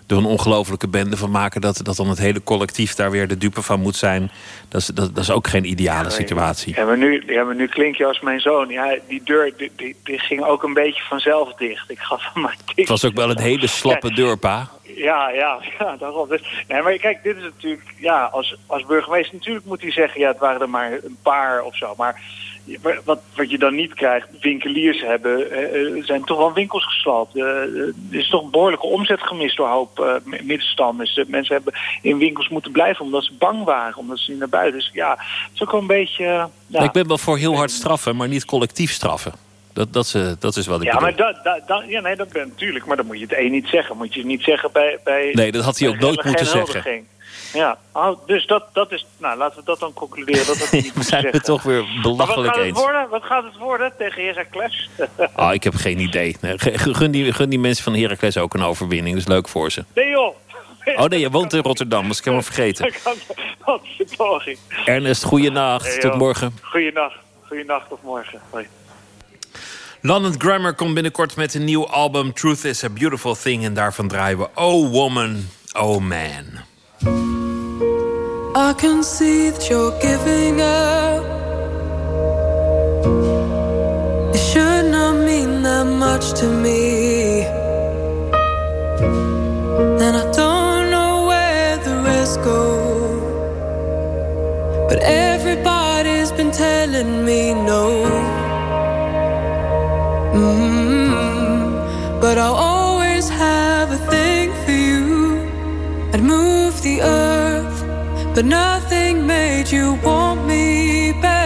er een ongelofelijke bende van maken, dat, dat dan het hele collectief daar weer de dupe van moet zijn. Dat is, dat, dat is ook geen ideale situatie. Ja, maar nu, ja, maar nu klink je als mijn zoon. Ja, die deur die, die, die ging ook een beetje vanzelf dicht. Ik gaf maar tik. Het was ook wel een hele slappe deur, pa. Ja, ja, ja, daarom. Dus, nee, maar kijk, dit is natuurlijk, ja, als, als burgemeester natuurlijk moet hij zeggen, ja, het waren er maar een paar of zo. Maar wat, wat je dan niet krijgt, winkeliers hebben, eh, eh, zijn toch wel winkels gesloopt. Eh, er is toch een behoorlijke omzet gemist door een hoop m- middenstanders. Mensen hebben in winkels moeten blijven omdat ze bang waren, omdat ze niet naar buiten. Dus ja, het is ook wel een beetje... ja. Ik ben wel voor heel hard straffen, maar niet collectief straffen. Dat, dat, is, dat is wat ik Ja, bedoel. maar dat, dat, dat, ja, nee, dat ben natuurlijk. Maar dan moet je het één niet zeggen. Moet je niet zeggen bij. bij Nee, dat had hij ook nooit moeten zeggen. Ja, oh, dus dat, dat is. Nou, laten we dat dan concluderen. Dat dat niet We zijn het toch weer wat belachelijk gaat het eens. worden? Wat gaat het worden tegen Heracles? Ah, ik heb geen idee. Gun, die, gun die mensen van Heracles ook een overwinning. Dat is leuk voor ze. nee joh. Oh nee, je woont in Rotterdam. Dat is ik helemaal vergeten. Wat een poging. Ernest, goeienacht. Hey, Tot morgen. Goeienacht. Goeienacht of morgen. Hoi. London Grammar komt binnenkort met een nieuw album. Truth is a Beautiful Thing. En daarvan draaien we Oh Woman, Oh Man. I can see that you're giving up. It should not mean that much to me. And I don't know where the rest go. But everybody's been telling me no. Mm, But I'll always have a thing for you. I'd move the earth, but nothing made you want me better.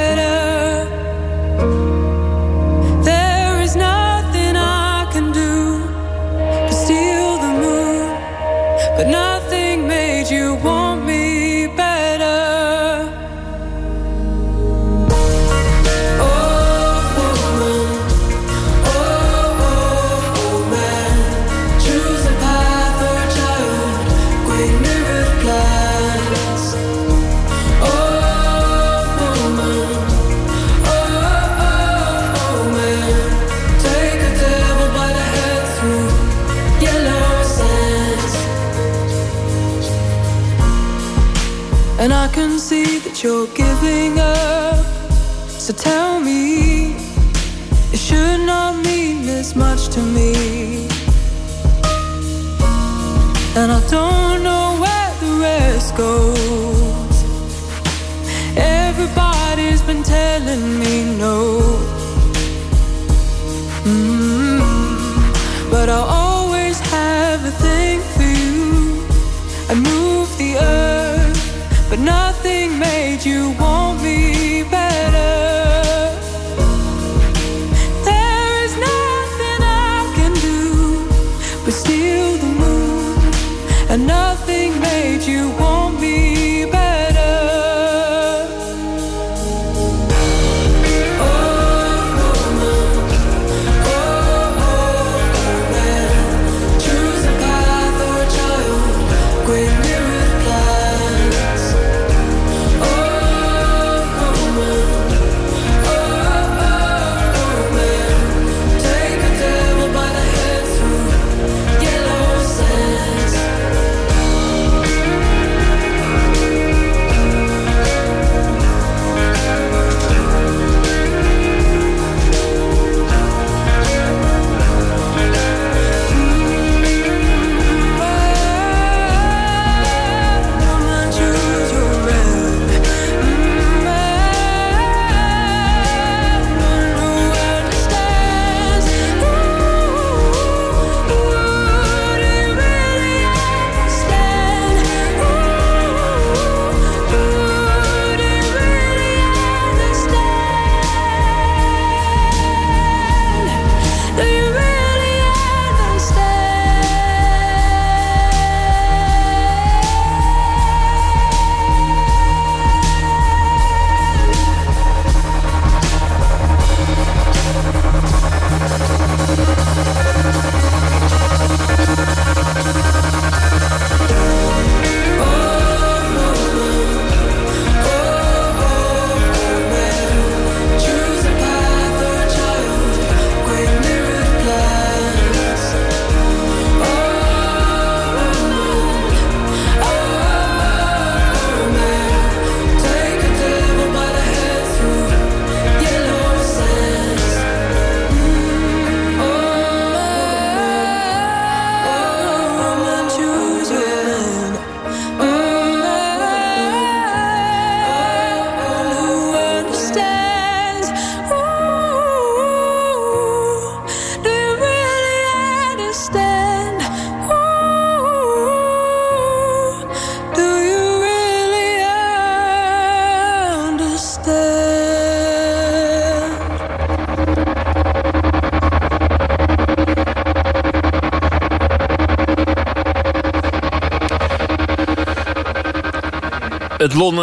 You're giving up. So tell me, it should not mean this much to me. And I don't know where the rest goes.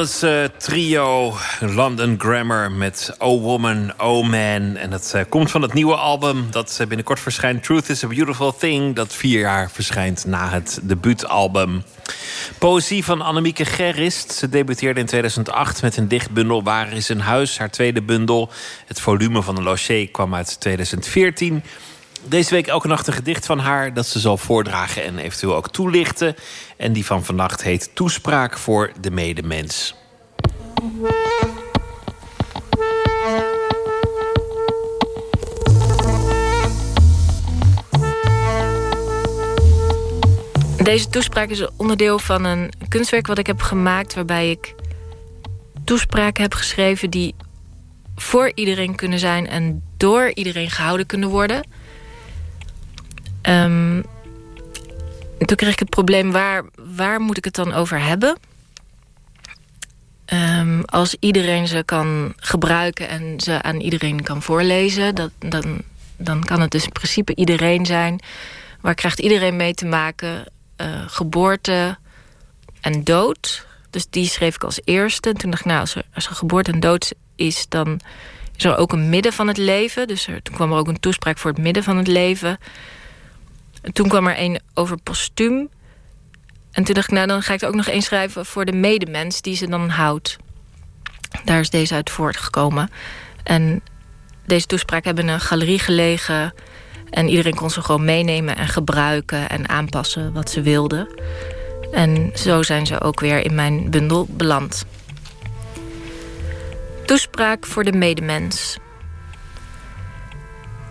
Het Londense trio London Grammar met Oh Woman, Oh Man. En dat uh, komt van het nieuwe album dat uh, binnenkort verschijnt. Truth is a Beautiful Thing. Dat vier jaar verschijnt na het debuutalbum. Poëzie van Annemieke Gerrist. Ze debuteerde in 2008 met een dichtbundel Waar is een huis? Haar tweede bundel. Het volume van een loché kwam uit 2014. Deze week elke nacht een gedicht van haar dat ze zal voordragen en eventueel ook toelichten. En die van vannacht heet Toespraak voor de medemens. Deze toespraak is onderdeel van een kunstwerk wat ik heb gemaakt... waarbij ik toespraken heb geschreven die voor iedereen kunnen zijn... en door iedereen gehouden kunnen worden... Um, toen kreeg ik het probleem, waar, waar moet ik het dan over hebben? Um, als iedereen ze kan gebruiken en ze aan iedereen kan voorlezen... Dat, dan, dan kan het dus in principe iedereen zijn. Waar krijgt iedereen mee te maken? Uh, geboorte en dood. Dus die schreef ik als eerste. En toen dacht ik, nou, als er, als er geboorte en dood is... dan is er ook een midden van het leven. Dus er, toen kwam er ook een toespraak voor het midden van het leven... Toen kwam er een over postuum. En toen dacht ik, nou, dan ga ik er ook nog één schrijven... voor de medemens die ze dan houdt. Daar is deze uit voortgekomen. En deze toespraak hebben in een galerie gelegen... en iedereen kon ze gewoon meenemen en gebruiken... en aanpassen wat ze wilden. En zo zijn ze ook weer in mijn bundel beland. Toespraak voor de medemens.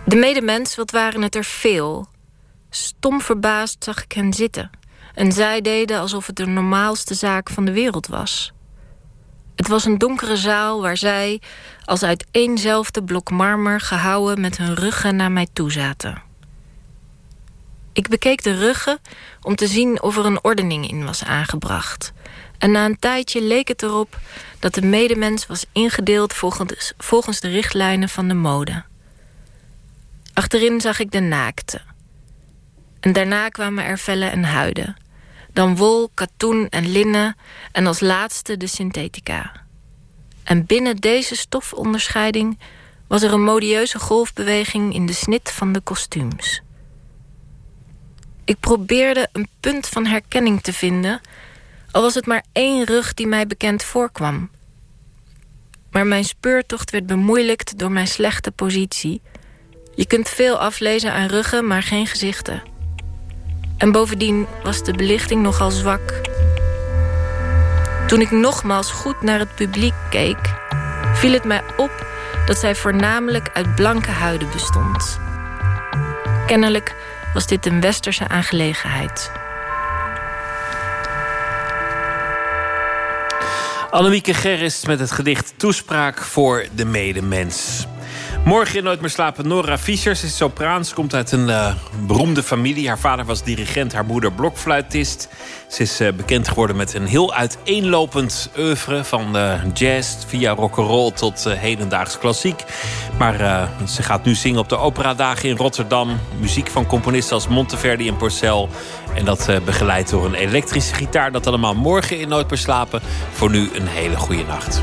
De medemens, wat waren het er veel... Stom verbaasd zag ik hen zitten. En zij deden alsof het de normaalste zaak van de wereld was. Het was een donkere zaal waar zij, als uit éénzelfde blok marmer gehouwen, met hun ruggen naar mij toe zaten. Ik bekeek de ruggen om te zien of er een ordening in was aangebracht. En na een tijdje leek het erop dat de medemens was ingedeeld volgens, volgens de richtlijnen van de mode. Achterin zag ik de naakte. En daarna kwamen er vellen en huiden. Dan wol, katoen en linnen en als laatste de synthetica. En binnen deze stofonderscheiding was er een modieuze golfbeweging in de snit van de kostuums. Ik probeerde een punt van herkenning te vinden, al was het maar één rug die mij bekend voorkwam. Maar mijn speurtocht werd bemoeilijkt door mijn slechte positie. Je kunt veel aflezen aan ruggen, maar geen gezichten. En bovendien was de belichting nogal zwak. Toen ik nogmaals goed naar het publiek keek... viel het mij op dat zij voornamelijk uit blanke huiden bestond. Kennelijk was dit een westerse aangelegenheid. Annemieke Gerrits met het gedicht Toespraak voor de medemens. Morgen in Nooit meer slapen Nora Fischer. Ze is sopraan. Ze komt uit een uh, beroemde familie. Haar vader was dirigent, haar moeder blokfluitist. Ze is uh, bekend geworden met een heel uiteenlopend oeuvre... van uh, jazz via rock'n'roll tot hedendaags klassiek. Maar ze gaat nu zingen op de operadagen in Rotterdam. Muziek van componisten als Monteverdi en Porcel. En dat begeleid door een elektrische gitaar. Dat allemaal morgen in Nooit meer slapen. Voor nu een hele goede nacht.